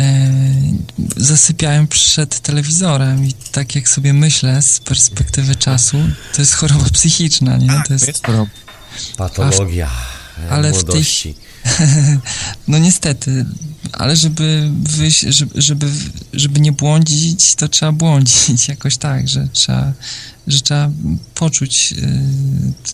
E, zasypiałem przed telewizorem i tak jak sobie myślę z perspektywy czasu, to jest choroba psychiczna, nie? Tak, to jest, jest choroba. Patologia ale młodości. W tej, no niestety, ale żeby wyjść, żeby, żeby, żeby nie błądzić, to trzeba błądzić jakoś tak, że trzeba że trzeba poczuć y,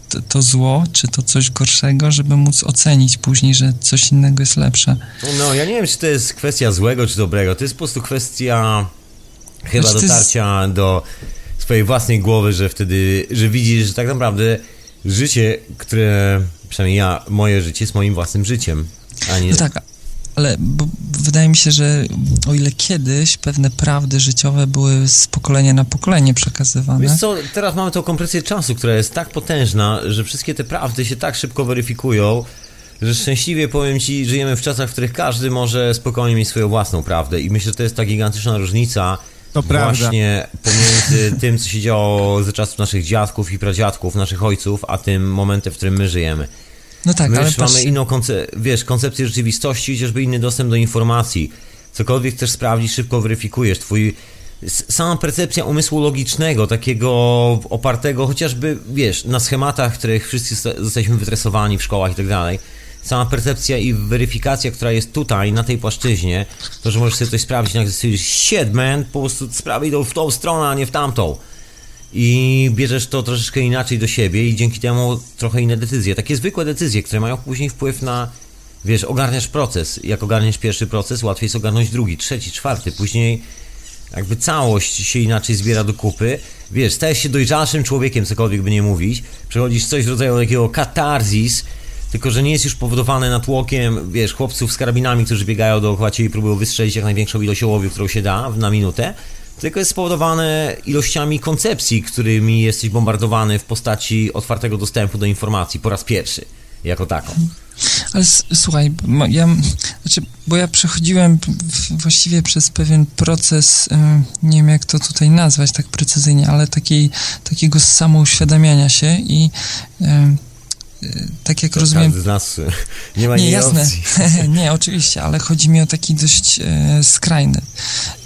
to, to, zło, czy to coś gorszego, żeby móc ocenić później, że coś innego jest lepsze. No, ja nie wiem, czy to jest kwestia złego, czy dobrego. To jest po prostu kwestia chyba znaczy, dotarcia jest... do swojej własnej głowy, że wtedy, że widzisz, że tak naprawdę życie, które, przynajmniej ja, moje życie jest moim własnym życiem, a nie... No tak, ale wydaje mi się, że o ile kiedyś pewne prawdy życiowe były z pokolenia na pokolenie przekazywane. Wiesz co, teraz mamy tą kompresję czasu, która jest tak potężna, że wszystkie te prawdy się tak szybko weryfikują, że szczęśliwie powiem Ci, żyjemy w czasach, w których każdy może spokojnie mieć swoją własną prawdę i myślę, że to jest ta gigantyczna różnica to właśnie prawda. pomiędzy tym, co się działo ze czasów naszych dziadków i pradziadków, naszych ojców, a tym momentem, w którym my żyjemy. No tak, My ale mamy inną konce- wiesz, koncepcję rzeczywistości, chociażby inny dostęp do informacji. Cokolwiek chcesz sprawdzić, szybko weryfikujesz. Twój sama percepcja umysłu logicznego, takiego opartego chociażby, wiesz, na schematach, których wszyscy zostaliśmy wytresowani w szkołach i tak dalej. Sama percepcja i weryfikacja, która jest tutaj, na tej płaszczyźnie, to, że możesz sobie coś sprawdzić, nagle stwierdzisz, shit man, po prostu sprawy idą w tą stronę, a nie w tamtą i bierzesz to troszeczkę inaczej do siebie i dzięki temu trochę inne decyzje. Takie zwykłe decyzje, które mają później wpływ na, wiesz, ogarniasz proces. Jak ogarniesz pierwszy proces, łatwiej jest ogarnąć drugi, trzeci, czwarty. Później jakby całość się inaczej zbiera do kupy. Wiesz, stajesz się dojrzalszym człowiekiem, cokolwiek by nie mówić. Przechodzisz coś w rodzaju takiego katarzis, tylko że nie jest już powodowany natłokiem, wiesz, chłopców z karabinami, którzy biegają dookoła ciebie i próbują wystrzelić jak największą ilość ołowiu, którą się da na minutę tylko jest spowodowane ilościami koncepcji, którymi jesteś bombardowany w postaci otwartego dostępu do informacji po raz pierwszy, jako taką. Ale słuchaj, ja, znaczy, bo ja przechodziłem właściwie przez pewien proces, nie wiem jak to tutaj nazwać tak precyzyjnie, ale takiej, takiego samouświadamiania się i tak jak rozumiem... Każdy z nas nie ma Nie, jasne. nie, oczywiście, ale chodzi mi o taki dość e, skrajny.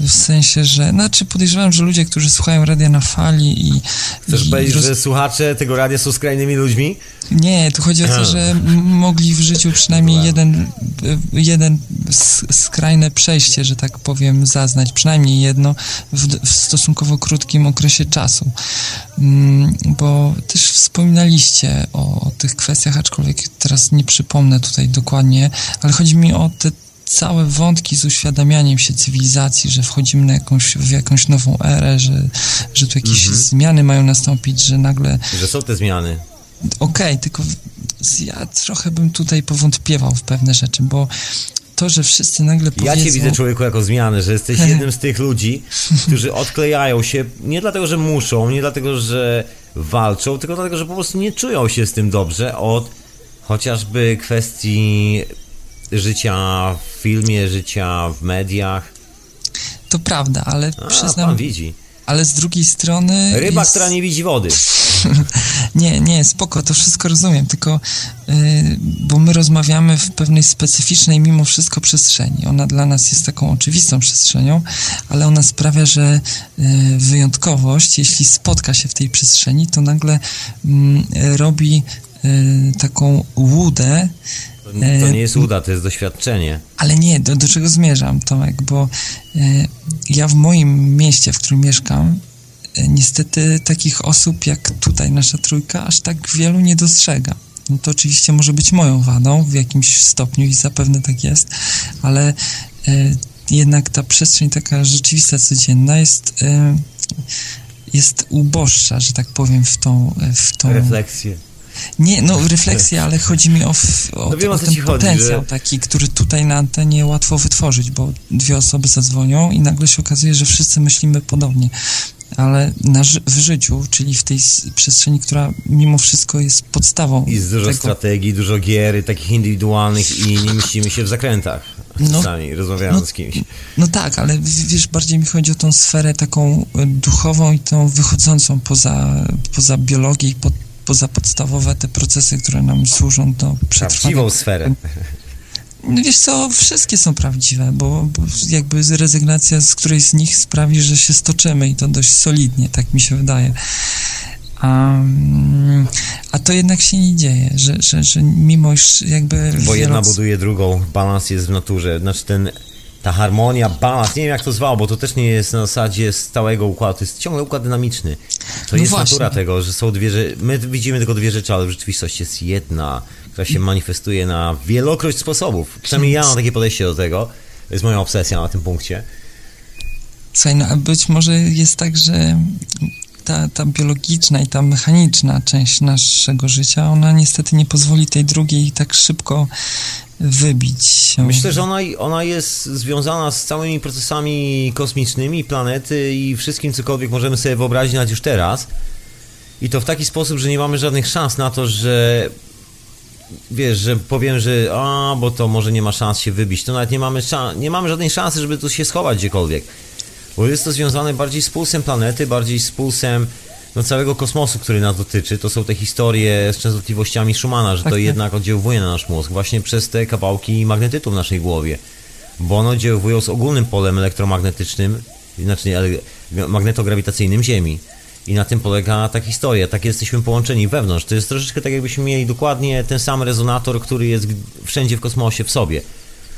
W sensie, że. Znaczy, podejrzewam, że ludzie, którzy słuchają radia na fali i. Chcesz i powiedzieć, roz- że słuchacze tego radia są skrajnymi ludźmi? Nie, tu chodzi o to, że mogli w życiu przynajmniej jeden, jeden skrajne przejście, że tak powiem, zaznać. Przynajmniej jedno w, w stosunkowo krótkim okresie czasu. Mm, Bo też wspominaliście o, o tych kwestiach, aczkolwiek teraz nie przypomnę tutaj dokładnie, ale chodzi mi o te całe wątki z uświadamianiem się cywilizacji, że wchodzimy na jakąś, w jakąś nową erę, że, że tu jakieś zmiany mają nastąpić, że nagle Że są te zmiany. Okej, tylko w- ja trochę bym tutaj powątpiewał w pewne rzeczy, bo to, że wszyscy nagle powiedzą... Ja cię widzę człowieku jako zmianę, że jesteś jednym z tych ludzi, którzy odklejają się nie dlatego, że muszą, nie dlatego, że walczą, tylko dlatego, że po prostu nie czują się z tym dobrze od chociażby kwestii życia w filmie, życia w mediach. To prawda, ale A, przyznam... pan widzi. Ale z drugiej strony... Ryba, jest... która nie widzi wody. Nie, nie, spoko, to wszystko rozumiem, tylko y, bo my rozmawiamy w pewnej specyficznej mimo wszystko przestrzeni. Ona dla nas jest taką oczywistą przestrzenią, ale ona sprawia, że y, wyjątkowość, jeśli spotka się w tej przestrzeni, to nagle mm, robi y, taką łudę, To, to nie jest uda, to jest doświadczenie. ale nie, do, do czego zmierzam, Tomek, bo e, ja w moim mieście, w którym mieszkam, e, niestety takich osób jak tutaj nasza trójka aż tak wielu nie dostrzega. No to oczywiście może być moją wadą w jakimś stopniu i zapewne tak jest, ale e, jednak ta przestrzeń taka rzeczywista, codzienna jest, e, jest uboższa, że tak powiem, w tą... W tą Refleksje. Nie, no refleksja, ale chodzi mi o, o, No wiem, o o ten ci chodzi, potencjał że- taki, który tutaj na antenie łatwo wytworzyć, bo dwie osoby zadzwonią i nagle się okazuje, że wszyscy myślimy podobnie. Ale na, w życiu, czyli w tej przestrzeni, która mimo wszystko jest podstawą z dużo tego, strategii, dużo gier, takich indywidualnych i nie mieścimy się w zakrętach. No. Czasami rozmawiając No. z kimś. No tak, ale wiesz, bardziej mi chodzi o tą sferę taką e, duchową i tą wychodzącą poza, poza biologię i po, poza podstawowe te procesy, które nam służą do przetrwania. Prawdziwą sferę. No wiesz co, wszystkie są prawdziwe, bo, bo jakby rezygnacja z którejś z nich sprawi, że się stoczymy i to dość solidnie, tak mi się wydaje. A, a to jednak się nie dzieje, że, że, że mimo iż jakby... Bo jedna buduje drugą, balans jest w naturze. Znaczy ten, ta harmonia, balans, nie wiem jak to zwało, bo to też nie jest na zasadzie stałego układu, to jest ciągle układ dynamiczny. To No jest właśnie. natura tego, że są dwie rzeczy, my widzimy tylko dwie rzeczy, ale w rzeczywistości jest jedna, która się manifestuje na wielokroć sposobów. Przynajmniej ja mam takie podejście do tego, to jest moja obsesja na tym punkcie. Słuchaj, no a być może jest tak, że ta, ta biologiczna i ta mechaniczna część naszego życia, ona niestety nie pozwoli tej drugiej tak szybko wybić się. Myślę, że ona, ona jest związana z całymi procesami kosmicznymi, planety i wszystkim, cokolwiek możemy sobie wyobrazić nawet już teraz. I to w taki sposób, że nie mamy żadnych szans na to, że wiesz, że powiem, że a, bo to może nie ma szans się wybić. To nawet nie mamy, nie mamy żadnej szansy, żeby tu się schować gdziekolwiek. Bo jest to związane bardziej z pulsem planety, bardziej z pulsem no, całego kosmosu, który nas dotyczy. To są te historie z częstotliwościami Schumana, że Tak, to tak. jednak oddziałuje na nasz mózg właśnie przez te kawałki magnetytu w naszej głowie. Bo one oddziałują z ogólnym polem elektromagnetycznym, znaczy magnetograwitacyjnym Ziemi. I na tym polega ta historia. Tak jesteśmy połączeni wewnątrz. To jest troszeczkę tak, jakbyśmy mieli dokładnie ten sam rezonator, który jest wszędzie w kosmosie w sobie.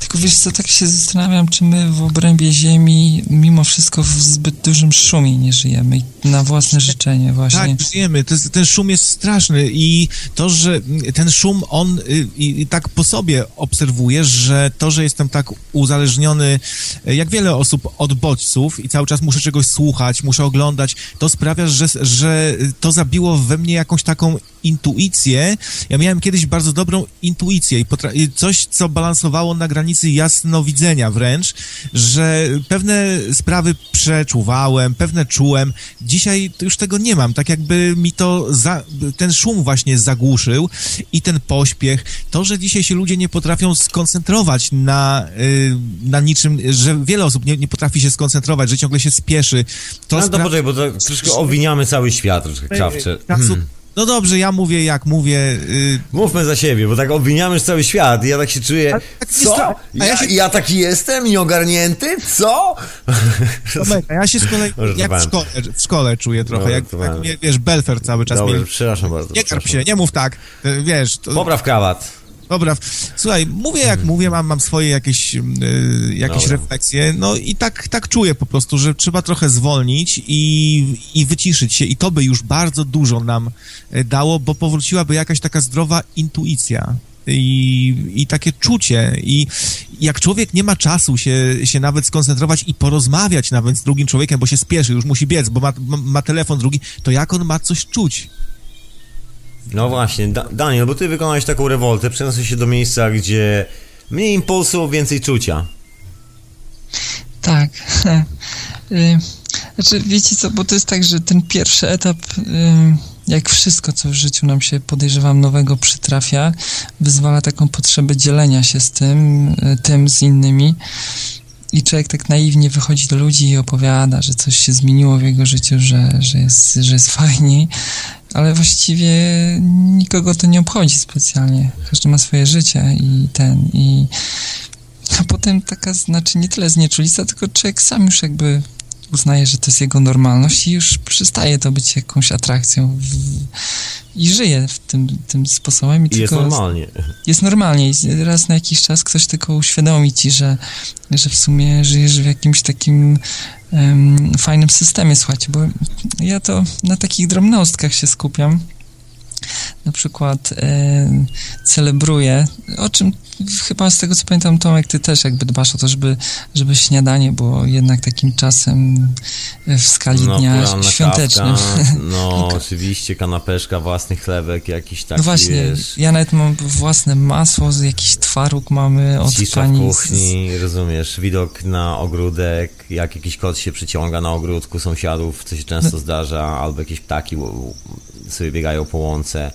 Tylko wiesz co, tak się zastanawiam, czy my w obrębie Ziemi mimo wszystko w zbyt dużym szumie nie żyjemy na własne życzenie właśnie. Tak, żyjemy. Jest, ten szum jest straszny i to, że ten szum, on y, i, i tak po sobie obserwujesz, że to, że jestem tak uzależniony, y, jak wiele osób, od bodźców i cały czas muszę czegoś słuchać, muszę oglądać, to sprawia, że, że to zabiło we mnie jakąś taką intuicję. Ja miałem kiedyś bardzo dobrą intuicję i, i coś, co balansowało na granicy jasnowidzenia wręcz, że pewne sprawy przeczuwałem, pewne czułem. Dzisiaj już tego nie mam, tak jakby mi to, za, ten szum właśnie zagłuszył i ten pośpiech, to, że dzisiaj się ludzie nie potrafią skoncentrować na, y, na niczym, że wiele osób nie, nie potrafi się skoncentrować, że ciągle się spieszy. To No to poczekaj, bo to troszkę obwiniamy cały świat, troszkę krawcze. czasu, No dobrze, ja mówię jak mówię. y, Mówmy za siebie, bo tak obwiniamy cały świat i ja tak się czuję, tak co? Ja, ja się- ja taki jestem, nieogarnięty? Co? Tomek, ja się z kolei jak w szkole, w szkole czuję trochę, jak, jak wiesz, Belfer cały czas Dobrze, mieli. przepraszam bardzo. Nie karp się, nie mów tak, y, wiesz, to, Popraw krawat. Dobra, słuchaj, mówię jak mówię, mam, mam swoje jakieś, y, jakieś Dobra. refleksje, no i tak, tak czuję po prostu, że trzeba trochę zwolnić i, i wyciszyć się i to by już bardzo dużo nam y, dało, bo powróciłaby jakaś taka zdrowa intuicja. I, I takie czucie. I jak człowiek nie ma czasu się, się nawet skoncentrować i porozmawiać nawet z drugim człowiekiem, bo się spieszy, już musi biec, bo ma, ma, ma telefon drugi, to jak on ma coś czuć? No właśnie, da Daniel, bo ty wykonałeś taką rewoltę, przeniosłeś się do miejsca, gdzie mniej impulsu, więcej czucia. Tak. Y, Znaczy, wiecie co, bo to jest tak, że ten pierwszy etap, y, jak wszystko, co w życiu nam się podejrzewam nowego przytrafia, wyzwala taką potrzebę dzielenia się z tym, y, tym z innymi. I człowiek tak naiwnie wychodzi do ludzi i opowiada, że coś się zmieniło w jego życiu, że, że, jest, że jest fajniej, ale właściwie nikogo to nie obchodzi specjalnie. Każdy ma swoje życie i ten, i a potem taka, znaczy nie tyle znieczulica, tylko człowiek sam już jakby uznaje, że to jest jego normalność i już przestaje to być jakąś atrakcją w, i żyje w tym, tym sposobem. I, I jest normalnie. jest normalnie i raz na jakiś czas ktoś tylko uświadomi ci, że, że w sumie żyjesz w jakimś takim em, fajnym systemie, słuchajcie, bo ja to na takich drobnostkach się skupiam. Na przykład e, celebruję, o czym chyba z tego co pamiętam, Tomek, ty też jakby dbasz o to, żeby, żeby śniadanie było jednak takim czasem e, w skali No, dnia świątecznym. kawka, no oczywiście, kanapeszka, własny chlebek, jakiś taki, No właśnie, wiesz, ja nawet mam własne masło, z jakiś twaróg mamy od cisza w pani. z- kuchni, rozumiesz, widok na ogródek, jak jakiś kot się przyciąga na ogródku sąsiadów, co się często No. zdarza, albo jakieś ptaki sobie biegają po łące.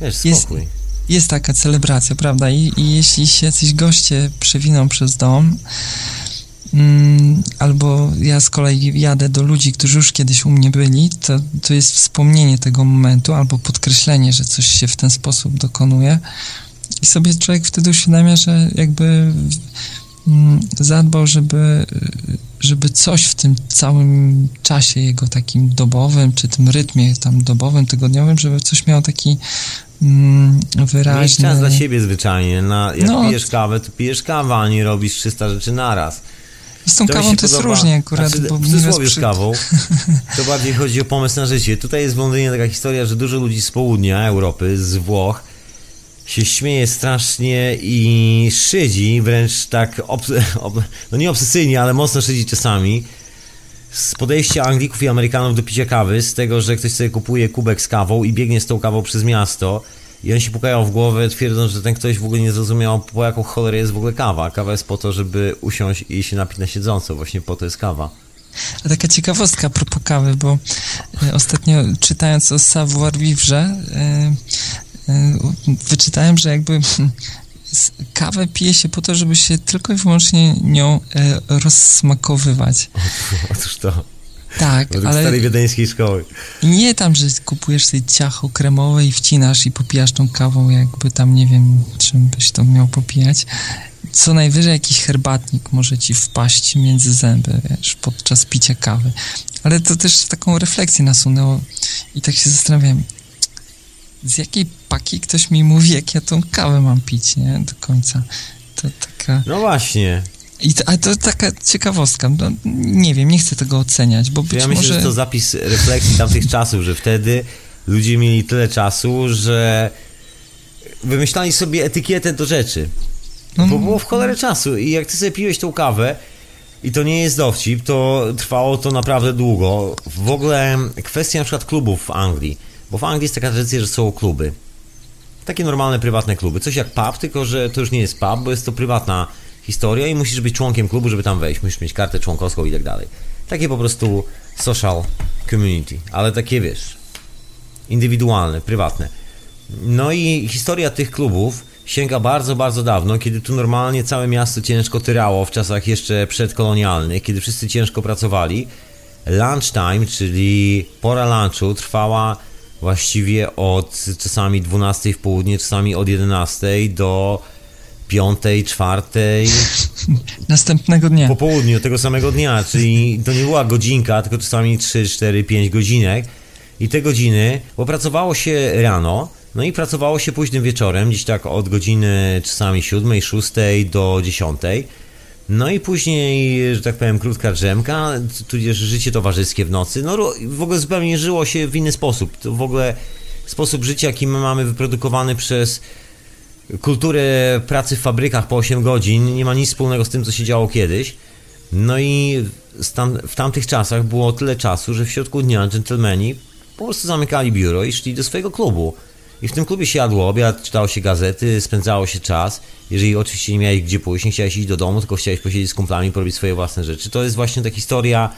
Wiesz, Jest- spokój. Jest taka celebracja, prawda? I, i jeśli się jacyś goście przewiną przez dom, mm, albo ja z kolei jadę do ludzi, którzy już kiedyś u mnie byli, to, to jest wspomnienie tego momentu, albo podkreślenie, że coś się w ten sposób dokonuje. I sobie człowiek wtedy uświadamia, że jakby zadbał, żeby, żeby coś w tym całym czasie jego takim dobowym, czy tym rytmie tam dobowym, tygodniowym, żeby coś miało taki mm, Mieć wyraźny... czas dla siebie zwyczajnie. Na, jak No. pijesz kawę, to pijesz kawę, a nie robisz 300 rzeczy naraz. Z tą To kawą to jest podoba. różnie akurat, Znaczy, bo w cudzysłowie z kawą, to bardziej chodzi o pomysł na życie. Tutaj jest w Londynie taka historia, że dużo ludzi z południa Europy, z Włoch, się śmieje strasznie i szydzi, wręcz tak, no nie obsesyjnie, ale mocno szydzi czasami, z podejścia Anglików i Amerykanów do picia kawy, z tego, że ktoś sobie kupuje kubek z kawą i biegnie z tą kawą przez miasto i oni się pukają w głowę, twierdząc, że ten ktoś w ogóle nie zrozumiał, po jaką cholerę jest w ogóle kawa. Kawa jest po to, żeby usiąść i się napić na siedząco, właśnie po to jest kawa. A taka ciekawostka a propos kawy, bo e, ostatnio czytając o savoir vivre, e, wyczytałem, że jakby kawę pije się po to, żeby się tylko i wyłącznie nią e, rozsmakowywać. Otóż to, Tak, według ale starej wiedeńskiej szkoły. Nie tam, że kupujesz sobie ciacho kremowe i wcinasz i popijasz tą kawą, jakby tam nie wiem, czym byś to miał popijać. Co najwyżej jakiś herbatnik może ci wpaść między zęby, wiesz, podczas picia kawy. Ale to też taką refleksję nasunęło i tak się zastanawiam, z jakiej paki ktoś mi mówi, jak ja tą kawę mam pić, nie? Do końca. To taka... No właśnie. I to, a to taka ciekawostka. No, nie wiem, nie chcę tego oceniać, bo być ja myślę, może... że to zapis refleksji tamtych czasów, że wtedy ludzie mieli tyle czasu, że wymyślali sobie etykietę do rzeczy. No, Bo było w cholerę czasu i jak ty sobie piłeś tą kawę i to nie jest dowcip, to trwało to naprawdę długo. W ogóle kwestia na przykład klubów w Anglii, bo w Anglii jest taka tradycja, że są kluby. Takie normalne, prywatne kluby. Coś jak pub, tylko że to już nie jest pub, bo jest to prywatna historia i musisz być członkiem klubu, żeby tam wejść. Musisz mieć kartę członkowską i tak dalej. Takie po prostu social community, ale takie wiesz, indywidualne, prywatne. No i historia tych klubów sięga bardzo, bardzo dawno, kiedy tu normalnie całe miasto ciężko tyrało w czasach jeszcze przedkolonialnych, kiedy wszyscy ciężko pracowali. Lunchtime, czyli pora lunchu, trwała właściwie od czasami 12 w południe, czasami od 11 do 5, 4 Następnego dnia. po południu tego samego dnia, czyli to nie była godzinka, tylko czasami 3, 4, 5 godzinek i te godziny, bo pracowało się rano, no i pracowało się późnym wieczorem, gdzieś tak od godziny czasami 7, 6 do 10. No i później, że tak powiem, krótka drzemka, tudzież życie towarzyskie w nocy. No w ogóle zupełnie żyło się w inny sposób. To w ogóle sposób życia, jaki my mamy wyprodukowany przez kulturę pracy w fabrykach po 8 godzin, nie ma nic wspólnego z tym, co się działo kiedyś. No i w tamtych czasach było tyle czasu, że w środku dnia dżentelmeni po prostu zamykali biuro i szli do swojego klubu. I w tym klubie się jadło obiad, czytało się gazety, spędzało się czas. Jeżeli oczywiście nie miałeś gdzie pójść, nie chciałeś iść do domu, tylko chciałeś posiedzieć z kumplami, porobić swoje własne rzeczy. To jest właśnie ta historia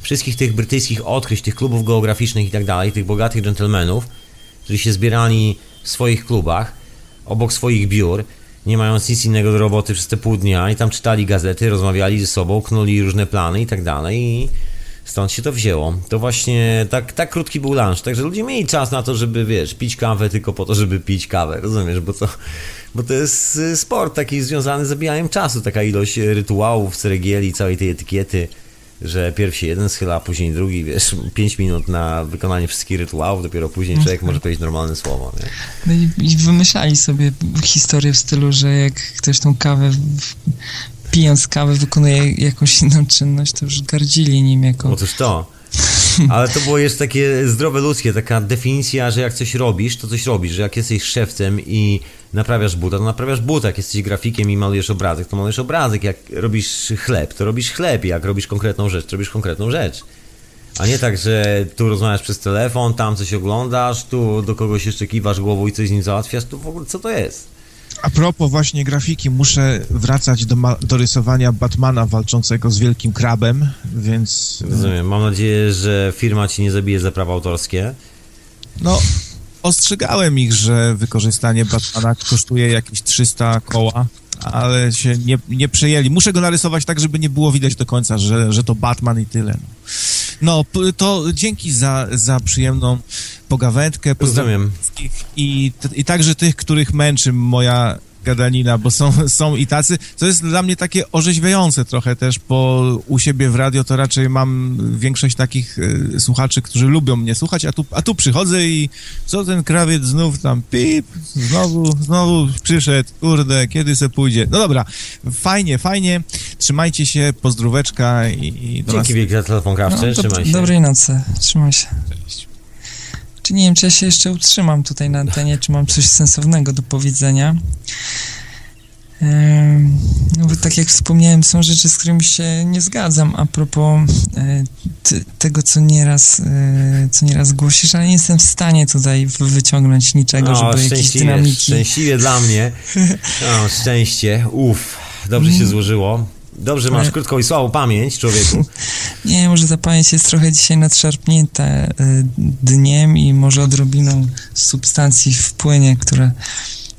wszystkich tych brytyjskich odkryć, tych klubów geograficznych i tak dalej, tych bogatych dżentelmenów, którzy się zbierali w swoich klubach, obok swoich biur, nie mając nic innego do roboty przez te pół dnia i tam czytali gazety, rozmawiali ze sobą, knuli różne plany i tak dalej stąd się to wzięło. To właśnie tak, tak krótki był lunch, także ludzie mieli czas na to, żeby, wiesz, pić kawę tylko po to, żeby pić kawę, rozumiesz, bo to, bo to jest y, sport taki związany z zabijaniem czasu, taka ilość rytuałów, ceregieli, całej tej etykiety, że pierw się jeden schyla, a później drugi, wiesz, 5 minut na wykonanie wszystkich rytuałów, dopiero później człowiek może powiedzieć normalne słowo, nie? No i, i wymyślali sobie historię w stylu, że jak ktoś tą kawę, w, pijąc kawę, wykonuje jakąś inną czynność, to już gardzili nim jako... Otóż to. Ale to było jeszcze takie zdrowe ludzkie, taka definicja, że jak coś robisz, to coś robisz, że jak jesteś szewcem i naprawiasz buta, to naprawiasz buta, jak jesteś grafikiem i malujesz obrazek, to malujesz obrazek, jak robisz chleb, to robisz chleb, jak robisz konkretną rzecz, to robisz konkretną rzecz. A nie tak, że tu rozmawiasz przez telefon, tam coś oglądasz, tu do kogoś jeszcze kiwasz głową i coś z nim załatwiasz, to w ogóle co to jest? A propos właśnie grafiki, muszę wracać do, do rysowania Batmana walczącego z wielkim krabem, więc Rozumiem. Mam nadzieję, że firma ci nie zabije za prawa autorskie. no ostrzegałem ich, że wykorzystanie Batmana kosztuje jakieś 300 koła, ale się nie, nie przejęli. Muszę go narysować tak, żeby nie było widać do końca, że, że to Batman i tyle. No, to dzięki za, za przyjemną pogawędkę. Pozdrawiam i, i także tych, których męczy moja gadanina, bo są, są i tacy. To jest dla mnie takie orzeźwiające trochę też, bo u siebie w radio to raczej mam większość takich e, słuchaczy, którzy lubią mnie słuchać, a tu, a tu przychodzę i co ten krawiec znów tam pip, znowu, znowu przyszedł, kurde, kiedy se pójdzie. No dobra, fajnie, fajnie, trzymajcie się, pozdróweczka i, i do Dzięki wielkie za telefon krawczy, No, trzymaj się. Dobrej nocy, trzymaj się. Cześć. Czy nie wiem, czy ja się jeszcze utrzymam tutaj na antenie, czy mam coś sensownego do powiedzenia. No, bo tak jak wspomniałem, są rzeczy, z którymi się nie zgadzam a propos e, ty, tego, co nieraz, e, co nieraz głosisz, ale nie jestem w stanie tutaj wyciągnąć niczego, O, żeby jakieś szczęśliwie, dynamiki... szczęśliwie dla mnie. O, szczęście. Uff, dobrze się złożyło. Dobrze, masz Ale- krótką i słabą pamięć, człowieku. Nie, może ta pamięć jest trochę dzisiaj nadszarpnięta e, dniem i może odrobiną substancji w płynie, które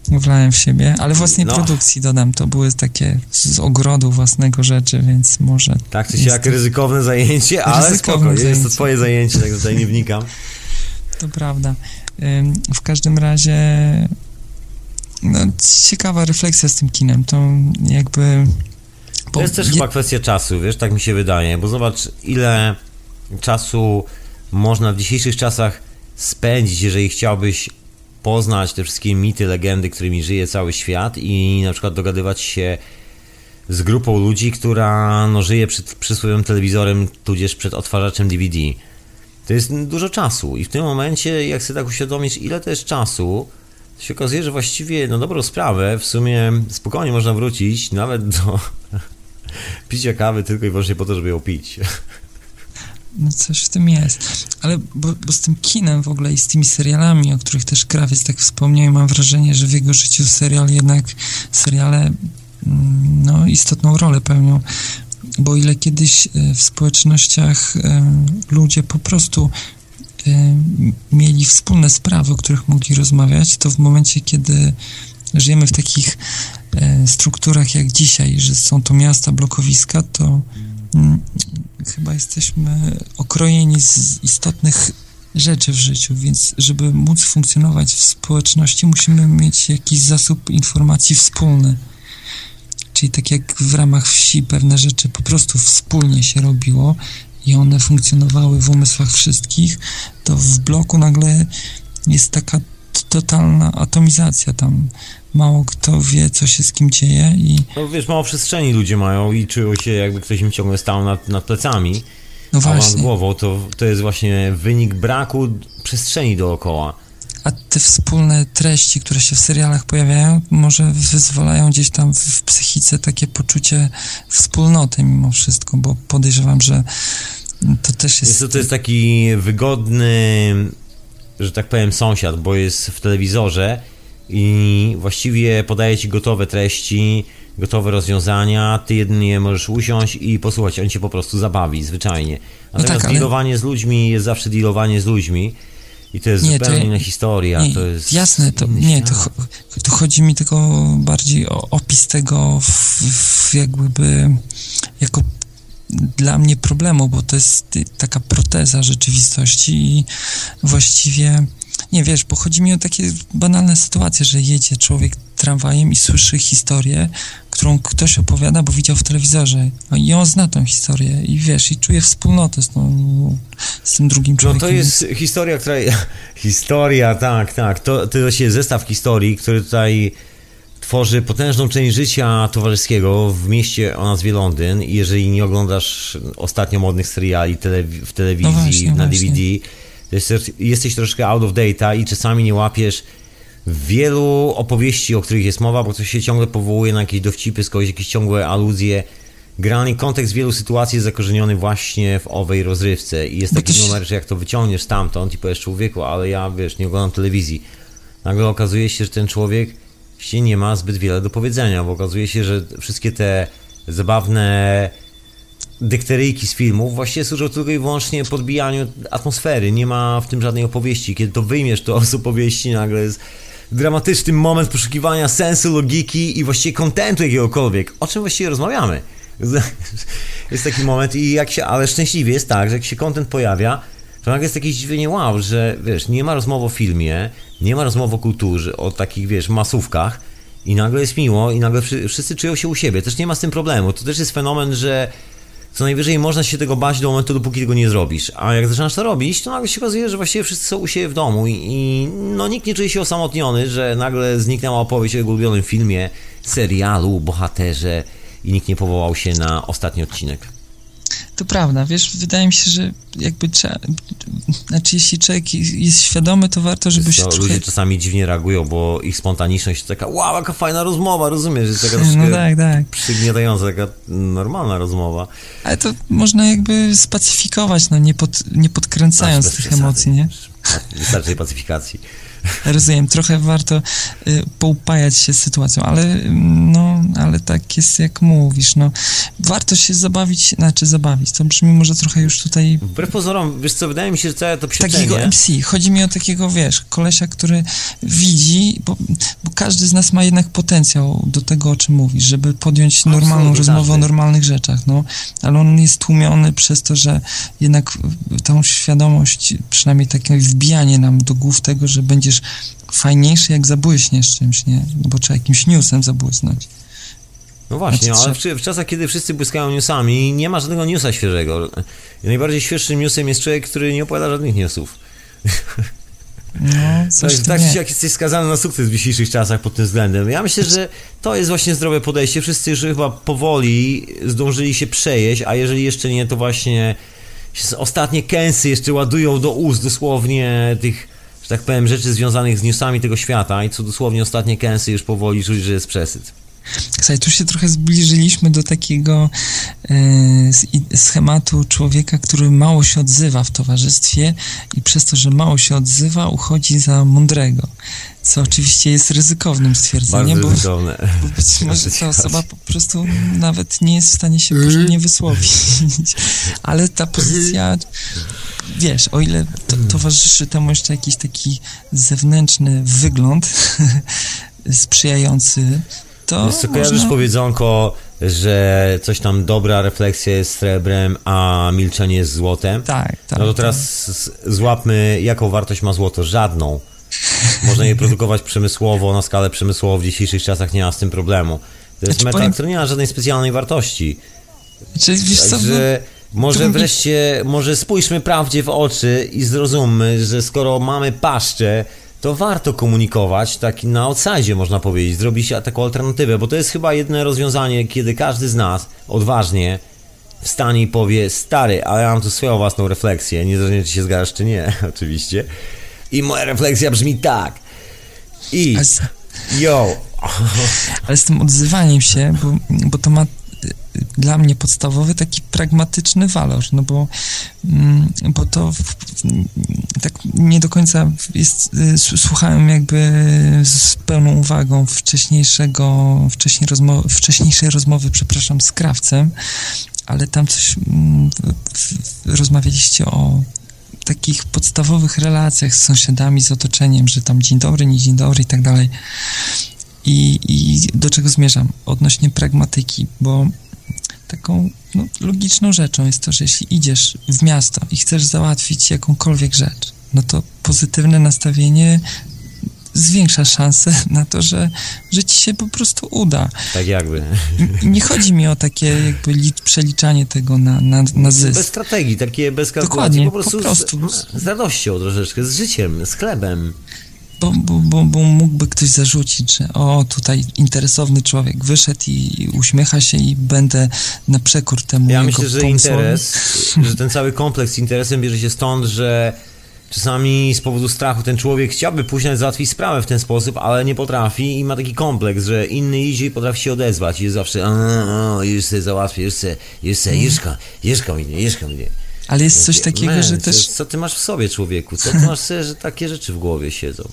wlałem w siebie, ale własnej No. produkcji dodam, to były takie z ogrodu własnego rzeczy, więc może... Tak czy siak to- ryzykowne zajęcie, ale Ryzykowne spoko, jest to zajęcie. twoje zajęcie, także tutaj nie wnikam. To prawda. W każdym razie no, ciekawa refleksja z tym kinem, to jakby... To jest też chyba kwestia czasu, wiesz, tak mi się wydaje, bo zobacz, ile czasu można w dzisiejszych czasach spędzić, jeżeli chciałbyś poznać te wszystkie mity, legendy, którymi żyje cały świat i na przykład dogadywać się z grupą ludzi, która no, żyje przed przysłowiowym telewizorem, tudzież przed odtwarzaczem DVD. To jest dużo czasu i w tym momencie, jak sobie tak uświadomisz, ile to jest czasu, się okazuje, że właściwie na dobrą sprawę w sumie spokojnie można wrócić nawet do picia kawy tylko i wyłącznie po to, żeby ją pić. No coś w tym jest. Ale bo, bo z tym kinem w ogóle i z tymi serialami, o których też Krawiec tak wspomniał, mam wrażenie, że w jego życiu serial jednak, seriale mm, no, istotną rolę pełnią. Bo ile kiedyś e, w społecznościach e, ludzie po prostu mieli wspólne sprawy, o których mogli rozmawiać, to w momencie, kiedy żyjemy w takich e, strukturach jak dzisiaj, że są to miasta, blokowiska, to mm, chyba jesteśmy okrojeni z istotnych rzeczy w życiu, więc żeby móc funkcjonować w społeczności, musimy mieć jakiś zasób informacji wspólny. Czyli tak jak w ramach wsi pewne rzeczy po prostu wspólnie się robiło i one funkcjonowały w umysłach wszystkich, to w bloku nagle jest taka totalna atomizacja tam. Mało kto wie, co się z kim dzieje i... No wiesz, mało przestrzeni ludzie mają i czują się jakby ktoś im ciągle stał nad, nad plecami. No A nad właśnie. głową to, to jest właśnie wynik braku przestrzeni dookoła. A te wspólne treści, które się w serialach pojawiają, może wyzwalają gdzieś tam w psychice takie poczucie wspólnoty mimo wszystko, bo podejrzewam, że to też Jest jest... to, to jest taki wygodny, że tak powiem, sąsiad, bo jest w telewizorze i właściwie podaje ci gotowe treści, gotowe rozwiązania, ty jedynie możesz usiąść i posłuchać, on cię po prostu zabawi, zwyczajnie. Natomiast tak, ale- dealowanie z ludźmi jest zawsze dealowanie z ludźmi i to jest Nie, to zupełnie ja- inna historia, Nie, to jest jasne, to, nie, to, to chodzi mi tylko bardziej o opis tego w, w jakby jako dla mnie problemu, bo to jest taka proteza rzeczywistości i właściwie nie wiesz, bo chodzi mi o takie banalne sytuacje, że jedzie człowiek tramwajem i słyszy historię, którą ktoś opowiada, bo widział w telewizorze No i on zna tą historię i wiesz, i czuje wspólnotę z, tą, z tym drugim No człowiekiem. to jest historia, która... Historia, tak, tak. To, to jest zestaw historii, który tutaj tworzy potężną część życia towarzyskiego w mieście o nazwie Londyn i jeżeli nie oglądasz ostatnio modnych seriali telewi- w telewizji, No właśnie, na właśnie. DVD, to jest, jesteś troszkę out of data i czasami nie łapiesz wielu opowieści, o których jest mowa, bo to się ciągle powołuje na jakieś dowcipy, skądś jakieś ciągłe aluzje. Grany kontekst wielu sytuacji jest zakorzeniony właśnie w owej rozrywce i jest taki numer, że jak to wyciągniesz stamtąd i powiesz człowieku, ale ja, wiesz, nie oglądam telewizji. Nagle okazuje się, że ten człowiek się nie ma zbyt wiele do powiedzenia, bo okazuje się, że wszystkie te zabawne dykteryjki z filmów właściwie służą tylko i wyłącznie podbijaniu atmosfery. Nie ma w tym żadnej opowieści. Kiedy to wyjmiesz to z opowieści, nagle jest dramatyczny moment poszukiwania sensu, logiki i właściwie kontentu jakiegokolwiek. O czym właściwie rozmawiamy? Jest taki moment i jak się, ale szczęśliwie jest tak, że jak się kontent pojawia, to nagle jest takie zdziwienie, wow, że wiesz, nie ma rozmowy o filmie, nie ma rozmowy o kulturze, o takich, wiesz, masówkach i nagle jest miło i nagle wszy- wszyscy czują się u siebie. Też nie ma z tym problemu. To też jest fenomen, że co najwyżej można się tego bać do momentu, dopóki tego nie zrobisz. A jak zaczynasz to robić, to nagle się okazuje, że właściwie wszyscy są u siebie w domu i, i no, nikt nie czuje się osamotniony, że nagle zniknęła opowieść o jego ulubionym filmie, serialu, bohaterze i nikt nie powołał się na ostatni odcinek. To prawda, wiesz, wydaje mi się, że jakby trzeba, znaczy jeśli człowiek jest świadomy, to warto, żeby się To trochę... ludzie czasami dziwnie reagują, bo ich spontaniczność to taka, wow, jaka fajna rozmowa, rozumiesz, jest taka No tak, tak. przygniatająca, taka normalna rozmowa. Ale to można jakby spacyfikować, no nie, pod, nie podkręcając tych emocji, nie? Wystarczy pacyfikacji. Rozumiem, trochę warto y, poupajać się sytuacją, ale mm, no, ale tak jest jak mówisz, no. Warto się zabawić, znaczy zabawić, to brzmi może trochę już tutaj Wbrew pozorom, wiesz co, wydaje mi się, że całe to takiego psieczenie... MC. Chodzi mi o takiego, wiesz, kolesia, który widzi, bo, bo każdy z nas ma jednak potencjał do tego, o czym mówisz, żeby podjąć normalną Absolutnie rozmowę o każdy. normalnych rzeczach, no. Ale on jest tłumiony przez to, że jednak tą świadomość, przynajmniej takie wbijanie nam do głów tego, że będziesz fajniejszy, jak zabłyśniesz czymś, nie? Bo trzeba jakimś newsem zabłysnąć. No właśnie, ale w, w czasach, kiedy wszyscy błyskają newsami, nie ma żadnego newsa świeżego. Najbardziej świeższym newsem jest człowiek, który nie opowiada żadnych newsów. No, coś Tak, tak siak jesteś skazany na sukces w dzisiejszych czasach pod tym względem. Ja myślę, że to jest właśnie zdrowe podejście. Wszyscy już chyba powoli zdążyli się przejeść, a jeżeli jeszcze nie, to właśnie ostatnie kęsy jeszcze ładują do ust dosłownie tych, tak powiem, rzeczy związanych z newsami tego świata i co dosłownie ostatnie kęsy już powoli czuć, że jest przesyt. Słuchaj, tu się trochę zbliżyliśmy do takiego i- schematu człowieka, który mało się odzywa w towarzystwie i przez to, że mało się odzywa, uchodzi za mądrego. Co oczywiście jest ryzykownym stwierdzeniem, bo, ryzykowne. bo być może ta osoba po prostu nawet nie jest w stanie się porządnie wysłowić. Ale ta pozycja, wiesz, o ile to, towarzyszy temu jeszcze jakiś taki zewnętrzny wygląd sprzyjający, to Wiesz co, można... kojarzysz powiedzonko że coś tam dobra refleksja jest srebrem, a milczenie jest złotem. Tak, tak. No to teraz z- złapmy, jaką wartość ma złoto? Żadną. Można je produkować przemysłowo, na skalę przemysłową w dzisiejszych czasach nie ma z tym problemu. To jest Znaczy, metal, powiem- który nie ma żadnej specjalnej wartości. Czy, wiesz co, no, Także może wreszcie, może spójrzmy prawdzie w oczy i zrozummy, że skoro mamy paszczę, to warto komunikować, tak na outside można powiedzieć, zrobić taką alternatywę, bo to jest chyba jedyne rozwiązanie, kiedy każdy z nas odważnie wstanie i powie, stary, ale ja mam tu swoją własną refleksję, niezależnie czy się zgadzasz czy nie, oczywiście. I moja refleksja brzmi tak. I, yo, ale z tym odzywaniem się, bo, bo to ma dla mnie podstawowy taki pragmatyczny walor, no bo, mm, bo to tak nie do końca jest, y, słuchałem jakby z pełną uwagą wcześniejszego, wcześniej rozmo, wcześniejszej rozmowy, przepraszam, z krawcem, ale tam coś mm, rozmawialiście o takich podstawowych relacjach z sąsiadami, z otoczeniem, że tam dzień dobry, nie dzień dobry i tak dalej. I, I do czego zmierzam? Odnośnie pragmatyki, bo taką no, logiczną rzeczą jest to, że jeśli idziesz w miasto i chcesz załatwić jakąkolwiek rzecz, no to pozytywne nastawienie zwiększa szanse na to, że, że ci się po prostu uda. tak jakby. Nie chodzi mi o takie jakby li- przeliczanie tego na, na, na Bez zysk. strategii, takie bez kalkulacji, Dokładnie, po prostu, po prostu. Z, z radością troszeczkę, z życiem, z chlebem. Bo, bo, bo, bo mógłby ktoś zarzucić, że o, tutaj interesowny człowiek wyszedł i uśmiecha się i będę na przekór temu Ja myślę, że pomysłowi. interes, że ten cały kompleks z interesem bierze się stąd, że czasami z powodu strachu ten człowiek chciałby nawet załatwić sprawę w ten sposób, ale nie potrafi i ma taki kompleks, że inny idzie i potrafi się odezwać i jest zawsze a, już sobie załatwię, już sobie, już sobie, Jeżka, Jeżka mi nie, Jeżka mi nie. Ale jest coś takiego, Man, że też Co ty masz w sobie, człowieku? Co ty masz w sobie, że takie rzeczy w głowie siedzą?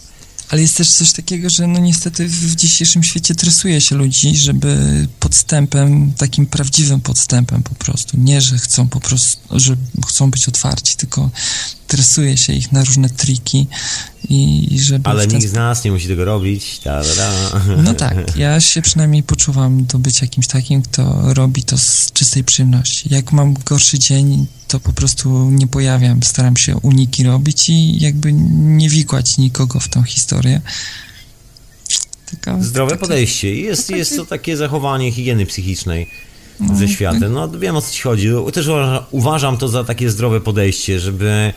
Ale jest też coś takiego, że no niestety w dzisiejszym świecie tresuje się ludzi, żeby podstępem, takim prawdziwym podstępem po prostu, nie, że chcą po prostu, że chcą być otwarci, tylko tresuje się ich na różne triki i, i żeby Ale ten nikt z nas nie musi tego robić. Ta, ta, ta. No tak, ja się przynajmniej poczuwam do być jakimś takim, kto robi to z czystej przyjemności. Jak mam gorszy dzień, to po prostu nie pojawiam, staram się uniki robić i jakby nie wikłać nikogo w tą historię. Taka, Zdrowe taka- podejście. Jest, jest to takie zachowanie higieny psychicznej No, ze światem. No wiem o co ci chodzi. Też uważa- uważam to za takie zdrowe podejście, żeby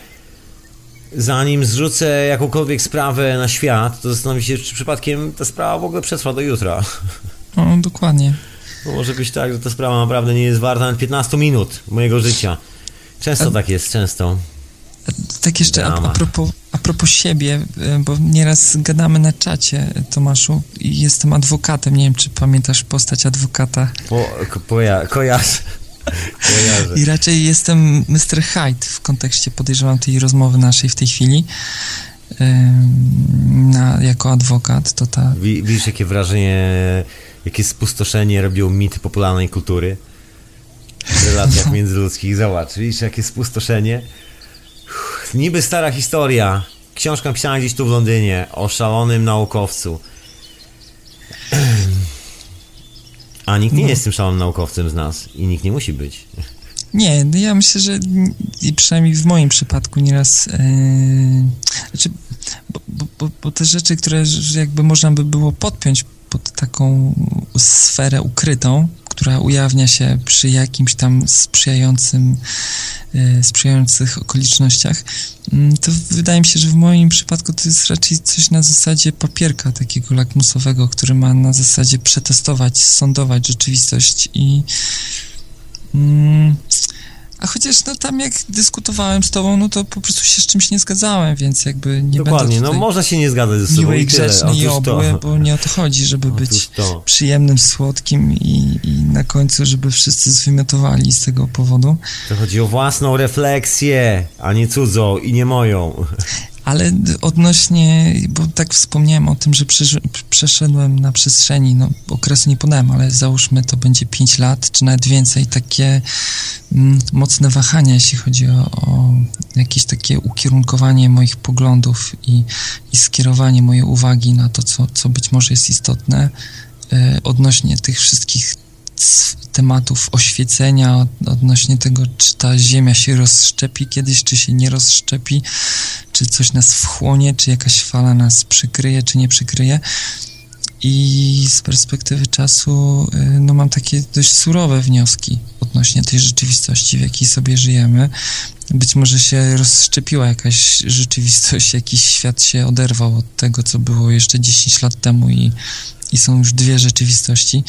zanim zrzucę jakąkolwiek sprawę na świat, to zastanowić się, czy przypadkiem ta sprawa w ogóle przetrwa do jutra. No, dokładnie. Bo może być tak, że ta sprawa naprawdę nie jest warta nawet 15 minut mojego życia. Często tak jest, często. Tak jeszcze a, Drama. a, propos, a propos siebie, y, bo nieraz gadamy na czacie, Tomaszu, i jestem adwokatem, nie wiem, czy pamiętasz postać adwokata. Po, ko, poja, kojarzę. I raczej jestem Mr. Hyde w kontekście, podejrzewam, tej rozmowy naszej w tej chwili. Ym, Na, jako adwokat, to ta. Wi- Widzisz, jakie wrażenie, jakie spustoszenie robią mity popularnej kultury w relacjach międzyludzkich. Zobacz, widzisz, jakie spustoszenie. Uff, Niby stara historia. Książka napisana gdzieś tu w Londynie o szalonym naukowcu. A nikt nie No. jest tym szalonym naukowcem z nas i nikt nie musi być. Nie, no ja myślę, że przynajmniej w moim przypadku nieraz. Yy, znaczy, bo, bo, bo, te rzeczy, które jakby można by było podpiąć pod taką sferę ukrytą, która ujawnia się przy jakimś tam sprzyjającym, yy, sprzyjających okolicznościach, mm, to wydaje mi się, że w moim przypadku to jest raczej coś na zasadzie papierka takiego lakmusowego, który ma na zasadzie przetestować, sądować rzeczywistość i Mm, a chociaż no tam jak dyskutowałem z tobą, no to po prostu się z czymś nie zgadzałem, więc jakby nie Dokładnie, no można się nie zgadzać ze sobą miły i grzeczny i obły, bo nie o to chodzi, żeby Otóż być to. przyjemnym, słodkim i, i na końcu, żeby wszyscy zwymiotowali z tego powodu. To chodzi o własną refleksję, a nie cudzą i nie moją. Ale odnośnie, bo tak wspomniałem o tym, że przeszedłem na przestrzeni, no okresu nie podałem, ale załóżmy to będzie 5 lat, czy nawet więcej, takie mm, mocne wahania, jeśli chodzi o, o jakieś takie ukierunkowanie moich poglądów i, i skierowanie mojej uwagi na to, co, co być może jest istotne, e, odnośnie tych wszystkich tematów oświecenia odnośnie tego, czy ta ziemia się rozszczepi kiedyś, czy się nie rozszczepi, czy coś nas wchłonie, czy jakaś fala nas przykryje, czy nie przykryje. I z perspektywy czasu y, no, mam takie dość surowe wnioski odnośnie tej rzeczywistości, w jakiej sobie żyjemy. Być może się rozszczepiła jakaś rzeczywistość, jakiś świat się oderwał od tego, co było jeszcze 10 lat temu i, i są już dwie rzeczywistości.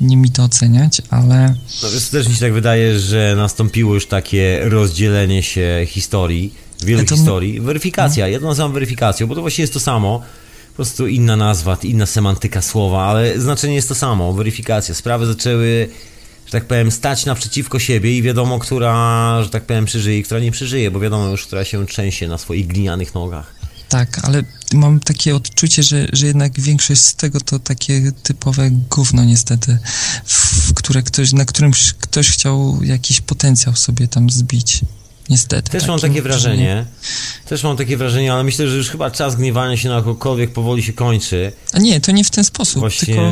Nie mi to oceniać, ale... No więc też mi się tak wydaje, że nastąpiło już takie rozdzielenie się historii, wielu to... historii. Weryfikacja, no. to nazywam weryfikacją, bo to właściwie jest to samo po prostu inna nazwa, inna semantyka słowa, ale znaczenie jest to samo, weryfikacja. Sprawy zaczęły, że tak powiem, stać naprzeciwko siebie i wiadomo, która, że tak powiem, przeżyje i która nie przeżyje, bo wiadomo już, która się trzęsie na swoich glinianych nogach. Tak, ale mam takie odczucie, że, że jednak większość z tego to takie typowe gówno niestety, w które ktoś, na którym ktoś chciał jakiś potencjał sobie tam zbić. Niestety. Też mam takie wrażenie. Też mam takie wrażenie, ale myślę, że już chyba czas gniewania się na kogokolwiek powoli się kończy. A nie, to nie w ten sposób, Właśnie... tylko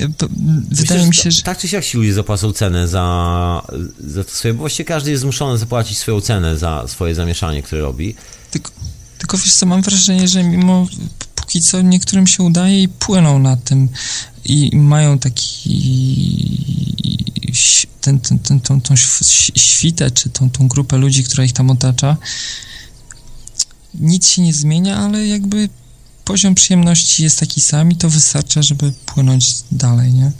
e, wydaje mi się, że... Tak czy siak ci ludzie zapłacą cenę za, za to swoje, bo właściwie każdy jest zmuszony zapłacić swoją cenę za swoje zamieszanie, które robi. Tylko, tylko wiesz co, mam wrażenie, że mimo póki co niektórym się udaje i płyną na tym i mają taki ten, ten, ten, tą, tą świtę, czy tą, tą grupę ludzi, która ich tam otacza, nic się nie zmienia, ale jakby poziom przyjemności jest taki sam i to wystarcza, żeby płynąć dalej, nie?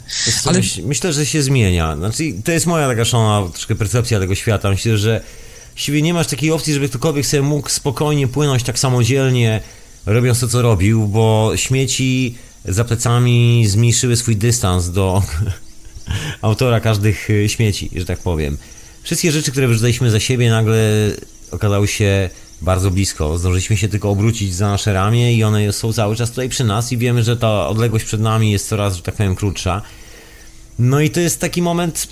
Ale... Myśl, myślę, że się zmienia. Znaczy, to jest moja taka szalona troszkę percepcja tego świata. Myślę, że siebie nie masz takiej opcji, żeby ktokolwiek sobie mógł spokojnie płynąć tak samodzielnie, robiąc to, co robił, bo śmieci za plecami zmniejszyły swój dystans do autora każdych y, śmieci, że tak powiem. Wszystkie rzeczy, które wyrzucaliśmy za siebie, nagle okazały się bardzo blisko. Zdążyliśmy się tylko obrócić za nasze ramię i one są cały czas tutaj przy nas i wiemy, że ta odległość przed nami jest coraz, że tak powiem, krótsza. No i to jest taki moment,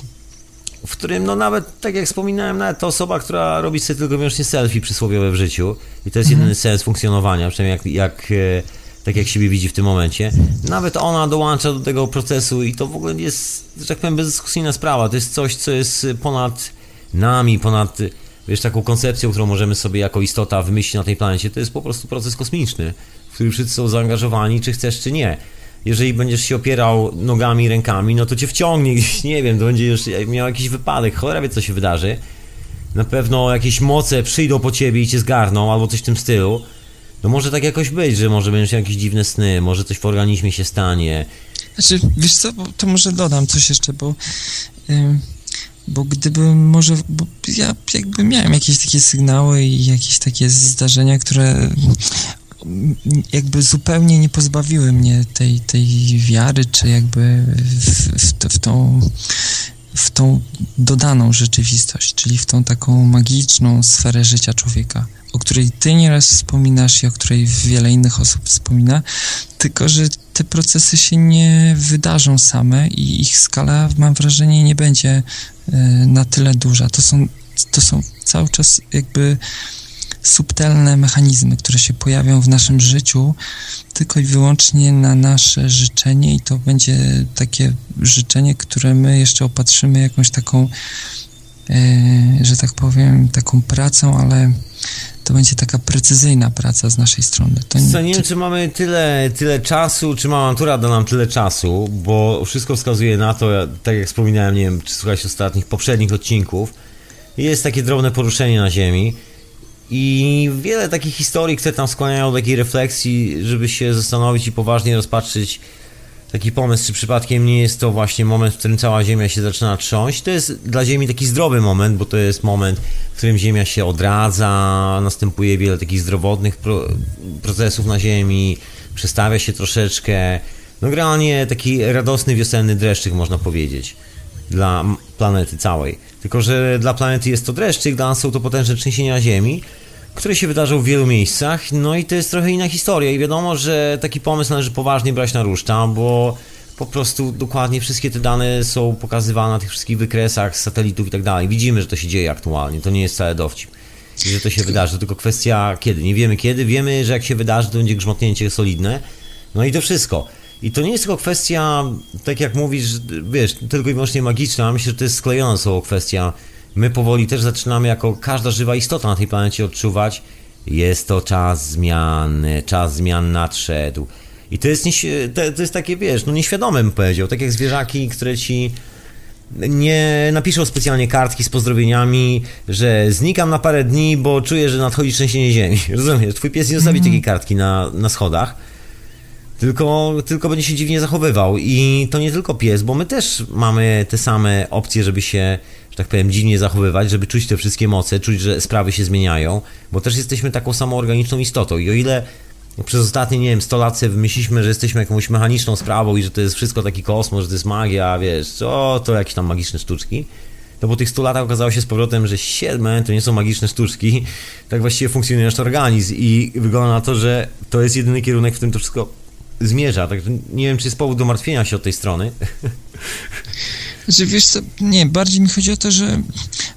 w którym, no nawet, tak jak wspominałem, nawet ta osoba, która robi sobie tylko wyłącznie selfie przysłowiowe w życiu i to jest mhm. jedyny sens funkcjonowania, przynajmniej jak, jak e, tak jak siebie widzi w tym momencie. Nawet ona dołącza do tego procesu i to w ogóle jest, że tak powiem, bezdyskusyjna sprawa. To jest coś, co jest ponad nami, ponad wiesz, taką koncepcją, którą możemy sobie jako istota wymyślić na tej planecie. To jest po prostu proces kosmiczny, w który wszyscy są zaangażowani, czy chcesz, czy nie. Jeżeli będziesz się opierał nogami, rękami, no to cię wciągnie gdzieś, nie wiem, to będziesz miał jakiś wypadek, cholera wie, co się wydarzy. Na pewno jakieś moce przyjdą po ciebie i cię zgarną, albo coś w tym stylu. No może tak jakoś być, że może będziesz jakieś dziwne sny, może coś w organizmie się stanie. Znaczy, wiesz co, to może dodam coś jeszcze, bo... Yy, bo gdyby może, bo ja jakby miałem jakieś takie sygnały i jakieś takie zdarzenia, które jakby zupełnie nie pozbawiły mnie tej, tej wiary, czy jakby w, w, w tą w tą dodaną rzeczywistość, czyli w tą taką magiczną sferę życia człowieka o której ty nieraz wspominasz i o której wiele innych osób wspomina, tylko że te procesy się nie wydarzą same i ich skala, mam wrażenie, nie będzie e, na tyle duża. To są, to są cały czas jakby subtelne mechanizmy, które się pojawią w naszym życiu tylko i wyłącznie na nasze życzenie i to będzie takie życzenie, które my jeszcze opatrzymy jakąś taką, e, że tak powiem, taką pracą, ale to będzie taka precyzyjna praca z naszej strony. To nie, Co, nie wiem, czy mamy tyle, tyle czasu, czy mama natura da nam tyle czasu, bo wszystko wskazuje na to, tak jak wspominałem, nie wiem, czy słuchałeś ostatnich, poprzednich odcinków, jest takie drobne poruszenie na Ziemi i wiele takich historii, które tam skłaniają do takiej refleksji, żeby się zastanowić i poważnie rozpatrzyć taki pomysł, czy przypadkiem nie jest to właśnie moment, w którym cała Ziemia się zaczyna trząść. To jest dla Ziemi taki zdrowy moment, bo to jest moment, w którym Ziemia się odradza, następuje wiele takich zdrowotnych pro procesów na Ziemi, przestawia się troszeczkę. No generalnie taki radosny wiosenny dreszczyk można powiedzieć dla planety całej. Tylko, że dla planety jest to dreszczyk, dla nas są to potężne trzęsienia Ziemi, które się wydarzą w wielu miejscach, no i to jest trochę inna historia i wiadomo, że taki pomysł należy poważnie brać na ruszta, bo po prostu dokładnie wszystkie te dane są pokazywane na tych wszystkich wykresach z satelitów i tak dalej. Widzimy, że to się dzieje aktualnie, to nie jest wcale dowcip. I że to się wydarzy, to tylko kwestia kiedy. Nie wiemy kiedy, wiemy, że jak się wydarzy, to będzie grzmotnięcie solidne. No i to wszystko. I to nie jest tylko kwestia, tak jak mówisz, wiesz, tylko i wyłącznie magiczna, myślę, że to jest sklejona sobą kwestia. My powoli też zaczynamy jako każda żywa istota na tej planecie odczuwać, jest to czas zmian, czas zmian nadszedł. I to jest, nieś- to, jest takie, wiesz, no nieświadome bym powiedział, tak jak zwierzaki, które ci nie napiszą specjalnie kartki z pozdrowieniami, że znikam na parę dni, bo czuję, że nadchodzi trzęsienie ziemi. Rozumiesz? Twój pies nie zostawi takiej kartki na, na schodach, tylko, tylko będzie się dziwnie zachowywał. I to nie tylko pies, bo my też mamy te same opcje, żeby się, że tak powiem, dziwnie zachowywać, żeby czuć te wszystkie moce, czuć, że sprawy się zmieniają, bo też jesteśmy taką samą organiczną istotą. I o ile przez ostatnie, nie wiem, 100 lat sobie wymyśliliśmy, że jesteśmy jakąś mechaniczną sprawą i że to jest wszystko taki kosmos, że to jest magia, wiesz, co, to jakieś tam magiczne sztuczki. To po tych 100 latach okazało się z powrotem, że siedme to nie są magiczne sztuczki, tak właściwie funkcjonuje nasz organizm i wygląda na to, że to jest jedyny kierunek, w którym to wszystko zmierza. Także nie wiem, czy jest powód do martwienia się od tej strony. Znaczy, wiesz co, nie, bardziej mi chodzi o to, że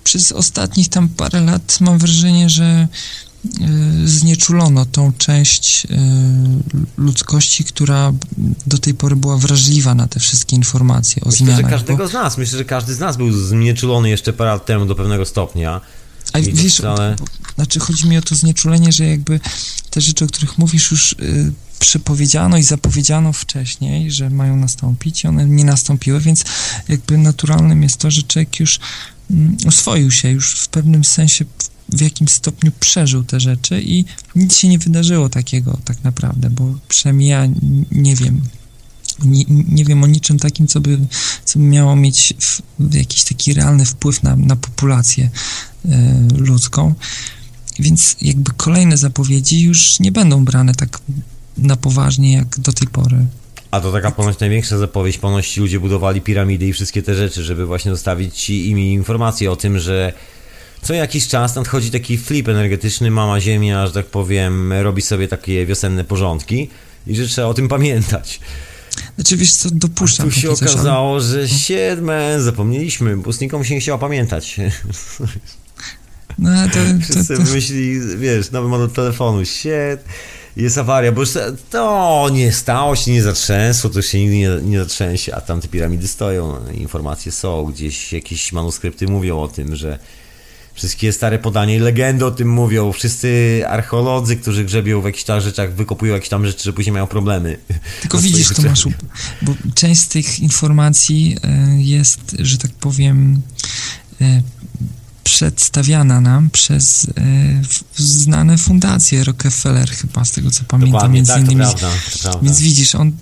przez ostatnich tam parę lat mam wrażenie, że y, znieczulono tą część y, ludzkości, która do tej pory była wrażliwa na te wszystkie informacje o Myślę, zmianach. że bo- każdego z nas, myślę, że każdy z nas był znieczulony jeszcze parę lat temu do pewnego stopnia. A wiesz, bo, znaczy chodzi mi o to znieczulenie, że jakby te rzeczy, o których mówisz, już y, przepowiedziano i zapowiedziano wcześniej, że mają nastąpić i one nie nastąpiły, więc jakby naturalnym jest to, że człowiek już mm, oswoił się, już w pewnym sensie w, jakimś stopniu przeżył te rzeczy i nic się nie wydarzyło takiego tak naprawdę, bo przynajmniej ja nie wiem. Nie, nie wiem o niczym takim, co by, co by miało mieć w, jakiś taki realny wpływ na, na populację e, ludzką. Więc jakby kolejne zapowiedzi już nie będą brane tak na poważnie jak do tej pory. A to taka ponoć największa zapowiedź, ponoć ci ludzie budowali piramidy i wszystkie te rzeczy, żeby właśnie zostawić ci im informacje o tym, że co jakiś czas nadchodzi taki flip energetyczny, mama ziemia, że tak powiem, robi sobie takie wiosenne porządki i że trzeba o tym pamiętać. Znaczy, wiesz co, A dopuszczam tu się okazało, że siedme, zapomnieliśmy, bo z nikomu się nie chciało pamiętać. No, ale to, to, Wszyscy to, wymyślili, wiesz, nowy model telefonu, shit, jest awaria, bo już to- nie stało się, nie zatrzęsło, to się nigdy nie, nie zatrzęsie, a tam te piramidy stoją, informacje są, gdzieś jakieś manuskrypty mówią o tym, że wszystkie stare podania i legendy o tym mówią, wszyscy archeolodzy, którzy grzebią w jakichś tam rzeczach, wykopują jakieś tam rzeczy, że później mają problemy. Tylko widzisz, Tomaszu, bo część z tych informacji e, jest, że tak powiem, e, przedstawiana nam przez e, znane fundacje Rockefeller chyba, z tego co pamiętam, Dokładnie, między tak, to innymi. prawda, to prawda. Więc widzisz, on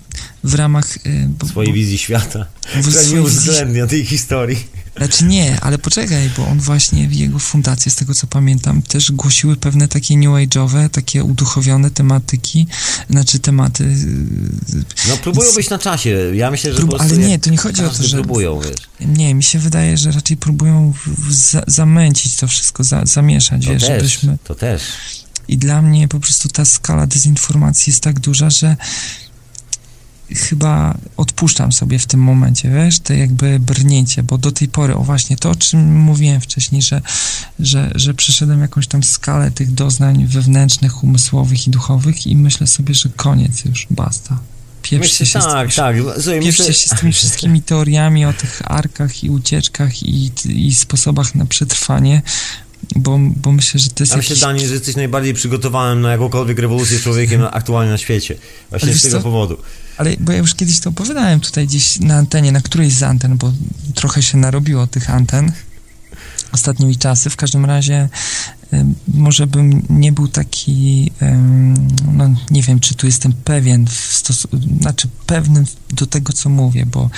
w ramach... e, Bo, swojej wizji świata, która nie uwzględnia tej historii. Znaczy nie, ale poczekaj, bo on właśnie, jego fundacje, z tego co pamiętam, też głosiły pewne takie new age'owe, takie uduchowione tematyki, znaczy tematy... y, No próbują być na czasie, ja myślę, że Prób- ale nie, to nie chodzi o to, że- próbują, wiesz. Nie, mi się wydaje, że raczej próbują za, zamęcić to wszystko, za, zamieszać, To wiesz, też, żebyśmy... to też. I dla mnie po prostu ta skala dezinformacji jest tak duża, że chyba odpuszczam sobie w tym momencie, wiesz, te jakby brnięcie, bo do tej pory, o właśnie to, o czym mówiłem wcześniej, że, że, że przeszedłem jakąś tam skalę tych doznań wewnętrznych, umysłowych i duchowych i myślę sobie, że koniec już, basta. Pieprzcie się, z tak, tymi, tak. Pieprzcie myślę, się z tymi wszystkimi teoriami o tych arkach i ucieczkach i, i sposobach na przetrwanie, bo, bo myślę, że to jest Ja myślę, jakiś... Dani, że jesteś najbardziej przygotowanym na jakąkolwiek rewolucję człowiekiem aktualnie na świecie. Właśnie Ale z tego co? powodu. Ale bo ja już kiedyś to opowiadałem tutaj gdzieś na antenie, na którejś z anten, bo trochę się narobiło tych anten ostatnimi czasy. W każdym razie może bym nie był taki, no nie wiem, czy tu jestem pewien, w stosu- znaczy pewny do tego, co mówię, bo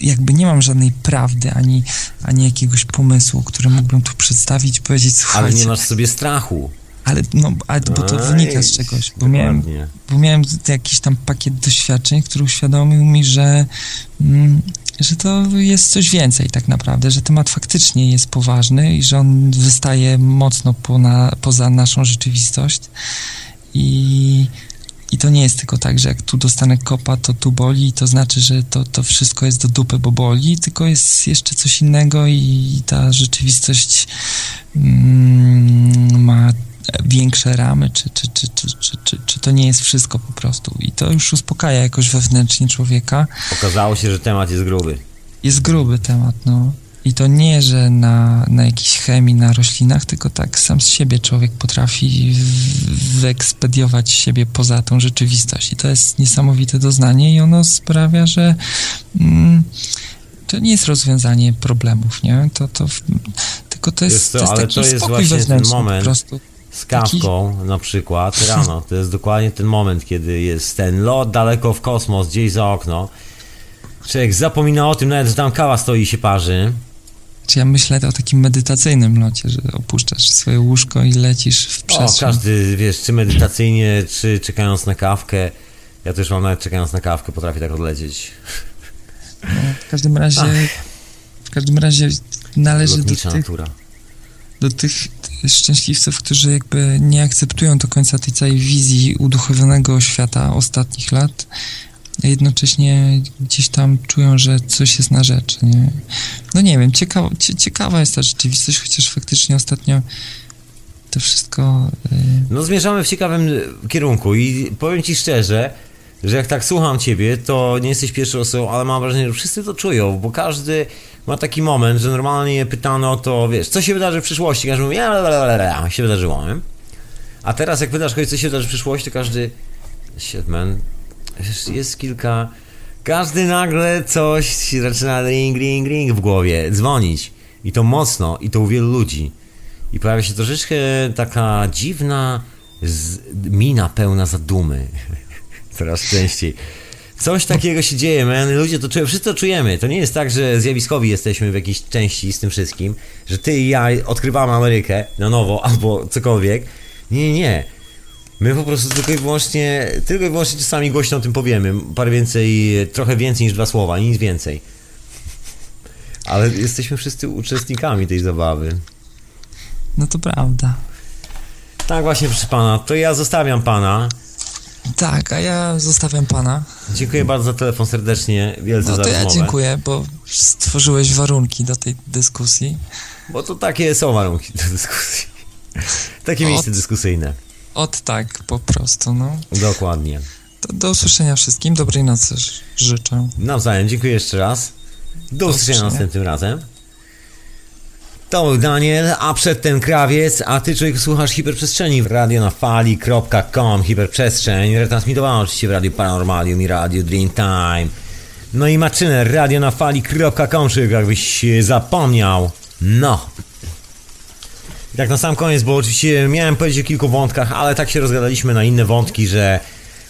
jakby nie mam żadnej prawdy, ani, ani jakiegoś pomysłu, który mógłbym tu przedstawić i powiedzieć, słuchajcie, Ale nie masz sobie strachu. ale, no, ale bo to Aj, wynika z czegoś, bo miałem, bo miałem jakiś tam pakiet doświadczeń, który uświadomił mi, że, mm, że to jest coś więcej tak naprawdę, że temat faktycznie jest poważny i że on wystaje mocno pona, poza naszą rzeczywistość. I, i to nie jest tylko tak, że jak tu dostanę kopa, to tu boli i to znaczy, że to, to wszystko jest do dupy, bo boli, tylko jest jeszcze coś innego i ta rzeczywistość mm, ma większe ramy, czy, czy, czy, czy, czy, czy, czy to nie jest wszystko po prostu. I to już uspokaja jakoś wewnętrznie człowieka. Okazało się, że temat jest gruby. Jest gruby temat, no. I to nie, że na, na jakiejś chemii, na roślinach, tylko tak sam z siebie człowiek potrafi wyekspediować siebie poza tą rzeczywistość. I to jest niesamowite doznanie i ono sprawia, że mm, to nie jest rozwiązanie problemów, nie? To, to, tylko to jest, to, to jest ale taki to jest spokój właśnie ten wewnętrzny moment. po prostu. Z kawką na przykład rano. To jest dokładnie ten moment, kiedy jest ten lot daleko w kosmos, gdzieś za okno. Człowiek zapomina o tym, nawet że tam kawa stoi i się parzy. Czy ja myślę o takim medytacyjnym locie, że opuszczasz swoje łóżko i lecisz w O, przestrzeń. każdy, wiesz, czy medytacyjnie, czy czekając na kawkę. Ja też mam nawet czekając na kawkę, potrafię tak odlecieć. No, w każdym razie w każdym razie należy do Lotnicza tych, natura. do tych szczęśliwców, którzy jakby nie akceptują do końca tej całej wizji uduchowionego świata ostatnich lat, a jednocześnie gdzieś tam czują, że coś jest na rzeczy, nie? No nie wiem, ciekawa, cie, ciekawa jest ta rzeczywistość, chociaż faktycznie ostatnio to wszystko... y, No zmierzamy w ciekawym e, kierunku i powiem Ci szczerze, że jak tak słucham Ciebie, to nie jesteś pierwszą osobą, ale mam wrażenie, że wszyscy to czują, bo każdy ma taki moment, że normalnie pytano to, wiesz, co się wydarzy w przyszłości, każdy mówi, ja, się wydarzyło, nie? A teraz jak kogoś, co się wydarzy w przyszłości, to każdy, shit man, jest kilka, każdy nagle coś zaczyna ring, ring, ring w głowie, dzwonić i to mocno, i to u wielu ludzi. I pojawia się troszeczkę taka dziwna z, mina pełna zadumy. Coraz częściej. Coś takiego się dzieje, man. Ludzie to czują, wszyscy to czujemy. To nie jest tak, że zjawiskowi jesteśmy w jakiejś części z tym wszystkim, że ty i ja odkrywamy Amerykę na nowo albo cokolwiek. Nie, nie, nie. My po prostu tylko i wyłącznie, tylko i wyłącznie czasami głośno o tym powiemy. Parę więcej, trochę więcej niż dwa słowa, nic więcej. Ale jesteśmy wszyscy uczestnikami tej zabawy. No to prawda. Tak właśnie, proszę pana. To ja zostawiam pana. Tak, a ja zostawiam pana. Dziękuję bardzo za telefon serdecznie, wielce No za to ja rozmowę. dziękuję, bo stworzyłeś warunki do tej dyskusji. Bo to takie są warunki do dyskusji. Takie Od- miejsce dyskusyjne. Od tak, po prostu, no. Dokładnie. To do usłyszenia wszystkim, dobrej nocy życzę. Nawzajem, dziękuję jeszcze raz. Do usłyszenia usłyszenia. następnym razem. To był Daniel, a przedtem Krawiec, a ty człowiek słuchasz Hiperprzestrzeni w radionafali.com Hiperprzestrzeń, retransmitowana oczywiście w Radiu Paranormalium i Radiu Dreamtime. No i Maczyner, radionafali.com, człowiek jakbyś e, zapomniał. No. I tak na sam koniec, bo oczywiście miałem powiedzieć o kilku wątkach, ale tak się rozgadaliśmy na inne wątki, że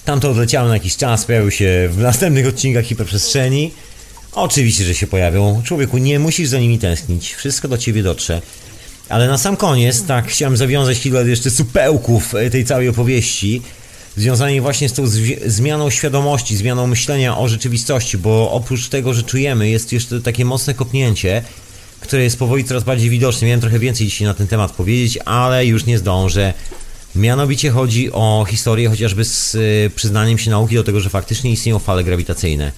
tamto odleciało na jakiś czas, pojawił się w następnych odcinkach hiperprzestrzeni. Oczywiście, że się pojawią. Człowieku, nie musisz za nimi tęsknić. Wszystko do ciebie dotrze. Ale na sam koniec, tak, chciałem zawiązać kilka jeszcze supełków e, tej całej opowieści, związanej właśnie z tą zmianą świadomości, zmianą myślenia o rzeczywistości, bo oprócz tego, że czujemy, jest jeszcze takie mocne kopnięcie, które jest powoli coraz bardziej widoczne. Miałem trochę więcej dzisiaj na ten temat powiedzieć, ale już nie zdążę. Mianowicie chodzi o historię chociażby z y, przyznaniem się nauki do tego, że faktycznie istnieją fale grawitacyjne.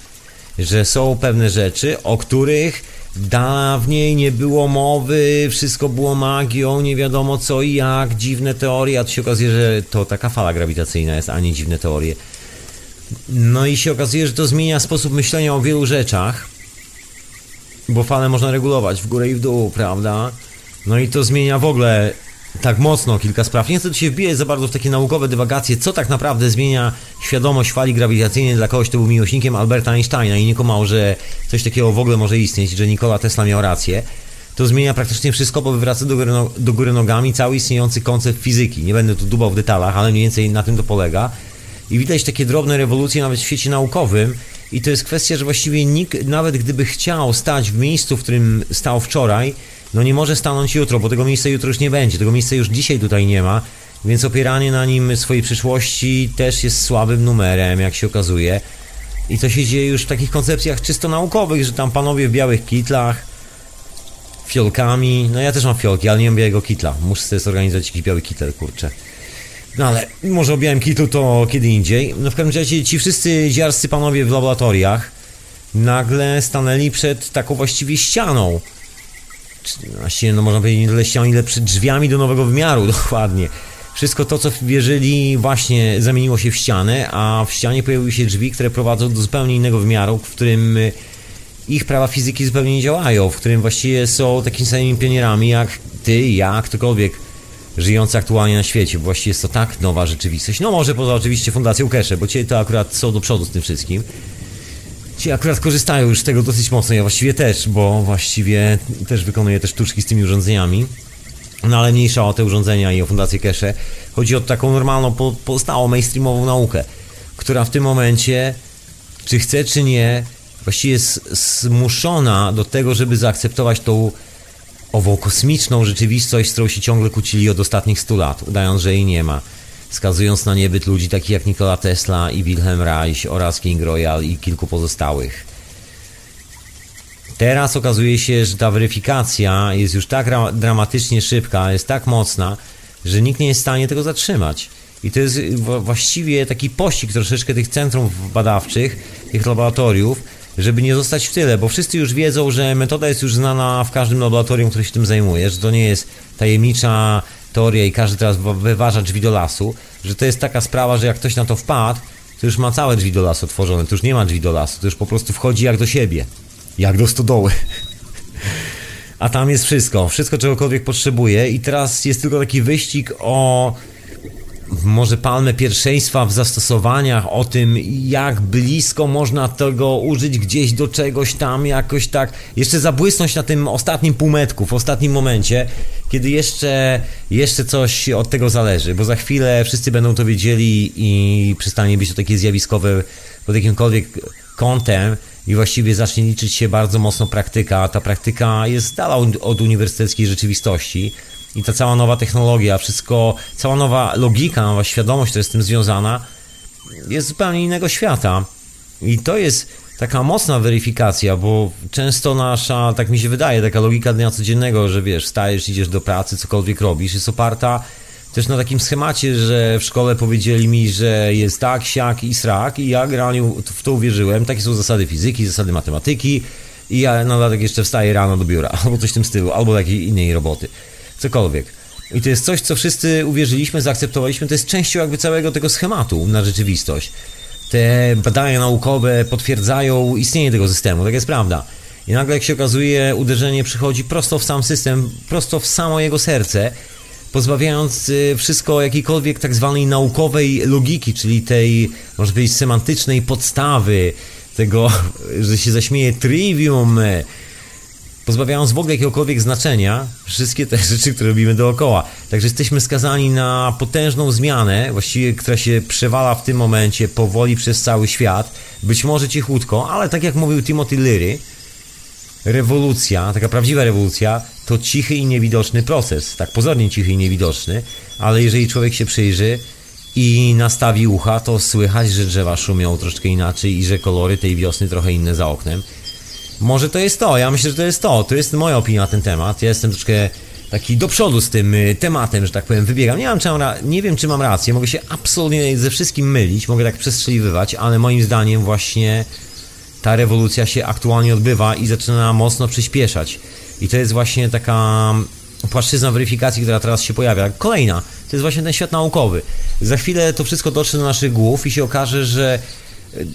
Że są pewne rzeczy, o których dawniej nie było mowy, wszystko było magią, nie wiadomo co i jak, dziwne teorie, a tu się okazuje, że to taka fala grawitacyjna jest, a nie dziwne teorie. No i się okazuje, że to zmienia sposób myślenia o wielu rzeczach, bo fale można regulować w górę i w dół, prawda? No i to zmienia w ogóle tak mocno kilka spraw. Nie chcę się wbijać za bardzo w takie naukowe dywagacje, co tak naprawdę zmienia świadomość fali grawitacyjnej dla kogoś, kto był miłośnikiem Alberta Einsteina i nie kumał, że coś takiego w ogóle może istnieć, że Nikola Tesla miał rację. To zmienia praktycznie wszystko, bo wywraca do góry, no- do góry nogami cały istniejący koncept fizyki. Nie będę tu dubał w detalach, ale mniej więcej na tym to polega. I widać takie drobne rewolucje nawet w świecie naukowym. I to jest kwestia, że właściwie nikt, nawet gdyby chciał stać w miejscu, w którym stał wczoraj, no nie może stanąć jutro, bo tego miejsca jutro już nie będzie. Tego miejsca już dzisiaj tutaj nie ma. Więc opieranie na nim swojej przyszłości też jest słabym numerem, jak się okazuje. I to się dzieje już w takich koncepcjach czysto naukowych, że tam panowie w białych kitlach, fiolkami. No ja też mam fiolki, ale nie mam białego kitla. Muszę sobie zorganizować jakiś biały kitel, kurczę. No ale może o białym kitlu to kiedy indziej. No w każdym razie ci wszyscy ziarscy panowie w laboratoriach nagle stanęli przed taką właściwie ścianą. Właściwie no można powiedzieć nie tyle ścianą, ile przed drzwiami do nowego wymiaru, dokładnie. wszystko to, co wierzyli, właśnie zamieniło się w ścianę, a w ścianie pojawiły się drzwi, które prowadzą do zupełnie innego wymiaru, w którym y, ich prawa fizyki zupełnie nie działają, w którym właściwie są takimi samymi pionierami jak ty, ja, ktokolwiek żyjący aktualnie na świecie. Właściwie jest to tak nowa rzeczywistość. No może poza oczywiście Fundacją Kesze, bo ci to akurat są do przodu z tym wszystkim. Ci akurat korzystają już z tego dosyć mocno, ja właściwie też, bo właściwie też wykonuję te sztuczki z tymi urządzeniami. No ale mniejsza o te urządzenia i o Fundację Kesze. Chodzi o taką normalną, po, pozostałą mainstreamową naukę, która w tym momencie, czy chce, czy nie, właściwie jest zmuszona do tego, żeby zaakceptować tą ową kosmiczną rzeczywistość, z którą się ciągle kłócili od ostatnich 100 lat, udając, że jej nie ma. Skazując na niebyt ludzi takich jak Nikola Tesla i Wilhelm Reich oraz King Royal i kilku pozostałych. Teraz okazuje się, że ta weryfikacja jest już tak dramatycznie szybka, jest tak mocna, że nikt nie jest w stanie tego zatrzymać. I to jest właściwie taki pościg troszeczkę tych centrów badawczych, tych laboratoriów, żeby nie zostać w tyle, bo wszyscy już wiedzą, że metoda jest już znana w każdym laboratorium, które się tym zajmuje, że to nie jest tajemnicza teoria i każdy teraz wyważa drzwi do lasu, że to jest taka sprawa, że jak ktoś na to wpadł, to już ma całe drzwi do lasu otworzone, to już nie ma drzwi do lasu, to już po prostu wchodzi jak do siebie, jak do stodoły. A tam jest wszystko, wszystko czegokolwiek potrzebuje i teraz jest tylko taki wyścig o może palmę pierwszeństwa w zastosowaniach, o tym jak blisko można tego użyć gdzieś do czegoś tam, jakoś tak, jeszcze zabłysnąć na tym ostatnim półmetku, w ostatnim momencie, kiedy jeszcze, jeszcze coś od tego zależy, bo za chwilę wszyscy będą to wiedzieli i przestanie być to takie zjawiskowe pod jakimkolwiek kątem i właściwie zacznie liczyć się bardzo mocno praktyka, ta praktyka jest dala od uniwersyteckiej rzeczywistości i ta cała nowa technologia, wszystko, cała nowa logika, nowa świadomość, która jest z tym związana, jest zupełnie innego świata. I to jest taka mocna weryfikacja, bo często nasza, tak mi się wydaje, taka logika dnia codziennego, że wiesz, stajesz, idziesz do pracy, cokolwiek robisz, jest oparta też na takim schemacie, że w szkole powiedzieli mi, że jest tak, siak i srak i ja generalnie w to uwierzyłem. Takie są zasady fizyki, zasady matematyki i ja na dodatek jeszcze wstaję rano do biura albo coś w tym stylu, albo takiej innej roboty cokolwiek. I to jest coś, co wszyscy uwierzyliśmy, zaakceptowaliśmy, to jest częścią jakby całego tego schematu na rzeczywistość. Te badania naukowe potwierdzają istnienie tego systemu, tak jest prawda. I nagle, jak się okazuje, uderzenie przychodzi prosto w sam system, prosto w samo jego serce, pozbawiając y, wszystko jakiejkolwiek tak zwanej naukowej logiki, czyli tej, może powiedzieć, semantycznej podstawy, tego, że się zaśmieje trivium, pozbawiając w ogóle jakiegokolwiek znaczenia wszystkie te rzeczy, które robimy dookoła. Także jesteśmy skazani na potężną zmianę, właściwie, która się przewala w tym momencie powoli przez cały świat, być może cichutko, ale tak jak mówił Timothy Leary, rewolucja, taka prawdziwa rewolucja, to cichy i niewidoczny proces. Tak pozornie cichy i niewidoczny, ale jeżeli człowiek się przyjrzy i nastawi ucha, to słychać, że drzewa szumią troszkę inaczej i że kolory tej wiosny trochę inne za oknem. Może to jest to, ja myślę, że to jest to. To jest moja opinia na ten temat. Ja jestem troszkę taki do przodu z tym y, tematem, że tak powiem, wybiegam. Nie, czy mam nie wiem, czy mam rację, mogę się absolutnie ze wszystkim mylić, mogę tak przestrzeliwywać, ale moim zdaniem właśnie ta rewolucja się aktualnie odbywa i zaczyna mocno przyspieszać. I to jest właśnie taka płaszczyzna weryfikacji, która teraz się pojawia. Kolejna, to jest właśnie ten świat naukowy. Za chwilę to wszystko dotrze do naszych głów i się okaże, że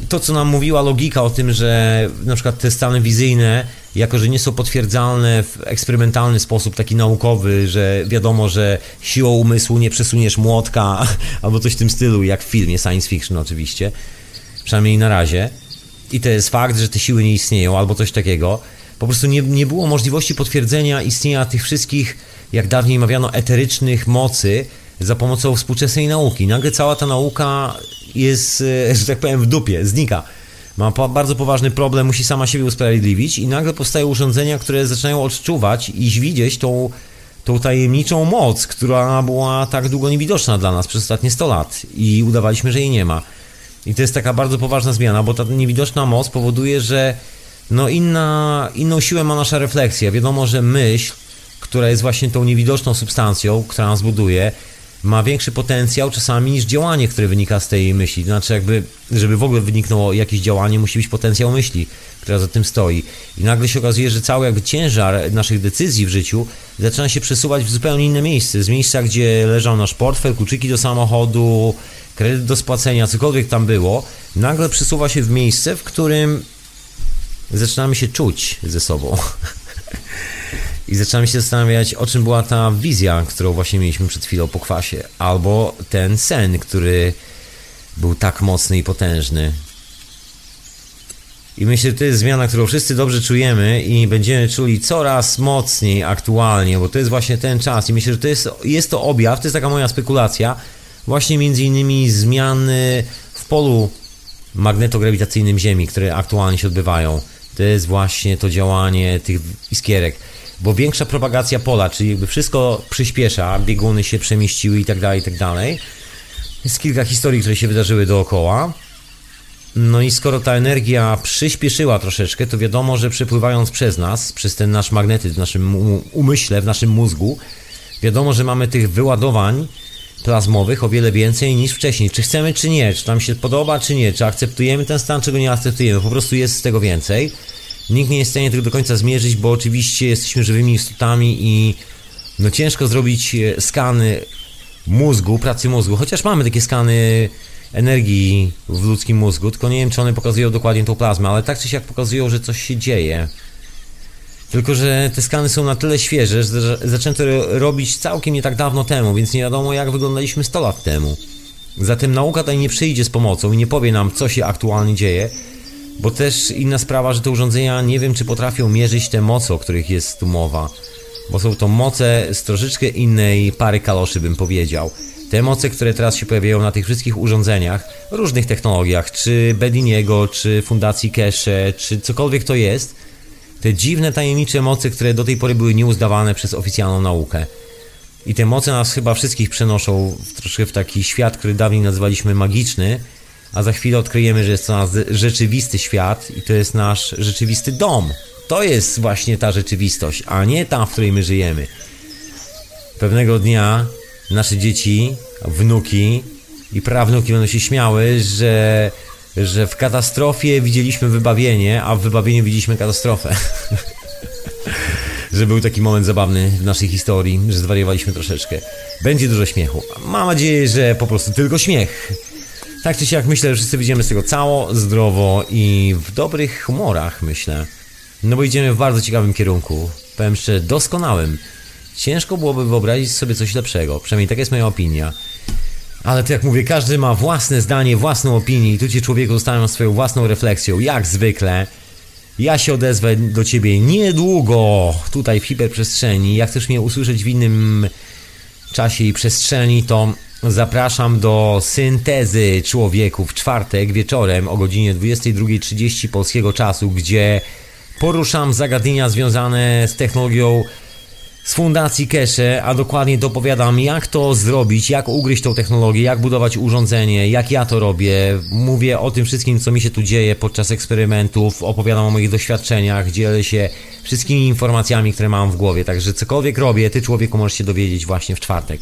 to, co nam mówiła logika o tym, że na przykład te stany wizyjne, jako że nie są potwierdzalne w eksperymentalny sposób, taki naukowy, że wiadomo, że siłą umysłu nie przesuniesz młotka, albo coś w tym stylu, jak w filmie science fiction oczywiście, przynajmniej na razie. I to jest fakt, że te siły nie istnieją, albo coś takiego. Po prostu nie, nie było możliwości potwierdzenia istnienia tych wszystkich, jak dawniej mawiano, eterycznych mocy za pomocą współczesnej nauki. Nagle cała ta nauka jest, e, że tak powiem, w dupie, znika. Ma bardzo poważny problem, musi sama siebie usprawiedliwić i nagle powstają urządzenia, które zaczynają odczuwać i widzieć tą, tą tajemniczą moc, która była tak długo niewidoczna dla nas przez ostatnie 100 lat i udawaliśmy, że jej nie ma. I to jest taka bardzo poważna zmiana, bo ta niewidoczna moc powoduje, że no inna, inną siłę ma nasza refleksja. Wiadomo, że myśl, która jest właśnie tą niewidoczną substancją, która nas buduje, ma większy potencjał czasami niż działanie, które wynika z tej myśli. Znaczy, jakby, żeby w ogóle wyniknęło jakieś działanie, musi być potencjał myśli, która za tym stoi. I nagle się okazuje, że cały jakby ciężar naszych decyzji w życiu zaczyna się przesuwać w zupełnie inne miejsce. Z miejsca, gdzie leżał nasz portfel, kluczyki do samochodu, kredyt do spłacenia, cokolwiek tam było, nagle przesuwa się w miejsce, w którym zaczynamy się czuć ze sobą. I zaczynamy się zastanawiać, o czym była ta wizja, którą właśnie mieliśmy przed chwilą po kwasie, albo ten sen, który był tak mocny i potężny. I myślę, że to jest zmiana, którą wszyscy dobrze czujemy i będziemy czuli coraz mocniej aktualnie, bo to jest właśnie ten czas i myślę, że to jest, jest to objaw, to jest taka moja spekulacja, właśnie między innymi zmiany w polu magnetograwitacyjnym Ziemi, które aktualnie się odbywają. To jest właśnie to działanie tych iskierek, bo większa propagacja pola, czyli jakby wszystko przyspiesza, bieguny się przemieściły i tak dalej, i tak dalej. Jest kilka historii, które się wydarzyły dookoła. No i skoro ta energia przyspieszyła troszeczkę, to wiadomo, że przepływając przez nas, przez ten nasz magnetyzm w naszym umyśle, w naszym mózgu, wiadomo, że mamy tych wyładowań plazmowych o wiele więcej niż wcześniej. Czy chcemy, czy nie, czy nam się podoba, czy nie, czy akceptujemy ten stan, czy go nie akceptujemy, po prostu jest z tego więcej. Nikt nie jest w stanie tego do końca zmierzyć, bo oczywiście jesteśmy żywymi istotami i no ciężko zrobić e, skany mózgu, pracy mózgu, chociaż mamy takie skany energii w ludzkim mózgu, tylko nie wiem, czy one pokazują dokładnie tą plazmę, ale tak czy siak pokazują, że coś się dzieje. Tylko, że te skany są na tyle świeże, że zaczęto robić całkiem nie tak dawno temu, więc nie wiadomo, jak wyglądaliśmy 100 lat temu. Zatem nauka tutaj nie przyjdzie z pomocą i nie powie nam, co się aktualnie dzieje, bo też inna sprawa, że te urządzenia nie wiem, czy potrafią mierzyć te moce, o których jest tu mowa. Bo są to moce z troszeczkę innej pary kaloszy, bym powiedział. Te moce, które teraz się pojawiają na tych wszystkich urządzeniach, różnych technologiach, czy Bediniego, czy Fundacji Cache, czy cokolwiek to jest, te dziwne, tajemnicze moce, które do tej pory były nieuzdawane przez oficjalną naukę. I te moce nas chyba wszystkich przenoszą w, troszkę w taki świat, który dawniej nazywaliśmy magiczny, a za chwilę odkryjemy, że jest to nasz rzeczywisty świat i to jest nasz rzeczywisty dom. To jest właśnie ta rzeczywistość, a nie ta, w której my żyjemy. Pewnego dnia nasze dzieci, wnuki i prawnuki będą się śmiały, że, że w katastrofie widzieliśmy wybawienie, a w wybawieniu widzieliśmy katastrofę. że był taki moment zabawny w naszej historii, że zwariowaliśmy troszeczkę. Będzie dużo śmiechu. Mam nadzieję, że po prostu tylko śmiech. Tak czy siak myślę, że wszyscy wyjdziemy z tego cało, zdrowo i w dobrych humorach, myślę. No bo idziemy w bardzo ciekawym kierunku. Powiem szczerze, doskonałym. Ciężko byłoby wyobrazić sobie coś lepszego, przynajmniej tak jest moja opinia. Ale to jak mówię, każdy ma własne zdanie, własną opinię i tu ci człowieku zostawiam swoją własną refleksją, jak zwykle. Ja się odezwę do ciebie niedługo tutaj w hiperprzestrzeni. Jak chcesz mnie usłyszeć w innym czasie i przestrzeni, to zapraszam do syntezy człowieku w czwartek wieczorem o godzinie 22.30 polskiego czasu, gdzie poruszam zagadnienia związane z technologią z fundacji Kesze, a dokładnie dopowiadam jak to zrobić, jak ugryźć tą technologię, jak budować urządzenie, jak ja to robię. Mówię o tym wszystkim, co mi się tu dzieje podczas eksperymentów, opowiadam o moich doświadczeniach, dzielę się wszystkimi informacjami, które mam w głowie. Także cokolwiek robię, ty człowieku możesz się dowiedzieć właśnie w czwartek.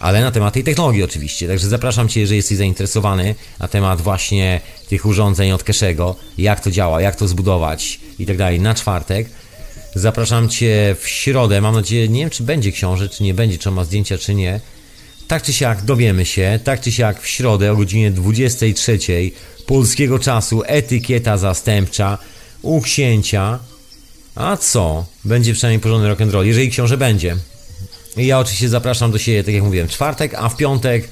Ale na temat tej technologii oczywiście. Także zapraszam Cię, jeżeli jesteś zainteresowany na temat właśnie tych urządzeń od Keszego, jak to działa, jak to zbudować i tak dalej na czwartek. Zapraszam Cię w środę. Mam nadzieję, nie wiem czy będzie książę, czy nie będzie, czy ma zdjęcia, czy nie. Tak czy siak dowiemy się, tak czy siak w środę o godzinie 23 polskiego czasu etykieta zastępcza u księcia. A co? Będzie przynajmniej porządny rock'n'roll, jeżeli książę będzie. Ja oczywiście zapraszam do siebie, tak jak mówiłem, czwartek, a w piątek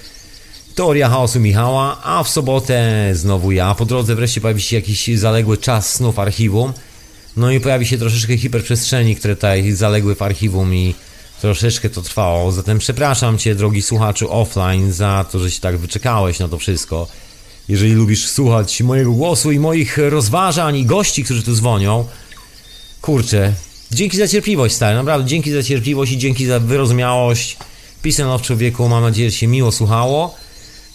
Teoria chaosu Michała, a w sobotę znowu ja. Po drodze wreszcie pojawi się jakiś zaległy czas snów archiwum. No i pojawi się troszeczkę hiperprzestrzeni, które tutaj zaległy w archiwum i troszeczkę to trwało. Zatem przepraszam Cię, drogi słuchaczu offline, za to, że się tak wyczekałeś na to wszystko. Jeżeli lubisz słuchać mojego głosu i moich rozważań i gości, którzy tu dzwonią, kurczę, dzięki za cierpliwość, stary, naprawdę dzięki za cierpliwość i dzięki za wyrozumiałość. Peace w człowieku, mam nadzieję, że się miło słuchało.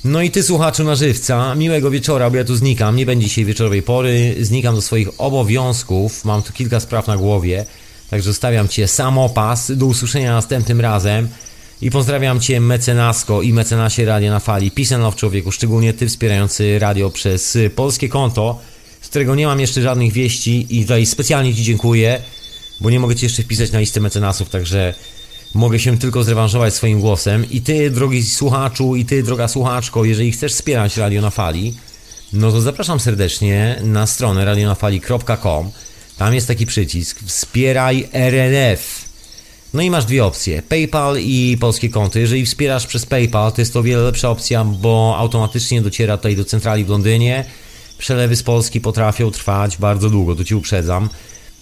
No i ty słuchaczu na żywca, miłego wieczora, bo ja tu znikam, nie będzie dzisiaj wieczorowej pory, znikam do swoich obowiązków, mam tu kilka spraw na głowie, także zostawiam cię samopas, do usłyszenia następnym razem. I pozdrawiam cię mecenasko i mecenasie Radia na Fali, and love człowieku, szczególnie ty wspierający radio przez polskie konto, z którego nie mam jeszcze żadnych wieści i tutaj specjalnie ci dziękuję, bo nie mogę ci jeszcze wpisać na listę mecenasów, także Mogę się tylko zrewanżować swoim głosem i ty, drogi słuchaczu, i ty, droga słuchaczko, jeżeli chcesz wspierać Radio na Fali, no to zapraszam serdecznie na stronę radionafali.com. Tam jest taki przycisk Wspieraj RNF. No i masz dwie opcje: PayPal i polskie konto. Jeżeli wspierasz przez PayPal, to jest to o wiele lepsza opcja, bo automatycznie dociera tutaj do centrali w Londynie. Przelewy z Polski potrafią trwać bardzo długo, to ci uprzedzam.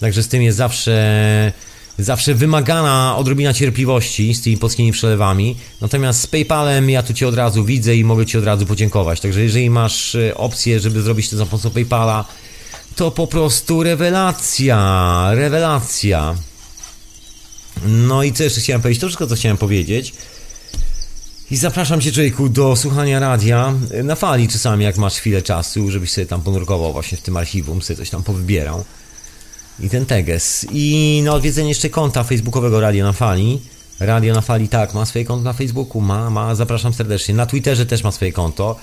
Także z tym jest zawsze zawsze wymagana odrobina cierpliwości z tymi polskimi przelewami. Natomiast z PayPalem ja tu Cię od razu widzę i mogę Ci od razu podziękować. Także jeżeli masz e, opcję, żeby zrobić to za pomocą PayPala, to po prostu rewelacja, rewelacja. No i co jeszcze chciałem powiedzieć? To wszystko, co chciałem powiedzieć. I zapraszam Cię, człowieku, do słuchania radia na fali czasami, jak masz chwilę czasu, żebyś sobie tam ponurkował właśnie w tym archiwum, sobie coś tam powybierał i ten teges. I na odwiedzenie jeszcze konta facebookowego Radio na Fali. Radio na Fali, tak, ma swoje konto na Facebooku, ma, ma, zapraszam serdecznie. Na Twitterze też ma swoje konto.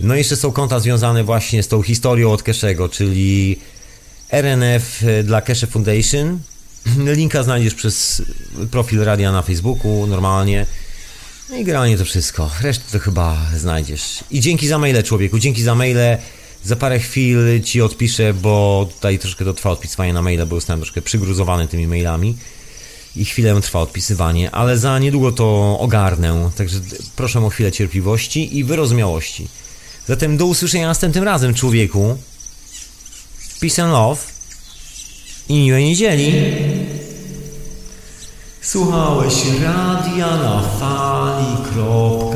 No i jeszcze są konta związane właśnie z tą historią od Keszego, czyli RNF dla Cache Foundation. Linka znajdziesz przez profil radia na Facebooku, normalnie. No i generalnie to wszystko. Resztę to chyba znajdziesz. I dzięki za maile, człowieku, dzięki za maile. Za parę chwil ci odpiszę, bo tutaj troszkę to trwa odpisywanie na maile, bo jestem troszkę przygruzowany tymi mailami i chwilę trwa odpisywanie, ale za niedługo to ogarnę, także proszę o chwilę cierpliwości i wyrozumiałości. Zatem do usłyszenia następnym razem, człowieku. Peace and love i miłej niedzieli. Słuchałeś radia na fali.com